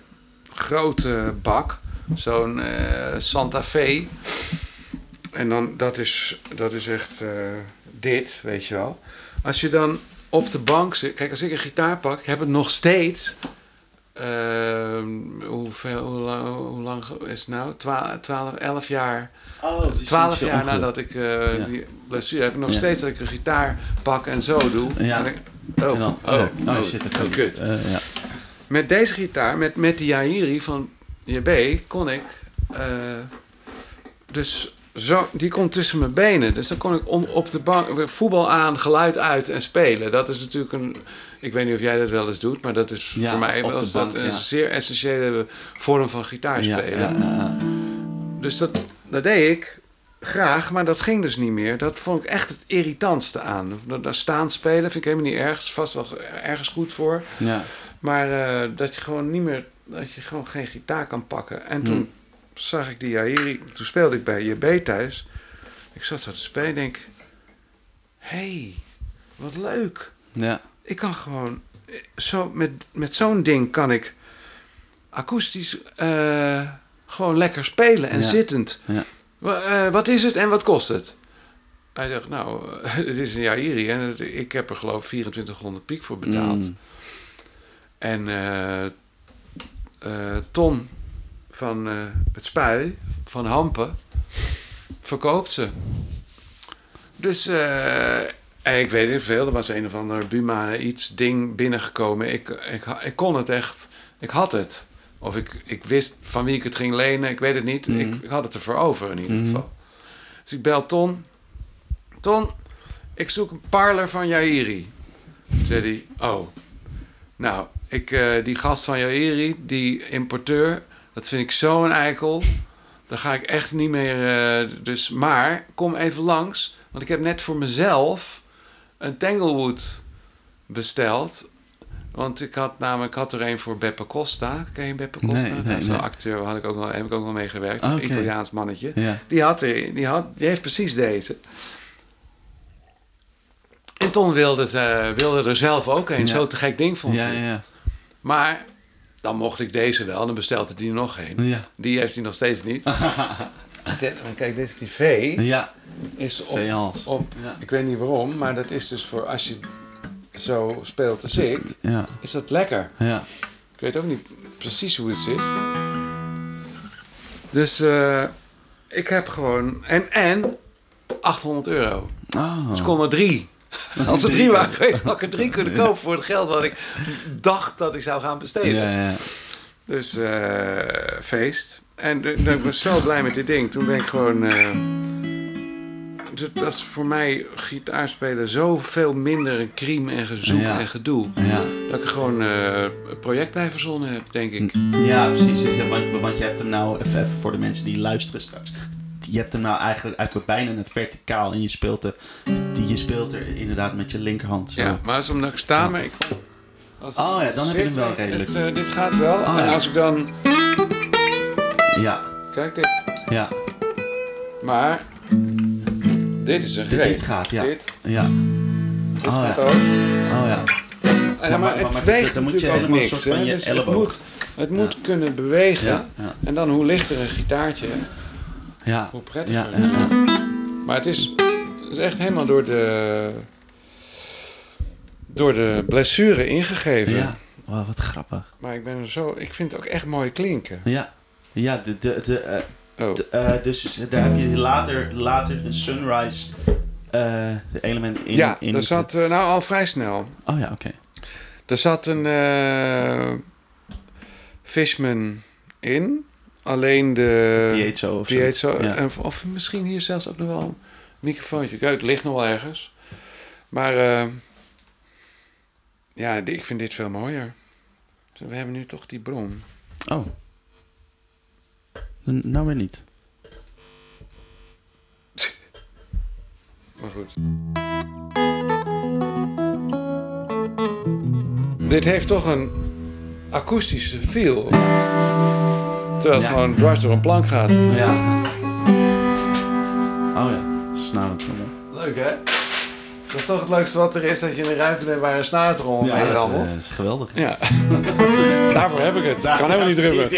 Grote bak. Zo'n eh, Santa Fe. En dan, dat is, dat is echt eh, dit, weet je wel. Als je dan op de bank zit... Kijk, als ik een gitaar pak, ik heb het nog steeds... ehm, hoeveel, hoe, lang, hoe lang is het nou? 12, 12 11 jaar Oh, het is Twaalf sinds je jaar ongeluk. nadat ik Ja. die blessure heb, ik nog Ja. steeds dat ik een gitaar pak en zo doe. Ja. En ik- oh, En dan, oh, oh, dat oh, kan kut. Eh, ja. Met deze gitaar, met, met die Yahiri van JB, kon ik eh, dus zo, die kon tussen mijn benen. Dus dan kon ik om, op de bank voetbal aan, geluid uit en spelen. Dat is natuurlijk een, ik weet niet of jij dat wel eens doet, maar dat is Ja, voor mij wel dat een zeer essentiële vorm van gitaar Ja, spelen. ja, ja. Dus dat, dat deed ik graag, maar dat ging dus niet meer. Dat vond ik echt het irritantste aan. Dat staan spelen vind ik helemaal niet erg. Is vast wel ergens goed voor. ja. Maar eh, dat je gewoon niet meer, dat je gewoon geen gitaar kan pakken. En toen Hmm. zag ik die Yahiri, toen speelde ik bij JB thuis. Ik zat zo te spelen en denk, hey, wat leuk. ja. Ik kan gewoon, zo, met, met zo'n ding kan ik akoestisch eh, gewoon lekker spelen en Ja. zittend. Ja. Eh, wat is het en wat kost het? Hij zegt, nou, *laughs* het is een Yairi en het- ik heb er geloof ik 2400 piek voor betaald. Mm. En eh, Ton van het Spui, van Hampen, verkoopt ze. Dus, eh, en ik weet niet veel, er was een of ander Buma iets ding binnengekomen. Ik, ik, ik kon het echt, ik had het. Of ik, ik wist van wie ik het ging lenen, ik weet het niet. Mhm. Ik, ik had het ervoor over in ieder Mhm. geval. Dus ik bel Ton. Ton, ik zoek een parlor van Jairi. Zei hij, oh, nou, ik, eh, die gast van Jairi, die importeur, dat vind ik zo'n eikel. Daar ga ik echt niet meer. eh, dus, maar kom even langs, want ik heb net voor mezelf een Tanglewood besteld. Want ik had namelijk ik had er een voor Beppe Costa. Ken je Beppe Costa? Nee, nee, Nou, Zo'n nee. acteur had ik ook wel, heb ik ook wel mee gewerkt. Ah, Een oké. Italiaans mannetje. Ja. Die, had er, die, had, die heeft precies deze. En Ton wilde, wilde er zelf ook een. Ja. Zo te gek ding vond Ja, hij. ja, Maar dan mocht ik deze wel. Dan bestelde hij er nog een. Die heeft hij nog steeds niet. *laughs* Kijk, dit is die V. Ja, Is op, op, Ja. ik weet niet waarom, maar dat is dus voor als je zo speelt als ik, Ja, is dat lekker. ja. Ik weet ook niet precies hoe het zit. Dus eh, ik heb gewoon... En, en 800 euro. Oh. Dus ik kon er drie. *laughs* Als er drie waren geweest, had ik er drie kunnen kopen voor het geld wat ik dacht dat ik zou gaan besteden. Ja, ja. Dus eh, feest. En ik was zo blij met dit ding. Toen ben ik gewoon... eh, dat was voor mij gitaarspelen zoveel minder een crime en gezoek Ja. en gedoe. Ja, Dat ik gewoon eh, een project bij verzonnen heb, denk ik. ja precies. Dus, ja, Want, want je hebt hem nou, even, even voor de mensen die luisteren straks. Je hebt hem nou eigenlijk, eigenlijk bijna een verticaal en je speelt, er, die, je speelt er inderdaad met je linkerhand. Zo. Ja, maar als omdat ik sta, maar ik vond... als Oh ja, dan heb je hem wel het- redelijk. het, eh, dit gaat wel. Oh en ja. als ik dan... ja, Kijk dit. ja. Maar... Dit is een Dit, greep. dit gaat, ja. Dit, Ja. dit Oh, gaat ja. ook. Oh ja. Maar- maar, maar- het weegt dan moet je natuurlijk ook helemaal een niks. soort van hè. je Dus het moet, het moet kunnen bewegen. Ja. En dan hoe lichter een gitaartje, Ja. hoe prettiger. Maar het is, het is echt helemaal door de, door de blessure ingegeven. ja. Wow, wat grappig. Maar ik ben er zo, ik vind het ook echt mooi klinken. Ja. Ja, de, de, de, eh, Oh, de, eh, dus daar heb je later, later een sunrise eh, element in. ja, in daar zat nou al vrij snel. Oh ja, oké. Er zat een Fishman in. Alleen de Piezo of zo. Piezo. Ja. En, of misschien hier zelfs ook nog wel een microfoontje. Kijk, het ligt nog wel ergens. Maar ja, ik vind dit veel mooier. We hebben nu toch die bron. Oh. N- Nou weer niet. Maar goed. Dit heeft toch een akoestische feel. Terwijl het Ja. gewoon dwars door een plank gaat. Ja. Oh ja, snarentrommel. Leuk hè? Dat is toch het leukste wat er is, dat je een ruimte neemt waar een snaartrom Ja, mee dat is, rammelt. eh, dat is geweldig. Ja. *laughs* Daarvoor heb ik het. Ik kan helemaal niet drummen.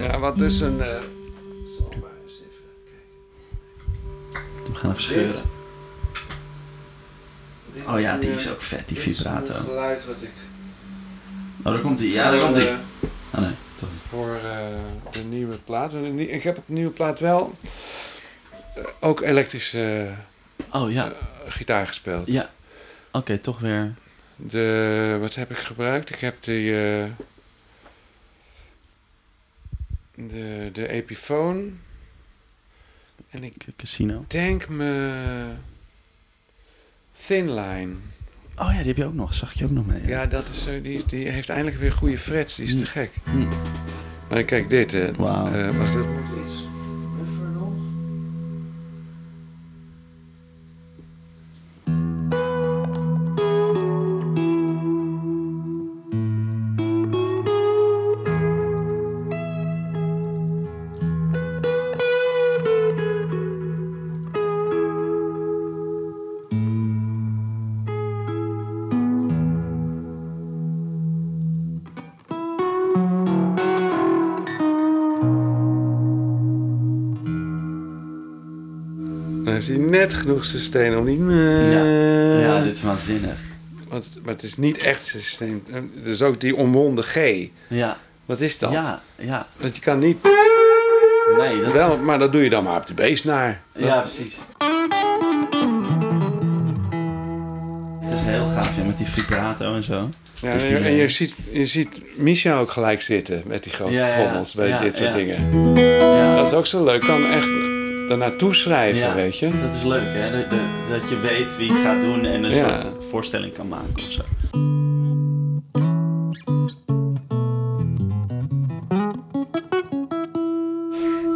Ja. Wat dus een... eh, zal maar eens even- We gaan even scheuren. Oh ja, die is ook vet, die vibrato. een geluid wat ik... Oh, daar komt hij. Ja, daar komt eh, Oh nee, toch. voor eh, de nieuwe plaat. Want die- Ik heb op de nieuwe plaat wel ook elektrische Oh ja, gitaar gespeeld. ja. Oké, toch weer. De, wat heb ik gebruikt? Ik heb de, eh, de, de Epiphone. En ik Casino. denk me Thin Line. Oh ja, die heb je ook nog. Zag je ook nog mee. Ja, dat is, eh, die, die heeft eindelijk weer goede frets. Die is te Hm. gek. Hm. Maar kijk dit. hè. Wauw. Eh, wacht, het moet iets net genoeg sustain om niet... Ja. ja, dit is waanzinnig. Want, maar het is niet echt. Eh, Dus ook die omwonden G. Ja, Wat is dat? ja, ja. Want je kan niet... Nee, dat is... Wel, maar dat doe je dan maar op de bassnaar. Ja, precies. Het is heel gaaf, ja, met die vibrato en zo. Ja, Dus en, je- en je eh, ziet, je ziet Misha ook gelijk zitten met die grote Ja, trommels bij ja, dit soort dingen. Ja, Dat is ook zo leuk. Kan echt daarnaartoe schrijven, Ja. weet je. dat is leuk, hè? Dat, je weet wie het gaat doen en een Ja. soort voorstelling kan maken of zo.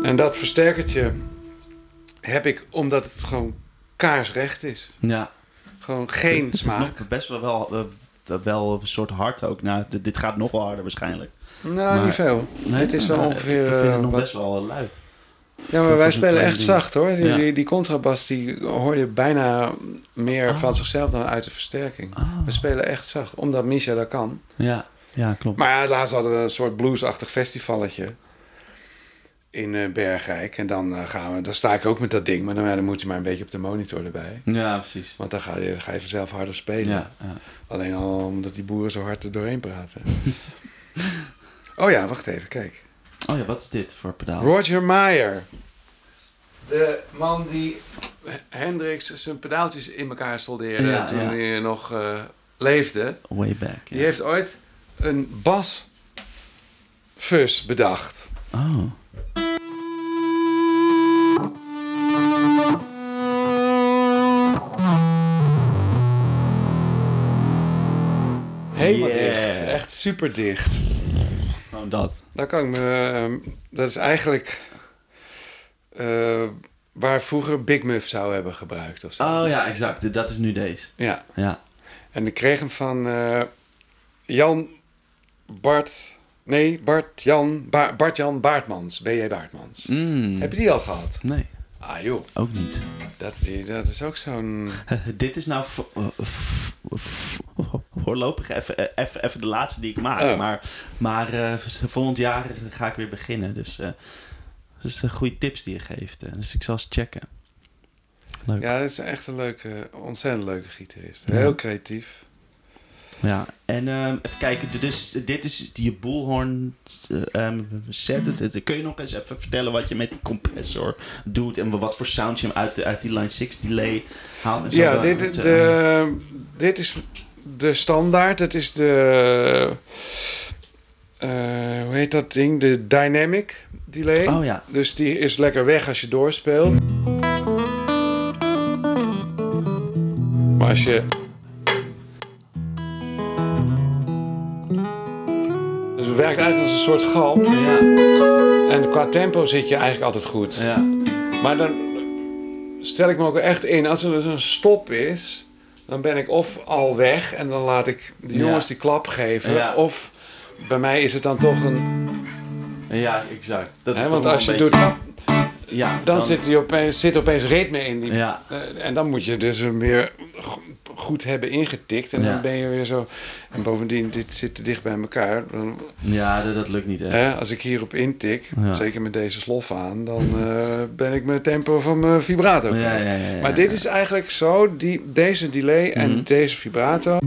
En dat versterkertje heb ik omdat het gewoon kaarsrecht is. Ja. Gewoon geen Het smaak. nog Best wel, wel, wel, een soort hard ook. Nou, dit gaat nog wel harder waarschijnlijk. Nou, Maar- niet veel. Nee, Het is wel nou, ongeveer, Ik vind eh, het nog wat- best wel luid. Ja, maar wij spelen echt ding. zacht hoor. Die, Ja. die, die contrabas die hoor je bijna meer Ah. van zichzelf dan uit de versterking. Ah. We spelen echt zacht, omdat Misha dat kan. Ja, ja klopt. Maar ja, laatst hadden we een soort bluesachtig festivalletje in eh, Bergrijk. En dan, eh, gaan we, dan sta ik ook met dat ding, maar dan, ja, dan moet je maar een beetje op de monitor erbij. Ja, precies. Want dan ga je, ga je vanzelf harder spelen. Ja, ja. Alleen al omdat die boeren zo hard er doorheen praten. *laughs* oh ja, wacht even, kijk. Oh ja, wat is dit voor pedaal? Roger Meyer. De man die Hendrix zijn pedaaltjes in elkaar soldeerde Ja, toen ja. hij nog eh, leefde. Way back. Die ja. heeft ooit een bas fuzz bedacht. Oh. Helemaal Yeah. dicht. Echt super dicht. Gewoon dat. Daar kan ik me... ehm, dat is eigenlijk... eh, waar vroeger Big Muff zou hebben gebruikt of zo. Oh ja, exact. Dat is nu deze. Ja. Ja. En ik kreeg hem van eh, Jan Bart... Nee, Bart Jan, Ba- Bart Jan Baartmans. B.J. Baartmans. Mm. Heb je die al gehad? Nee, Ah joh, ook niet. dat, is- dat is ook zo'n... *laughs* Dit is nou voorlopig even, eh, even, even de laatste die ik maak. Oh. Maar, maar eh, volgend jaar ga ik weer beginnen. Dus eh dat is een goede tips die je geeft. eh. Dus ik zal eens checken. Leuk. Ja. Dat is echt een leuke, ontzettend leuke gitarist. Ja. Heel creatief. En ehm, even kijken. Dus dit is die bullhorn eh, ehm, set. Het- het- Kun je nog eens even vertellen wat je met die compressor doet. En wat voor sound je hem uit, de, uit die Line 6 delay haalt? En zo. Ja, dit, eh, de, dit is de standaard. Het is de... eh, hoe heet dat ding? De dynamic delay. Oh ja. Dus die is lekker weg als je doorspeelt. Maar als je... het werkt eigenlijk als een soort galm. Ja. En qua tempo zit je eigenlijk altijd goed. ja. Maar dan, stel ik me ook echt in. Als er dus een stop is, dan ben ik of al weg en dan laat ik de jongens die klap geven. Of bij mij is het dan toch een. Ja, exact. Dat want als je doet, Ja, dan, zit, je opeens, zit opeens ritme in. Die, Ja, eh, en dan moet je dus weer go- goed hebben ingetikt. En Ja. dan ben je weer zo. En bovendien, dit zit te dicht bij elkaar. Dan, ja dat, dat lukt niet echt. hè, als ik hierop intik, Ja. zeker met deze slof aan, dan eh, ben ik mijn tempo van mijn vibrato. Ja, kwijt. ja, ja, ja, Maar ja. dit is eigenlijk zo, die, deze delay en Mhm. deze vibrato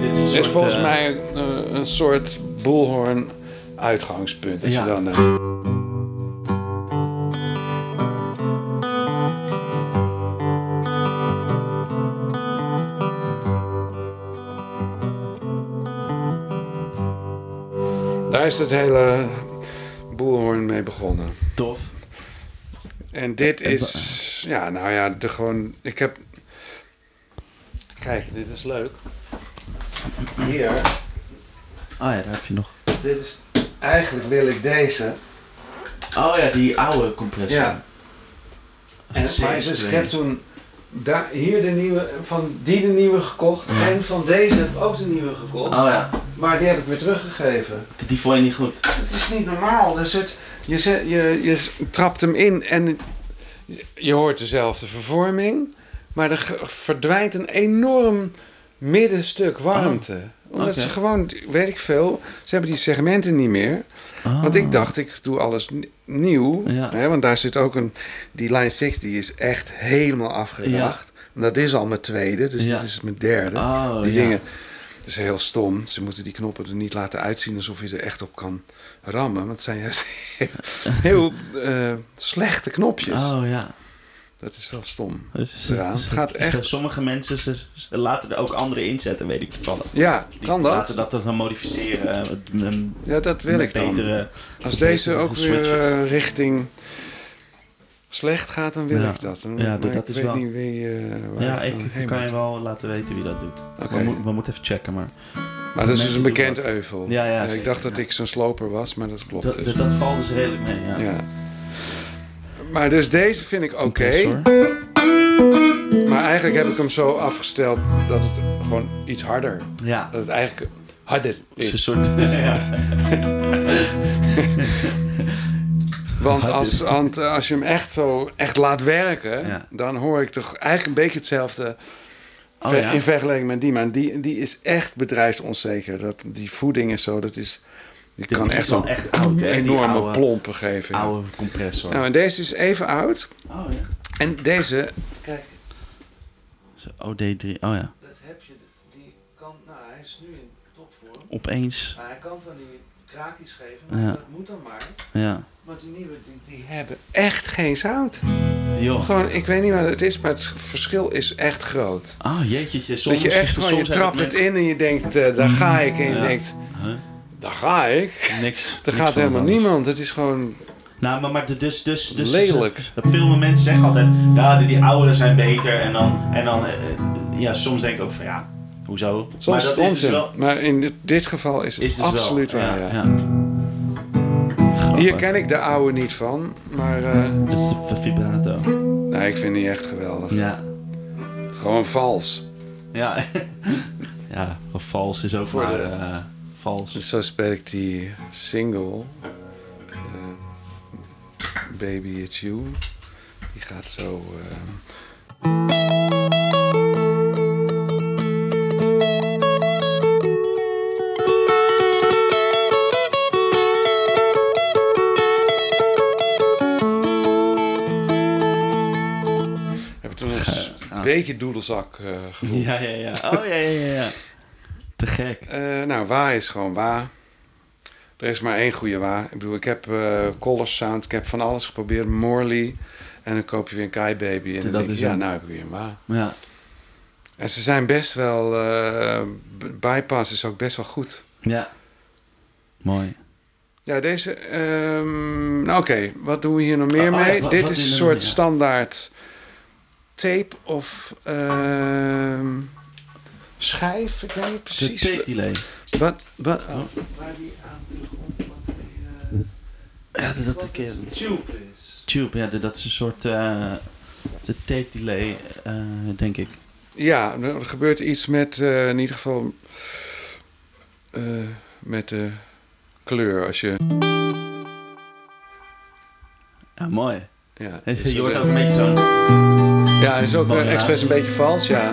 Dit is soort, volgens eh, mij eh, een soort bullhorn uitgangspunt. Als Ja. je dan, eh, daar is het hele bullhorn mee begonnen. Tof. En dit is, ja, nou ja, de gewoon, ik heb, kijk, dit is leuk. Hier, Oh ja, daar heb je nog. dit is, eigenlijk wil ik deze. Oh ja, die oude compressor. Ja. En, maar dus ik heb toen daar, hier de nieuwe, van die de nieuwe gekocht. Ja. En van deze heb ik ook de nieuwe gekocht. Oh ja, Maar die heb ik weer teruggegeven. die vond je niet goed. Het is niet normaal. Dus het, je, zet, je, je trapt hem in en je hoort dezelfde vervorming. Maar er verdwijnt een enorm middenstuk warmte. Omdat oké. ze gewoon, weet ik veel, ze hebben die segmenten niet meer. Want ik dacht, ik doe alles nieuw. Ja. Hè, want daar zit ook een... Die Line 6 die is echt helemaal afgeracht. En dat is al mijn tweede, dus Ja. dit is mijn derde. Oh, die dingen... Dat is heel stom. Ze moeten die knoppen er niet laten uitzien alsof je er echt op kan rammen. Want het zijn juist *laughs* heel eh, slechte knopjes. Oh ja. Dat is wel stom. Dus, Eraan. Het gaat echt- Sommige mensen ze, ze laten er ook andere inzetten, weet ik toevallig. Ja, Die kan dat? laten dat dan modificeren. eh, met- met- Ja, dat wil ik dan. betere- Als deze ook weer switches. eh, richting slecht gaat, dan wil Ja. ik dat. Dan, Ja, maar dat ik is weet wel- niet wie, eh, Ja, dan ik kan moet. je wel laten weten wie dat doet. Oké. We, moeten- we moeten even checken, maar... Maar dat is dus een bekend dat. euvel. Ja, ja, ik zeker, dacht dat ja. ik zo'n sloper was, maar dat klopt Dat, dus. dat, dat valt dus redelijk mee, ja. Maar dus deze vind ik oké. Maar eigenlijk heb ik hem zo afgesteld dat het gewoon iets harder. Ja. Dat het eigenlijk harder Het is een is. soort... *laughs* ja. Want als, want eh, als je hem echt zo echt laat werken, Ja. dan hoor ik toch eigenlijk een beetje hetzelfde Oh, ja? in vergelijking met die. Maar die, die is echt bedrijfsonzeker. Dat, die voeding is zo, dat is... Die Dit kan echt zo'n echt oud, hè? Die enorme oude, plompen geven. ja. oude compressor. Nou, en deze is even oud. Oh ja. En deze... Kijk, Zo, OD3, oh ja. dat heb je... Die kan... Nou, hij is nu in topvorm. Opeens. Maar hij kan van die kraakjes geven. Ja. dat moet dan maar. Ja. Want die nieuwe, die, die hebben echt geen zout. Joh. Gewoon, ik weet niet wat het is, maar het verschil is echt groot. Ah, jeetje. Soms, dat je echt gewoon, je trapt het in en je denkt, eh, daar ga ik. En je Ja. denkt, Huh? Daar ga ik. Niks. *laughs* Er gaat helemaal anders. niemand. Het is gewoon Nou, maar, maar de- dus, dus, dus lelijk. Dat veel mensen zeggen altijd, ja, die, die ouderen zijn beter. En dan, en dan eh, eh, ja, soms denk ik ook van, ja, hoezo? Soms maar dat is dus wel... Maar in dit, dit geval is het Is dus absoluut wel, waar. ja, Ja. Hier ken ik de oude niet van. Maar eh, Dat is de vibrato. nee, ik vind die echt geweldig. Ja. Het is gewoon vals. Ja. *laughs* ja, of vals is ook Voor maar de- eh, vals. Dus zo speel ik die single. eh, Baby It's You. Die gaat zo... eh, heb ik toen *laughs* een s- Ah. beetje doedelzak eh gevoeld. Ja, ja, ja. Oh, ja, ja, ja. *laughs* Te gek. Eh, nou, wa is gewoon wa. Er is maar één goede wa. Ik bedoel, ik heb eh Color Sound, ik heb van alles geprobeerd. Morley. En dan koop je weer een Kai Baby. En dan Dat denk is je, ja, nou heb ik weer een wa. Ja. En ze zijn best wel... b- bypass is ook best wel goed. Ja. Mooi. Ja, deze... ehm, nou, oké. Wat doen we hier nog meer Oh, oh ja, mee? wat- Dit wat is een soort meer? standaard tape of ehm, schijf. Ik weet niet De precies. tape delay. Wat, wat, Oh. waar die aan te grond, wat weer, Ja, dat, dat, ik, Tube is. tube, ja, dat is een soort eh, de tape delay, eh, denk ik. Ja, er gebeurt iets met, eh, in ieder geval, eh, met de kleur. Als je, Ja, mooi. ja, *laughs* Je hoort dat- ook een beetje zo'n... Ja, het is ook eh, expres een beetje vals, ja.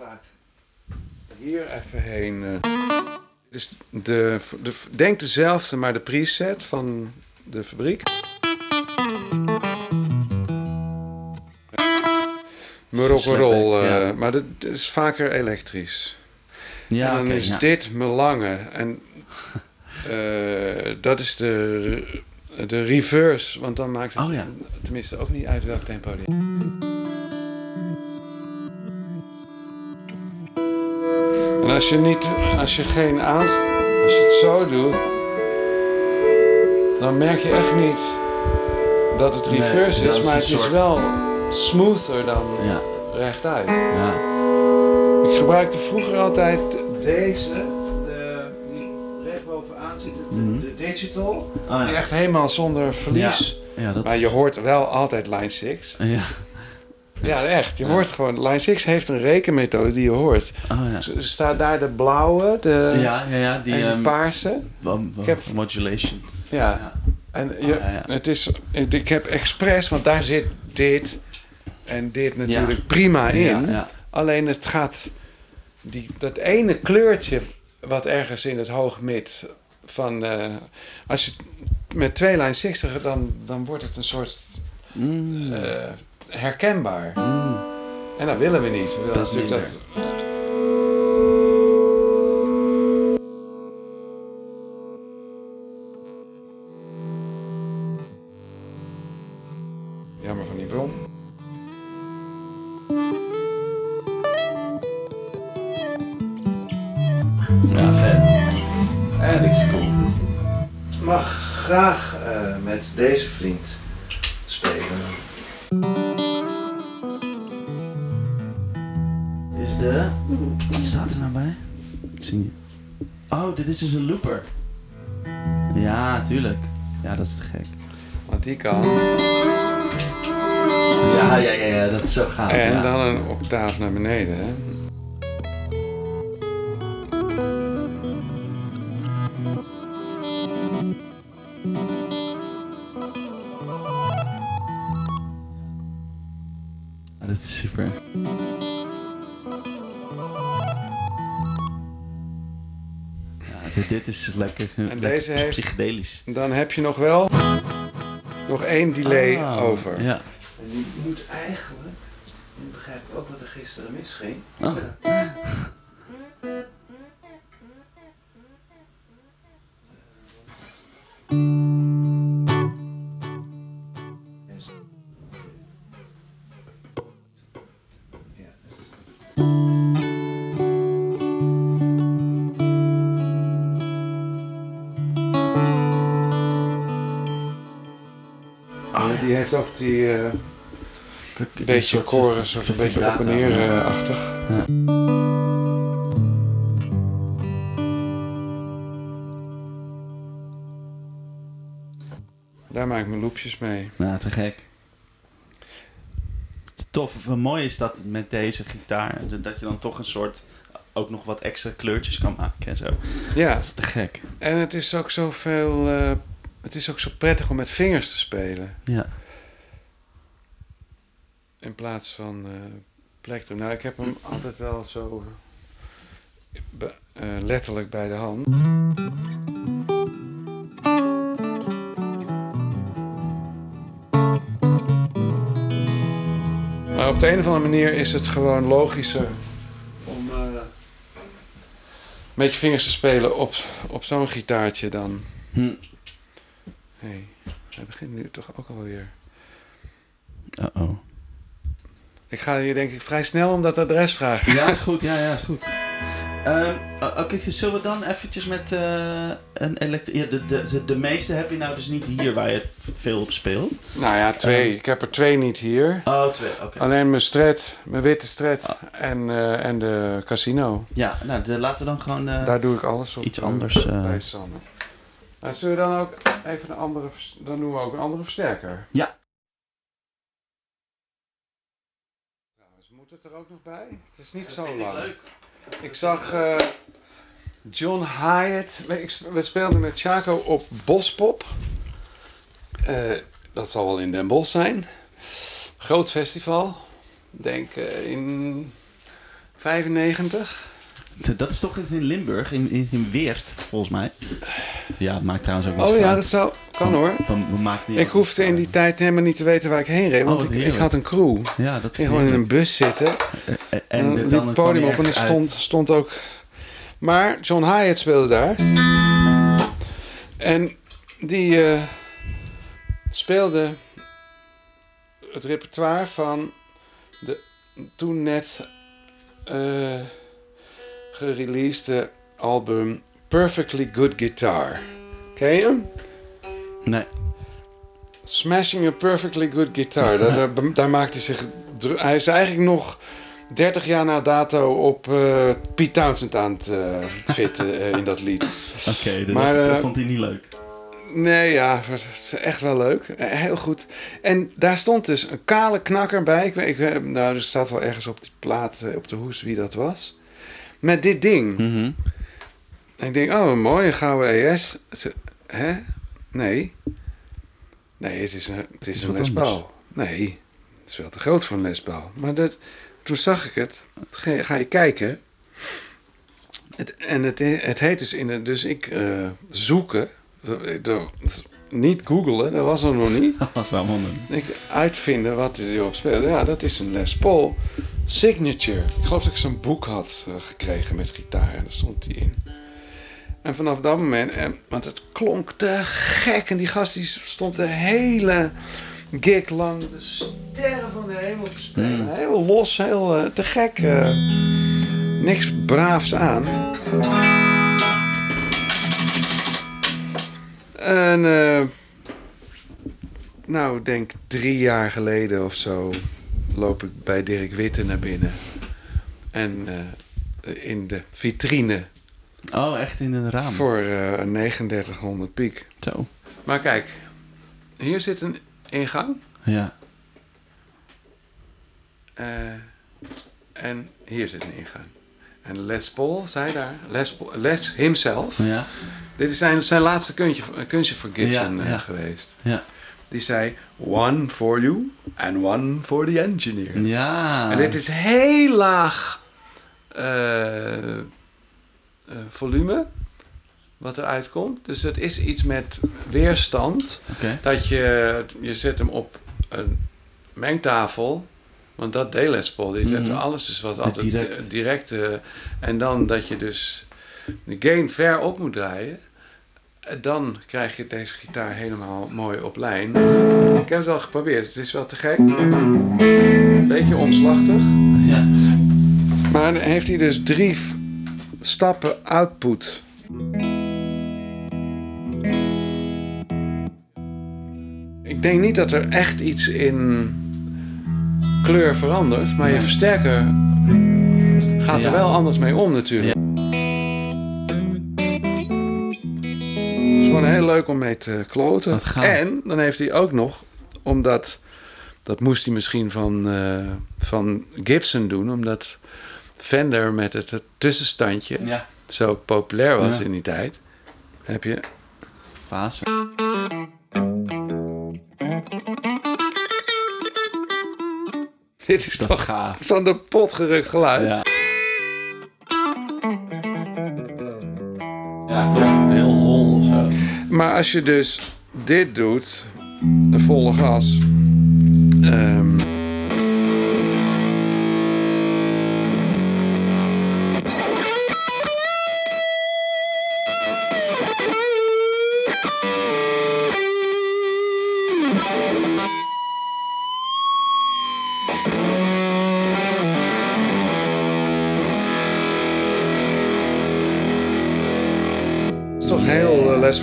Vaak hier even heen. Dus de, de, denk dezelfde, maar de preset van de fabriek. Mijn rock'n'roll, Slapback, eh, ja. maar dat is vaker elektrisch. Ja, en dan is ja. dit mijn lange. En *laughs* eh, dat is de, de reverse, want dan maakt het Oh, ja. tenminste ook niet uit welk tempo die. En als je niet, als je geen aan, als je het zo doet, dan merk je echt niet dat het reverse is, maar het is wel smoother dan Ja, rechtuit. ja. Ik gebruikte vroeger altijd deze, de, die recht bovenaan zit, de, Mhm. de digital. Oh, Die echt helemaal zonder verlies. ja, dat Maar je hoort wel altijd line 6. Ja, Ja, echt. Je hoort gewoon. Line 6 heeft een rekenmethode die je hoort. oh ja. Staat daar de blauwe, de, Ja, ja, ja, die en de ehm, paarse. Ik heb- modulation. Ja. En je, Oh, ja. het is, ik heb expres, want daar zit dit en dit natuurlijk prima in. Alleen het gaat, die, dat ene kleurtje wat ergens in het hoogmid van, eh, als je met twee lijn 60, dan, dan wordt het een soort Mm. eh, herkenbaar. Mm. En dat willen we niet. We willen Dat is natuurlijk minder. dat. Jammer van die bron. Ja, vet. En dit is cool. mag graag eh, met deze vriend dit is dus een looper. Ja, tuurlijk. Ja, dat is te gek. Want die kan. Ja, ja, ja, ja dat is zo gaaf. En ja. dan een octaaf naar beneden. Hè? Lekker, lekker deze heeft- psychedelisch. Dan heb je nog wel nog één delay Ah, over. Ja. En die moet eigenlijk. Nu begrijp ik ook wat er gisteren misging. Oh. Ja, Ja, die eh deze soort- chorus soort een beetje op en neer ja. achtig. Daar maak ik mijn loopjes mee. Ja, te gek. Het tof, wat mooi is dat met deze gitaar, dat je dan toch een soort, ook nog wat extra kleurtjes kan maken en zo. Ja, Dat is te gek. en het is ook zoveel. eh het is ook zo prettig om met vingers te spelen. Ja. In plaats van plektrum. Nou, ik heb hem altijd wel zo be- eh, letterlijk bij de hand. Maar op de een of andere manier is het gewoon logischer om eh, met je vingers te spelen op, op zo'n gitaartje dan. Hm. hey, hij begint nu toch ook alweer. Uh-oh. Ik ga hier denk ik vrij snel om dat adres vragen. Ja, is goed. Ja, ja, is goed. Ehm, Oké, zullen we dan eventjes met eh, een elektro... Ja, de, de, de, meeste heb je nou dus niet hier waar je veel op speelt. Nou ja, twee. Ehm. ik heb er twee niet hier. Oh, twee. Oké. Alleen mijn stret, mijn witte stret Ah. en, eh, en de casino. Ja, nou, de, laten we dan gewoon... eh, Daar doe ik alles op. iets anders, eh. bij Sanne. Nou, zullen we dan ook even een andere... Dan doen we ook een andere versterker. Ja. Trouwens, moet het er ook nog bij? Het is niet zo ik lang. leuk. Ik zag eh, John Hyatt. We, ik, speelden met Chaco op Bospop. Eh, dat zal wel in Den Bosch zijn. Groot festival. Ik Denk eh, in 95. Dat is toch in Limburg, in, in, in Weert, volgens mij. Ja, het maakt trouwens ook niet Oh ja, dat zou. Kan hoor. Dan, dan maakt die Ik hoefde in die tijd helemaal niet te weten waar ik heen reed. Want Oh, ik, ik heerlijk. had een crew. Ja, dat Ik is ging gewoon in een bus zitten. En, En, dan de- liep dan het podium op en er stond, uit. stond ook... Maar John Hyatt speelde daar. En die eh, speelde het repertoire van de toen net eh gereleasede album Perfectly Good Guitar. Ken je hem? Nee. Smashing a Perfectly Good Guitar. daar, daar, daar maakt hij zich... Hij is eigenlijk nog 30 jaar na dato op eh Pete Townsend aan het eh, fitten eh, in dat lied. *laughs* Oké, dat, Maar, dat vond hij niet leuk. Nee, ja, het is echt wel leuk. Heel goed. En daar stond dus een kale knakker bij. Ik, weet- ik, nou, er staat wel ergens op die plaat, op de hoes, wie dat was. Met dit ding. Mhm. En ik denk, oh, een mooie gouden ES. Hè? Nee. Nee, het is een, het is is een wat Les anders. Paul. Nee, het is veel te groot voor een Les Paul. Maar dat, toen zag ik het. Toen ga, je kijken. Het, en het, het heet dus in het... Dus ik eh, zoeken. Niet googelen, dat was er nog niet. *laughs* Dat was wel wonder. Ik uitvinden wat erop speelde. Ja, dat is een Les Paul Signature. Ik geloof dat ik zo'n boek had eh, gekregen met gitaar. En daar stond die in. En vanaf dat moment, en, want het klonk te gek. En die gast die stond de hele gig lang de sterren van de hemel te spelen. Mm. Heel los, heel eh, te gek. eh, niks braafs aan. En eh, nou, ik denk drie jaar geleden of zo loop ik bij Dirk Witte naar binnen. En eh, in de vitrine Oh, echt in een raam. voor eh, een 3900 piek. Zo. Maar kijk, hier zit een ingang. Ja. eh, en hier zit een ingang. En Les Paul zei daar, Les, Paul, Les himself. Ja. Dit is zijn, zijn laatste kunstje, kunstje voor Gibson Ja, eh, ja. geweest. Ja. Die zei, one for you and one for the engineer. Ja. En dit is heel laag eh, volume wat eruit komt. Dus het is iets met weerstand. Dat je, je zet hem op een mengtafel. Want dat deed Les Paul. Die zette Mhm. alles dus wat altijd direct. direct. direct eh, en dan dat je dus de gain ver op moet draaien. Dan krijg je deze gitaar helemaal mooi op lijn. Ik heb het wel geprobeerd. Het is wel te gek. Beetje omslachtig. Ja. Maar dan heeft hij dus drie stappen output. Ik denk niet dat er echt iets in kleur verandert, maar je versterker gaat er wel anders mee om natuurlijk. Gewoon heel leuk om mee te kloten. En dan heeft hij ook nog, omdat dat moest hij misschien van, eh, van Gibson doen, omdat Fender met het, het tussenstandje Ja. zo populair was Ja. in die tijd. Heb je Fase. *laughs* Dit is Dat toch gaaf. van de pot gerukt geluid. Ja. Ja, Maar als je dus dit doet, volle gas. ehm,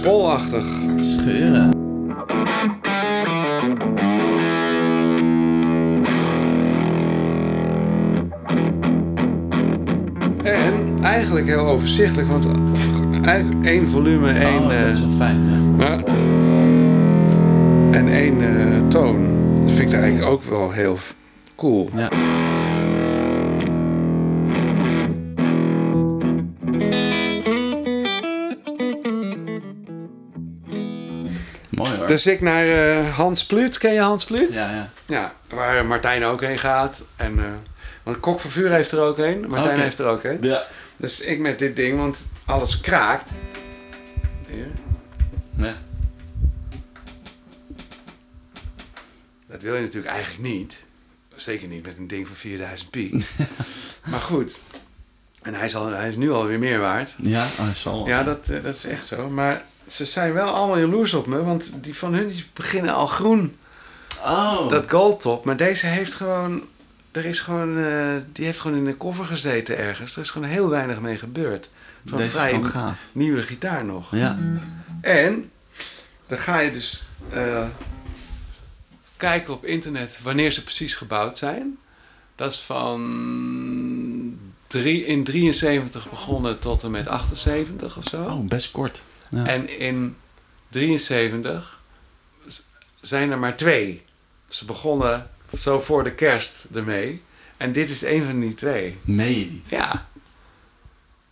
Les Paul-achtig. Scheuren. En eigenlijk heel overzichtelijk, want eigenlijk één volume, één... oh, dat is eh, wel fijn. Ja. maar- en één eh, toon. Dat vind ik eigenlijk ook wel heel cool. Ja. Dus ik naar eh, Hans Pluut. Ken je Hans Pluut? ja, ja. Ja, waar Martijn ook heen gaat. En, eh, want Kok van Vuur heeft er ook een. Martijn heeft er ook een. Ja. Dus ik met dit ding, want alles kraakt. Hier. ja. Dat wil je natuurlijk eigenlijk niet. Zeker niet met een ding van 4000 piek. *laughs* maar goed. En hij is, al, hij is nu alweer meer waard. Ja, oh, zal. Ja, dat, eh, dat is echt zo. Maar ze zijn wel allemaal jaloers op me. Want die van hun die beginnen al groen. Oh. Dat goldtop. Maar deze heeft gewoon... Er is gewoon... eh, die heeft gewoon in een koffer gezeten ergens. Er is gewoon heel weinig mee gebeurd. Van Deze vrij gaaf. nieuwe gitaar nog. Ja. En dan ga je dus eh, kijken op internet wanneer ze precies gebouwd zijn. Dat is van drie, in 73 begonnen tot en met 78 of zo. Oh, best kort. Ja. En in 73 z- zijn er maar twee. Ze begonnen zo voor de kerst ermee. En dit is een van die twee. Niet? Ja,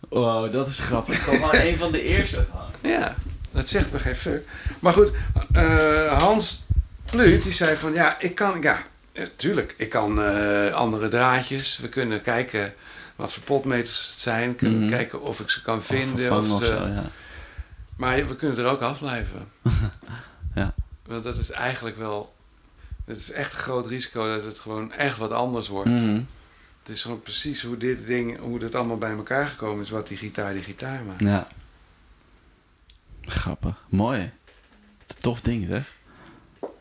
Wow, dat is grappig. Gewoon een van de eerste. Ja, dat zegt me geen fuck. Maar goed, eh, Hans Pluut die zei van ja, ik kan, ja, eh, tuurlijk, ik kan eh, andere draadjes. We kunnen kijken wat voor potmeters het zijn. Kunnen Mhm. kijken of ik ze kan Of vinden. Of of ze, zo, ja. Maar we kunnen er ook afblijven. *laughs* Ja. Want dat is eigenlijk wel, het is echt een groot risico dat het gewoon echt wat anders wordt. Mhm. Het is gewoon precies hoe dit ding, hoe dit allemaal bij elkaar gekomen is, wat die gitaar die gitaar maakt. Ja. Grappig. Mooi. Tof ding, zeg.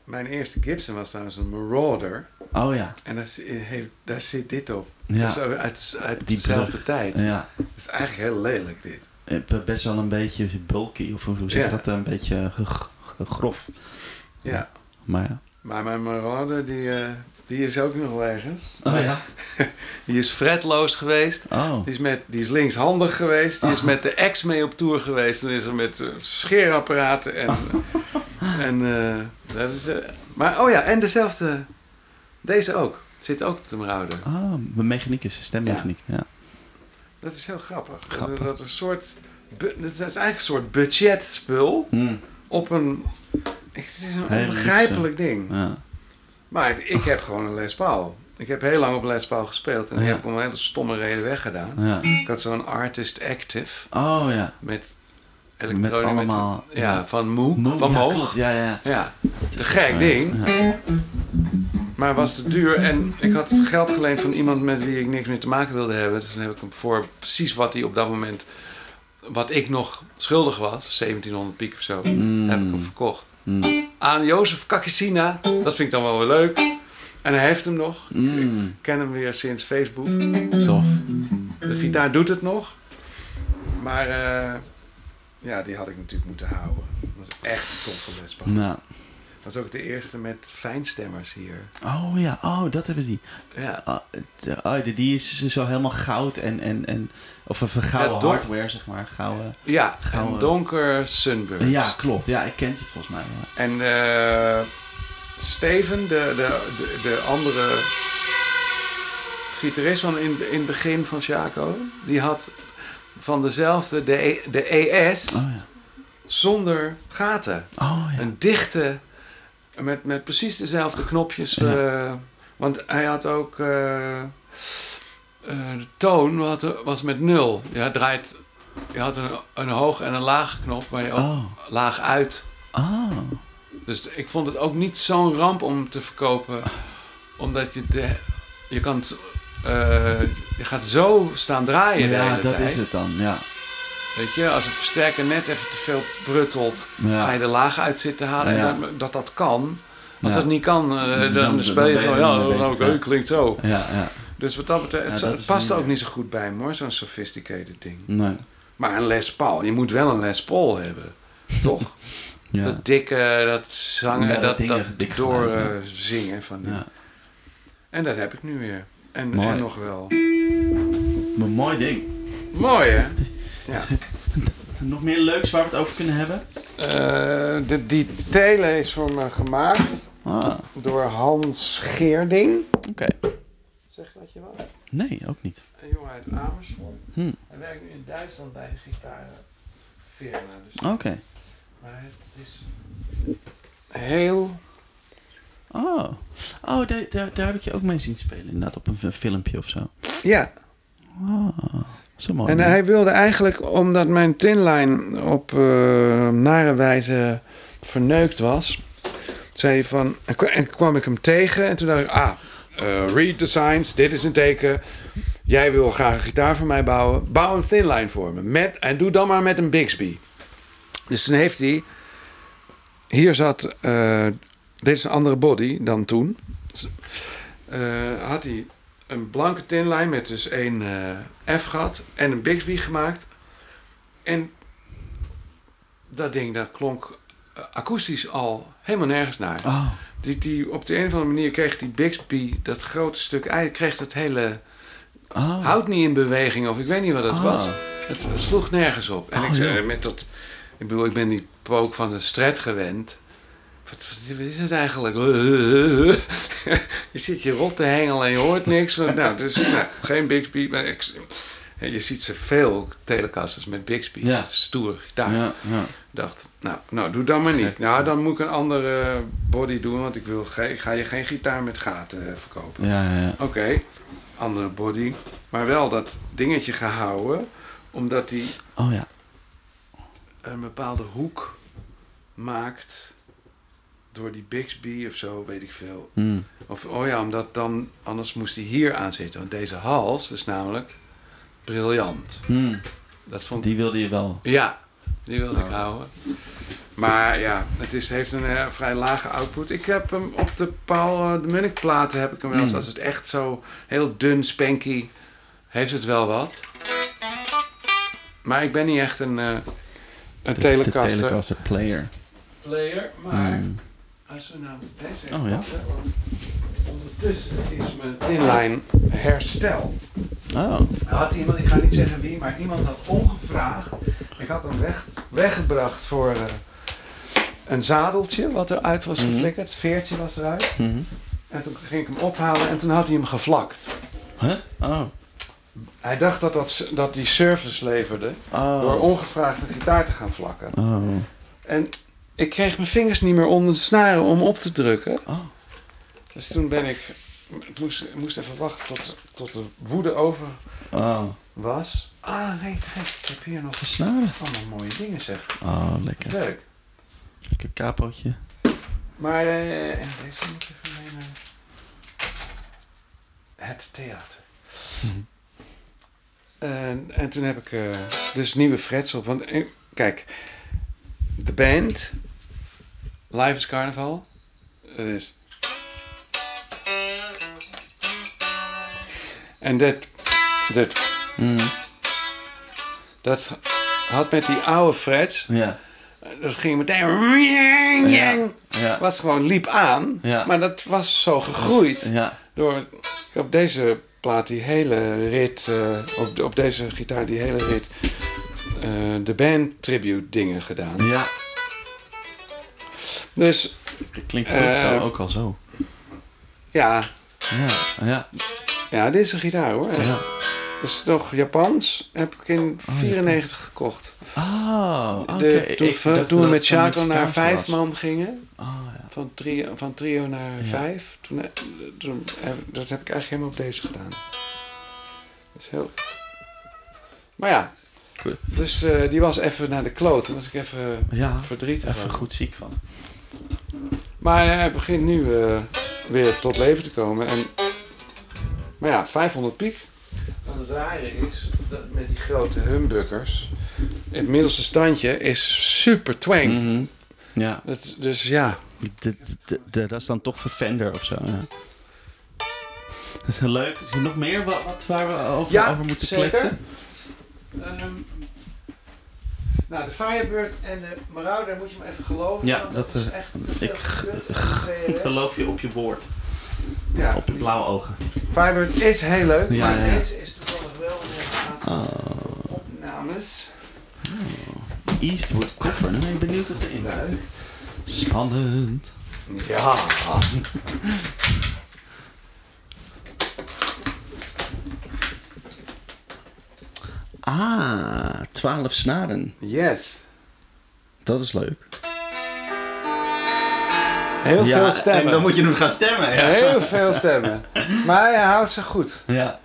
Mijn eerste Gibson was trouwens een Marauder. Oh ja. En daar, heeft, daar zit dit op. Ja. Dat is uit, uit Die dezelfde brug. tijd. Ja. Dat is eigenlijk heel lelijk dit. Eh, Best wel een beetje bulky, of hoe zeg je Ja. dat? Een beetje ge- grof. Ja. Maar ja. Maar mijn Marauder, die, eh, die is ook nog wel ergens. Oh ja. *laughs* Die is fretloos geweest. Oh. Die is, met, die is linkshandig geweest. Die is met de ex mee op tour geweest. Dan is er met eh, scheerapparaten en... en eh, dat is, eh, maar oh ja, en dezelfde... Deze ook. Zit ook op de Marauder. Oh, mijn mechaniek is stemmechaniek. Ja. Dat is heel grappig. Grappig. Dat, een soort... Dat is eigenlijk een soort budgetspul. Mm. op een. Het is een onbegrijpelijk ding. ja. Maar het- ik heb gewoon een Les Paul. Ik heb heel lang op Les Paul gespeeld en Ja. heb ik om een hele stomme reden weggedaan. Ja. Ik had zo'n Artist Active Oh ja. met Met elektronen. allemaal... ja, van Moe, Mo- van Moog. Ja, ja, ja. Te gek ding. Maar was te duur. En ik had geld geleend van iemand met wie ik niks meer te maken wilde hebben. Dus dan heb ik hem voor precies wat hij op dat moment... Wat ik nog schuldig was, 1700 piek of zo, Mm. heb ik hem verkocht. Mm. aan Jozef Kakissina. Dat vind ik dan wel weer leuk. En hij heeft hem nog. Ik Mm. ken hem weer sinds Facebook. Tof. De gitaar doet het nog. Maar eh, ja, die had ik natuurlijk moeten houden. Dat is echt een Paul. Nou. Dat is ook de eerste met fijnstemmers hier. Oh ja, oh, dat hebben ze die. Ja, Oh, het, oh, die- is zo helemaal goud en, en, en of een gouden Ja, hardware, zeg maar. Gouden. ja Gaan en we- donker Sunburst. Ja, klopt. Ja, ik ken die volgens mij. Ja. En eh, Steven, de, de, de, de andere gitarist van in, in het begin van Chaco, die had van dezelfde de, E- de ES Oh ja. zonder gaten. Oh ja. Een dichte, met, met precies dezelfde knopjes. Ja. eh, want hij had ook, eh, eh, de toon was met nul. Ja, draait, je had een, een hoog en een laag knop, waar je ook Oh. laag uit Oh. dus ik vond het ook niet zo'n ramp om te verkopen. Omdat je de, je kan je gaat zo staan draaien de Ja, hele dat tijd. is het dan. Ja. Weet je, als een versterker net even te veel bruttelt, Ja. ga je de laag uit zitten halen. Ja. En dat, dat dat kan. Als dat niet kan, eh, dan, Dan- speel je gewoon, ja, oké, klinkt zo. Ja, ja. Dus wat dat betreft, het, dat past een- ook niet zo goed bij me hoor, zo'n sophisticated ding. Nee. Maar een Les Paul, je moet wel een Les Paul hebben. toch? *laughs* Ja. Dat dikke, dat zangen, dat dat, dingen, dat dik door geluid, ja. eh, van die. En dat heb ik nu weer. En, Mooi. en nog wel. Maar mooi ding. Mooi hè? Ja. *laughs* Nog meer leuks waar we het over kunnen hebben? Eh, de, die tele is voor me gemaakt Ah, door Hans Geerding. oké. Zegt dat je wat? Nee, ook niet. Een jongen uit Amersfoort. Hm. Hij werkt nu in Duitsland bij de gitarenfirma. Dus, Oké. maar het is heel... Oh, oh daar, daar, daar heb ik je ook mee zien spelen. Inderdaad, op een filmpje of zo. Ja, Oh, mooi. en hij wilde eigenlijk, omdat mijn tinline op eh, nare wijze verneukt was, zei hij van, en kwa- en kwam ik hem tegen en toen dacht ik, ah, eh, read the signs, dit is een teken. Jij wil graag een gitaar voor mij bouwen, bouw een thinline voor me. Met, en doe dan maar met een Bixby. Dus toen heeft hij, hier zat, eh, dit is een andere body dan toen. Had hij een blanke tinlijn met dus één eh, F-gat en een Bixby gemaakt. En dat ding, dat klonk eh, akoestisch al helemaal nergens naar. Oh, Die, die, op de een of andere manier kreeg die Bixby, dat grote stuk ei, kreeg dat hele oh. hout niet in beweging of ik weet niet wat het Ah. was. Het, het sloeg nergens op. En Oh, ik zei met dat, ik bedoel, ik ben die pook van de stret gewend. Wat, is het eigenlijk? *laughs* je zit je rot te hengelen en je hoort niks. nou, dus nou, geen Bixby. Maar ik, je ziet ze veel telecasters met Bixby. Ja. Dat stoer gitaar. Ja, ja. Ik dacht, nou, nou, doe dan maar niet. Gek. Nou, dan moet ik een andere body doen, want ik, wil ik ga je geen gitaar met gaten eh, verkopen. Ja. Oké, andere body. Maar wel dat dingetje gehouden, omdat die Oh ja. een bepaalde hoek maakt door die Bixby of zo, weet ik veel. Hm. Of, oh ja, omdat dan, anders moest hij hier aan zitten. Want deze hals is namelijk briljant. Hm. Dat vond Die wilde je wel. Ja, die wilde ik Oh. houden. Maar ja, het is, heeft een eh, vrij lage output. Ik heb hem op de Paul eh, de Munnik platen heb ik hem wel eens. Mm. Als het echt zo heel dun, spanky, heeft het wel wat. Maar ik ben niet echt een, eh een De- De telecaster Telecaster player. player. Maar. Als we nou deze even Oh, ja. want ondertussen is mijn tinlijn hersteld. Oh. Had iemand, ik ga niet zeggen wie, maar iemand had ongevraagd. Ik had hem weg, weggebracht voor eh, een zadeltje wat eruit was Mhm. geflikkerd. Het veertje was eruit. Mhm. En toen ging ik hem ophalen en toen had hij hem gevlakt. Huh? Oh. Hij dacht dat, dat, dat die service leverde Oh. door ongevraagd een gitaar te gaan vlakken. Oh. En ik kreeg mijn vingers niet meer onder de snaren om op te drukken. Oh. Dus toen ben ik... Ik moest, ik moest even wachten tot, tot de woede over Oh. was. Ah, nee, kijk, ik heb hier nog Gesnaren. allemaal mooie dingen, zeg. Oh, lekker. Leuk. Lekker capootje. Maar eh, en deze moet ik even meenemen. Het theater. Mhm. En, en toen heb ik eh, dus nieuwe frets op. Want eh, kijk, de band, Live is Carnaval. Dat is. En dat, dat, Hm. dat had met die oude frets. Ja. Dat ging meteen. Ja. Ja. was gewoon liep aan. Ja. Maar dat was zo gegroeid. Ja. Door, ik heb op deze plaat die hele rit, eh, op, op deze gitaar die hele rit, eh, de band tribute dingen gedaan. Ja. Dus Klinkt goed Eh, zo, ook al zo. ja, Ja. Ja. ja, dit is een gitaar hoor. Ja. Dat is nog Japans. Heb ik in 94 gekocht. Oh, oké. De- toen Ik we- dacht toen we met het van Chaco naar Mexicaans vijf was. man gingen. Oh, ja. Van trio, van trio naar Ja. vijf. Toen, eh, toen, eh, dat heb ik eigenlijk helemaal op deze gedaan. Dat is heel... Maar ja, Goed. dus eh, die was even naar de kloot. Toen was ik even Ja. verdrietig. Even goed ziek van. Maar hij begint nu eh, weer tot leven te komen. En, maar ja, 500 piek. Want het rare is, dat met die grote humbuckers... Het middelste standje is super twang. Mhm. Ja. Dat, dus ja, D- d- d- Dat is dan toch Vervender of zo. Ja. Dat is heel leuk. Is er nog meer wat, wat waar we over, Ja, over moeten zeker. kletsen? Ehm, Nou, de Firebird en de Marauder moet je me even geloven. Ja, dat, is eh, echt te veel ik. *laughs* Geloof je op je woord. Ja, Op je blauwe ogen. Firebird is heel leuk, Ja, maar ja, deze is toevallig wel in de Oh. opnames. Eastwood koffer. Nu ben ik benieuwd wat erin zit. Spannend. Ja. *laughs* Ah, 12 snaren. Yes. Dat is leuk. Heel veel stemmen. En dan moet je hem gaan stemmen. Ja. Heel veel stemmen. Maar hij houdt ze goed. ja.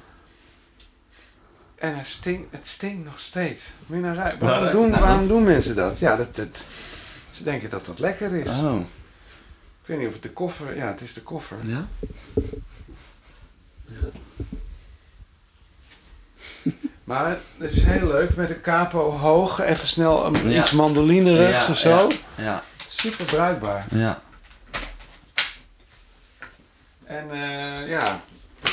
En hij stinkt, het stinkt nog steeds. Nou Waarom, ruikt doen, nou waarom doen mensen dat? Ja, dat, dat, ze denken dat dat lekker is. Oh. Ik weet niet of het de koffer... Ja, het is de koffer. Ja? Maar het is heel leuk. Met een capo hoog. Even snel een, Ja. iets mandolinerigs Ja, of zo. Ja. Ja. Super bruikbaar. ja. En eh, ja,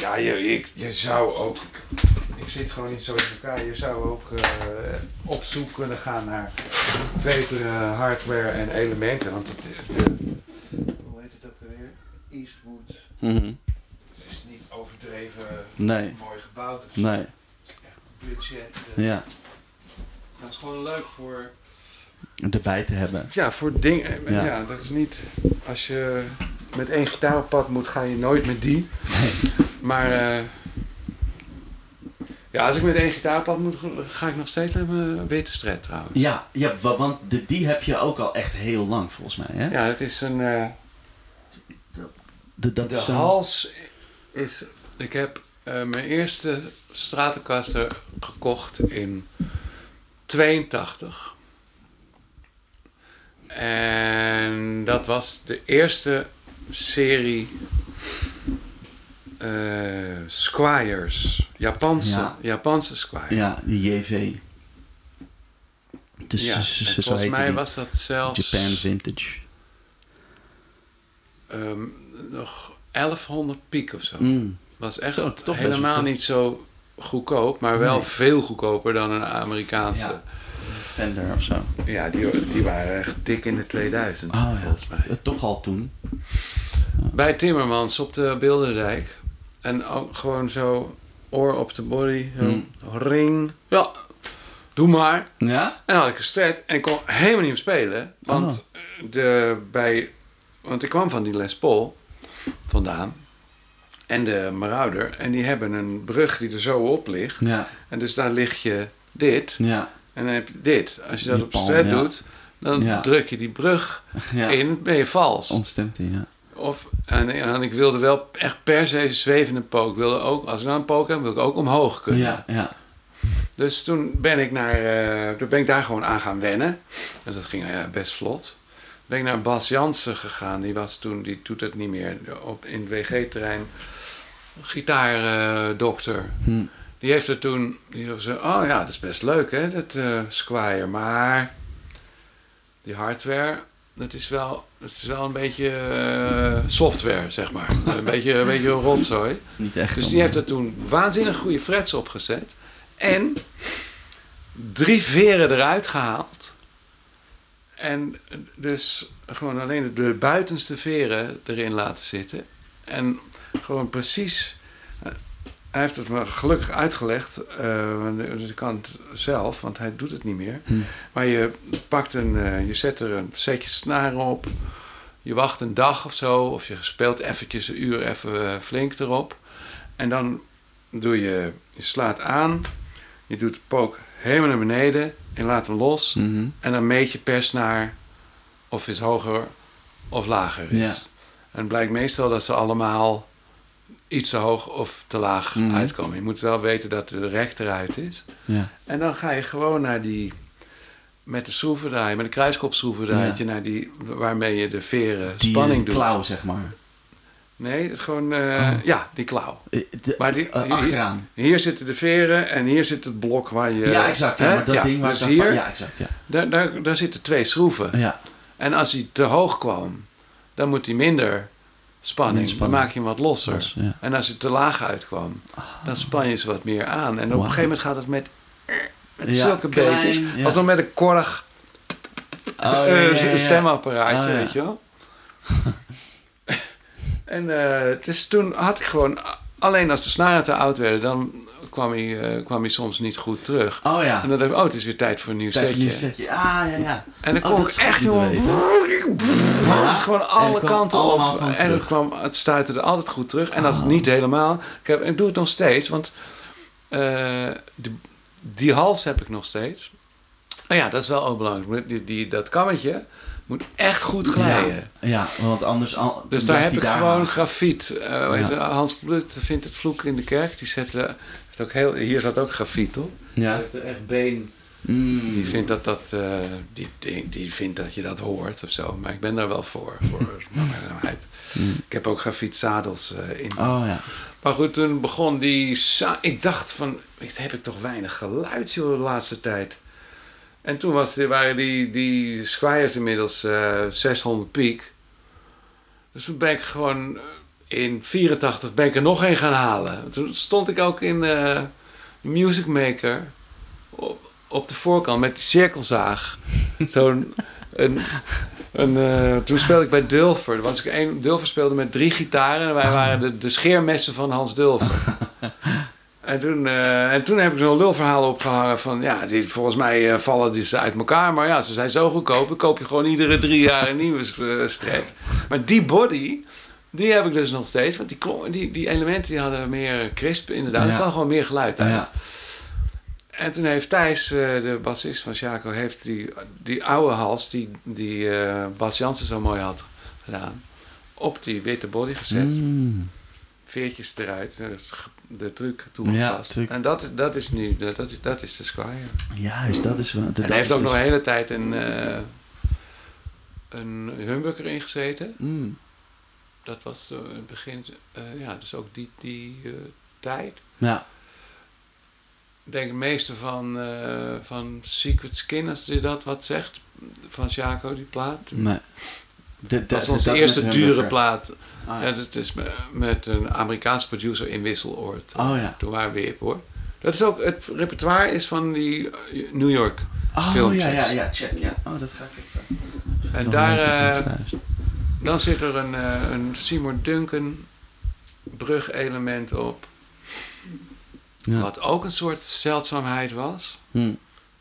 ja je, ik, je zou ook... Ik zit gewoon niet zo in elkaar. Je zou ook eh, op zoek kunnen gaan naar betere hardware en elementen. Want het, de, hoe heet het ook alweer? Eastwood. Mhm. Het is niet overdreven Nee. mooi gebouwd. of. Nee. Budget. eh. Ja. Dat is gewoon leuk voor... Erbij te hebben. Ja, voor dingen. Ja. Ja. dat is niet... Als je met één gitaar op pad moet, ga je nooit met die. Maar... eh, ja, als ik met één gitaar op pad moet, ga ik nog steeds met mijn witte stret trouwens. Ja, ja wa- want de, die heb je ook al echt heel lang volgens mij. Hè? Ja, het is een... eh, De, dat de hals is... Ik heb eh, mijn eerste Stratocaster gekocht in 82. En dat was de eerste serie eh, Squires. Japanse, Ja. Japanse Squire. Ja, die JV. Dus Ja, volgens mij was dat zelfs Japan Vintage. ehm, nog 1100 piek of zo. Mm. Was echt Zo, toch helemaal niet zo goedkoop, maar wel Nee. veel goedkoper dan een Amerikaanse. Ja. Fender of zo. Ja, die, die waren echt dik in de 2000 Oh ja. volgens mij. Toch al toen. Bij Timmermans op de Bilderdijk. En ook gewoon zo oor op de body. Hmm. Ring. Ja, doe maar. Ja? En dan had ik een stret en ik kon helemaal niet meer spelen. Want, Oh. de, bij, want ik kwam van die Les Paul vandaan. En de Marauder. En die hebben een brug die er zo op ligt. Ja. En dus daar ligt je dit. Ja. En dan heb je dit. Als je dat Die op ja. doet, dan Ja. druk je die brug in, ben je vals. Ontstemt die, ja. Of, en, en ik wilde wel echt per se zwevende pook. Ik wilde ook, als ik nou een pook heb, wil ik ook omhoog kunnen. Ja, ja. Dus toen ben ik, naar, eh, toen ben ik daar gewoon aan gaan wennen. En dat ging best vlot. Ben ik naar Bas Jansen gegaan. Die was toen, die doet het niet meer op, in het WG-terrein. Gitaardokter. Hm. Die heeft er toen, die heeft zo, oh ja, dat is best leuk hè, dat eh Squire. Maar die hardware, dat is wel, dat is wel een beetje eh, software, zeg maar. *laughs* een beetje, een beetje rotzooi. Dat is niet echt. Dus die heeft er toen waanzinnig goede frets opgezet. En drie veren eruit gehaald. En dus gewoon alleen de buitenste veren erin laten zitten. En gewoon precies. eh, Hij heeft het me gelukkig uitgelegd. eh, dus ik kan het zelf, want hij doet het niet meer. Hm. Maar je pakt een, eh, je zet er een setje snaren op. Je wacht een dag of zo, of je speelt eventjes een uur even flink erop. En dan doe je, je slaat aan, je doet de pook helemaal naar beneden en laat hem los. Mhm. En dan meet je per snaar of het hoger of lager is. Ja. En het blijkt meestal dat ze allemaal iets te hoog of te laag Mhm. uitkomen. Je moet wel weten dat de rek eruit is. Ja. En dan ga je gewoon naar die, met de schroevendraaier, met een kruiskopschroevendraaiertje, naar die, waarmee je de veren Die spanning eh, doet. klauw, zeg maar. Nee, het is gewoon, eh, Oh. ja, die klauw. Eh, de- Maar die, eh, hier, achteraan. hier zitten de veren en hier zit het blok waar je... ja, exact. Ja, maar dat ding waar dus dan van- hier, Ja, exact. Ja. daar, daar, daar zitten twee schroeven. Ja. En als hij te hoog kwam, dan moet hij minder spanning. Spanning. Dan maak je hem wat losser. Los, ja. En als hij te laag uitkwam, dan span je ze wat meer aan. En op een gegeven moment gaat het met Met Ja, zulke klein, beetjes. ja. Als dan met een korrig Oh, eh, stemapparaatje, Oh, weet je wel. *laughs* en eh, dus toen had ik gewoon... Alleen als de snaren te oud werden, dan kwam hij, eh, kwam hij soms niet goed terug. Oh ja. En dan dacht ik, oh, het is weer tijd voor een nieuw Tijd voor setje. een nieuw setje. Ah, ja, ja. En dan Oh, kon ik echt gewoon... Ja. Het gewoon alle het kanten op. En het, kwam, het stuitte er altijd goed terug. En dat is Oh. niet helemaal. Ik, heb, ik doe het nog steeds, want eh, die, die hals heb ik nog steeds. Nou ja, dat is wel ook belangrijk. Die, die, dat kammetje moet echt goed glijden. Ja, ja, want anders... Al, Dus daar heb ik hij gewoon hangen. grafiet. Eh, Ja. Hans Blut vindt het vloek in de kerk. Die zette, heeft ook heel, hier zat ook grafiet op. Hij Ja. heeft er echt been. Mm. Die vindt dat, dat, eh, die, die, die vindt dat je dat hoort of zo. Maar ik ben daar wel voor. voor *laughs* langzaamheid. Mm. Ik heb ook grafiet-zadels eh, in. Oh ja. Maar goed, toen begon die... Ik dacht van, weet, heb ik toch weinig geluid joh, de laatste tijd. En toen was, waren die, die Squires inmiddels eh 600 piek. Dus toen ben ik gewoon eh, in 84 ben ik er nog een gaan halen. Toen stond ik ook in eh Music Maker op, op de voorkant met die cirkelzaag. *laughs* Zo'n... Een, een, eh, toen speelde ik bij Dulfer. Er Was ik een, Dulfer speelde met drie gitaren. En wij *laughs* waren de, de scheermessen van Hans Dulfer. *laughs* en, toen, eh, en toen heb ik zo'n lulverhaal opgehangen van... Ja, die, volgens mij eh, vallen die ze uit elkaar. Maar ja, ze zijn zo goedkoop. Dan koop je gewoon iedere drie jaar een nieuwe uh, stret. Maar die body... Die heb ik dus nog steeds. Want die, die, die elementen die hadden meer crisp inderdaad. Ja. Er kwam gewoon meer geluid uit. Ja. En toen heeft Thijs, de bassist van Chaco, heeft die, die oude hals die, die Bas Jansen zo mooi had gedaan, op die witte body gezet. Mm. Veertjes eruit, de truc toegepast. Ja, truc. En dat is, dat is nu, dat is, dat is de Squire. Juist, dat is wel... En hij heeft ook nog dus- een hele tijd een, eh een humbucker ingezeten. Mm. Dat was eh, het begin, eh, ja, dus ook die, die tijd. Ja. Ik denk het meeste van, van Secret Skin, als je dat wat zegt, van Jaco, die plaat. Nee. De, de, dat is onze eerste dure plaat. Ah, Ja, dat is me- met een Amerikaanse producer in Wisseloord. Oh ja. Toen waren we hip hoor. Dat is ook, het repertoire is van die eh, New York. Oh filmpjes. ja, ja, ja, check. Ja. Oh, dat ga ik. En nog daar, even eh, dan zit er een, eh, een Seymour Duncan brugelement op. Ja. Wat ook een soort zeldzaamheid was. Hm.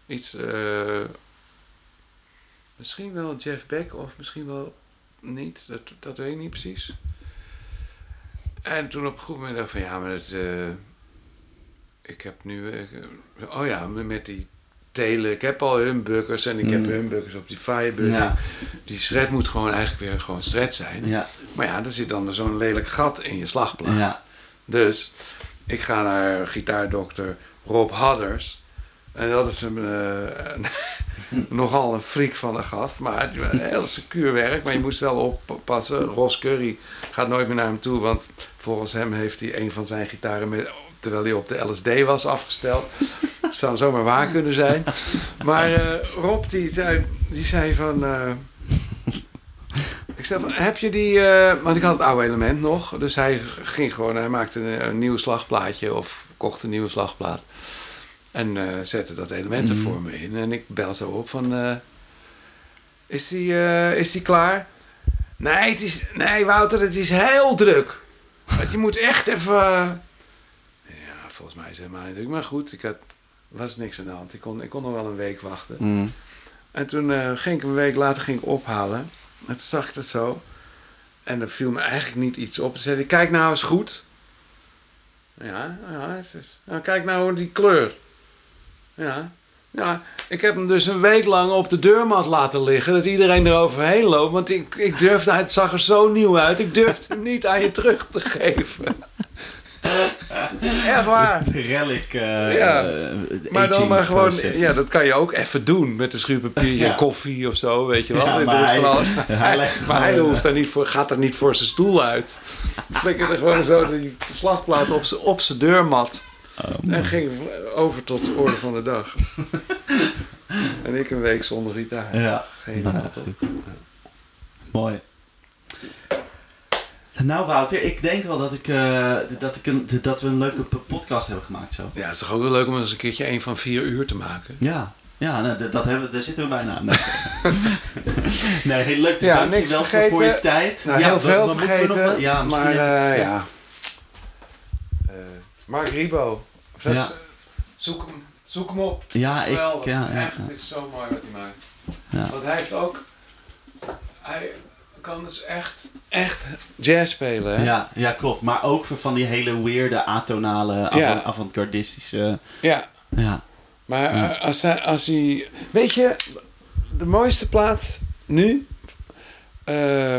Iets, misschien wel Jeff Beck of misschien wel niet, dat, dat weet ik niet precies. En toen op een goed moment dacht ik van ja, maar dat, eh, ik heb nu, eh, oh ja, met die telen, ik heb al humbuckers en ik heb Mm. humbuckers op die Firebird. Ja. Die shred moet gewoon eigenlijk weer gewoon shred zijn. Ja. Maar ja, er zit dan zo'n lelijk gat in je slagplaat. Ja. Dus ik ga naar gitaardokter Rob Hadders. En dat is eh, *laughs* een- nogal een freak van een gast. Maar heel secuur werk. Maar je moest wel oppassen. Ross Curry gaat nooit meer naar hem toe. Want volgens hem heeft hij een van zijn gitaren... Terwijl hij op de LSD was afgesteld. Dat *laughs* zou zomaar waar kunnen zijn. Maar eh, Rob die zei, die zei van... eh, *laughs* ik zei van, heb je die... eh, want ik had het oude element nog. Dus hij ging gewoon... Hij maakte een, een nieuw slagplaatje. Of kocht een nieuwe slagplaat. En eh, zette dat element er Mhm. voor me in. En ik bel zo op van... eh, is, die, eh, is die klaar? Nee, het is, nee, Wouter, het is heel druk. Want je moet echt even... Ja, volgens mij is het helemaal niet druk. Maar goed, ik had, was niks aan de hand. Ik kon, ik kon nog wel een week wachten. Hm. En toen ging ik een week later ging ik ophalen. En toen zag ik het zo. En er viel me eigenlijk niet iets op. Toen zei kijk nou eens goed. Ja, ja, het is, nou, kijk nou die kleur. Ja. ja, ik heb hem dus een week lang op de deurmat laten liggen. Dat iedereen eroverheen loopt. Want ik, ik durfde, het zag er zo nieuw uit. Ik durfde hem niet aan je terug te geven. Echt waar. De relic. eh, Ja. eh, Maar dan maar gewoon, ja, dat kan je ook even doen met een schuurpapier Ja. koffie of zo, weet je wel. Ja, Er maar van hij- alles. *laughs* hij maar hij hoeft daar niet voor, gaat er niet voor zijn stoel uit. Flikkerde gewoon zo die slagplaat op zijn deurmat. Oh, En ging over tot de orde van de dag. *laughs* en ik een week zonder gitaar. Ja. Geen Nou. Mooi. Nou Wouter, ik denk wel dat, ik, eh, dat, ik een, dat we een leuke podcast hebben gemaakt zo. Ja, het is toch ook wel leuk om eens een keertje een van vier uur te maken. Ja, ja nou, dat hebben, daar zitten we bijna. Nee, *laughs* nee heel leuk. Ja, Dank je niks wel voor- vergeten. voor je tijd. Nou, ja, heel we- veel we vergeten. we nog wel- ja, misschien maar eh, ja. Mark Ribo. Of dat Ja. is- zoek, hem, zoek hem op. Ja, ik- ja, ja, Echt, het is zo mooi wat hij maakt. Ja. Want hij heeft ook... Hij kan dus echt, echt jazz spelen. Hè? Ja, ja, klopt. Maar ook van die hele weirde, atonale, avant- avant-gardistische... ja. Ja. Maar als, hij, als hij... Weet je, de mooiste plaats nu...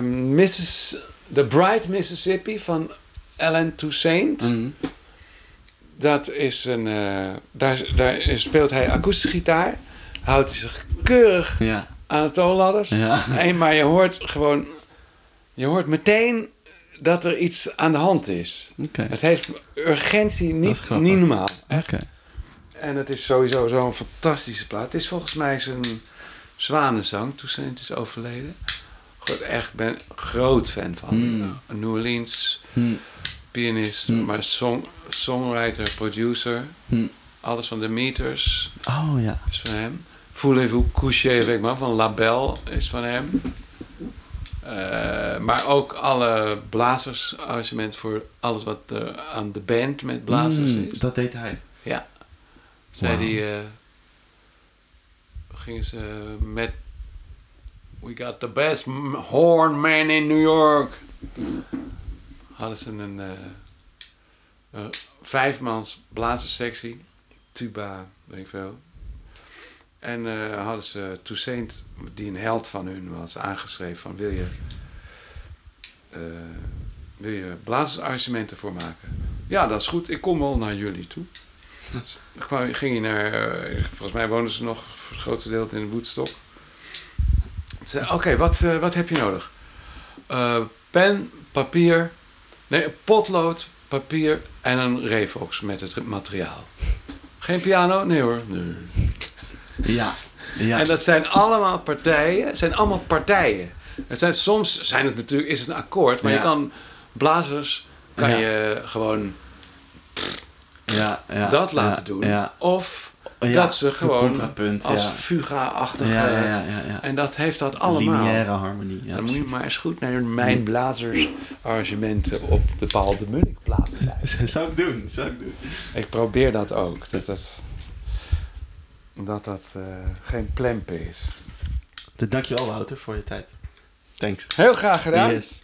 Missis, The Bright Mississippi van Alan Toussaint. Mm. Dat is een... eh, daar, daar speelt hij akoestische gitaar. Houdt hij zich keurig Ja. aan de toonladders. Ja. Nee, maar je hoort gewoon... Je hoort meteen dat er iets aan de hand is. Oké. Het heeft urgentie niet, niet normaal. Oké. En het is sowieso zo'n fantastische plaat. Het is volgens mij zijn zwanenzang. Toen het is overleden. Goed, echt, ik ben een groot fan van. Mm. Een New Orleans Hm. pianist, Mm. maar song, songwriter, producer. Hm. Alles van de Meters Oh ja. is van hem. Voulez-vous coucher avec moi van La Belle is van hem. Eh, maar ook alle blazersarrangementen voor alles wat er aan de band met blazers Mm, is. Dat deed hij. Ja. Zei Wauw. die, eh, gingen ze met We got the best horn man in New York. Hadden ze een eh een vijfmans blazerssectie. Tuba, weet ik veel. En eh, hadden ze Toussaint, die een held van hun was, aangeschreven van wil je, eh, wil je blazersarrangementen voor maken? Ja, dat is goed. Ik kom wel naar jullie toe. Dus ging je naar, eh, volgens mij woonden ze nog voor het grootste deel in Woodstock. Ze oké, wat, wat heb je nodig? Pen, papier, nee, potlood, papier en een Revox met het materiaal. Geen piano? Nee hoor. Nee. Ja. Ja. En dat zijn allemaal partijen. Het zijn allemaal partijen. Het zijn, soms zijn het natuurlijk, is het een akkoord, maar Ja. je kan blazers kan Ja. je gewoon ja, ja, dat laten doen. Ja. Ja, dat ze gewoon als ja. fuga-achtige... Ja, ja, ja, ja, ja. En dat heeft dat allemaal. Lineaire harmonie. Dan moet je maar eens goed naar mijn blazersarrangementen op de Paul de Munnik platen zijn. *laughs* Zou ik doen, zou ik doen. Ik probeer dat ook. Dat dat, dat, dat eh, geen plempen is. Dus dankjewel Wouter voor je tijd. Thanks. Heel graag gedaan. Yes.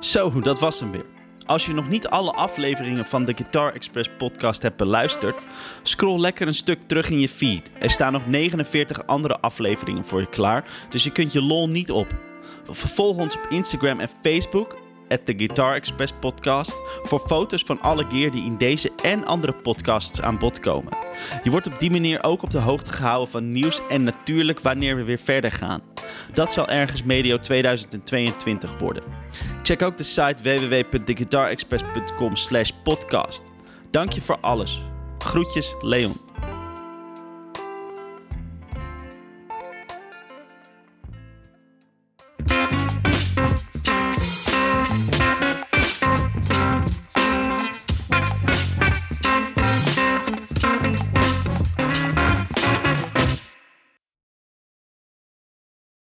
Zo, dat was hem weer. Als je nog niet alle afleveringen van de Guitar Express podcast hebt beluisterd, scroll lekker een stuk terug in je feed. Er staan nog 49 andere afleveringen voor je klaar, dus je kunt je lol niet op. Vervolg ons op Instagram en Facebook, at the Guitar Express podcast, voor foto's van alle gear die in deze en andere podcasts aan bod komen. Je wordt op die manier ook op de hoogte gehouden van nieuws en natuurlijk wanneer we weer verder gaan. Dat zal ergens medio 2022 worden. Check ook de site www.theguitarexpress.com slash podcast. Dank je voor alles. Groetjes, Leon.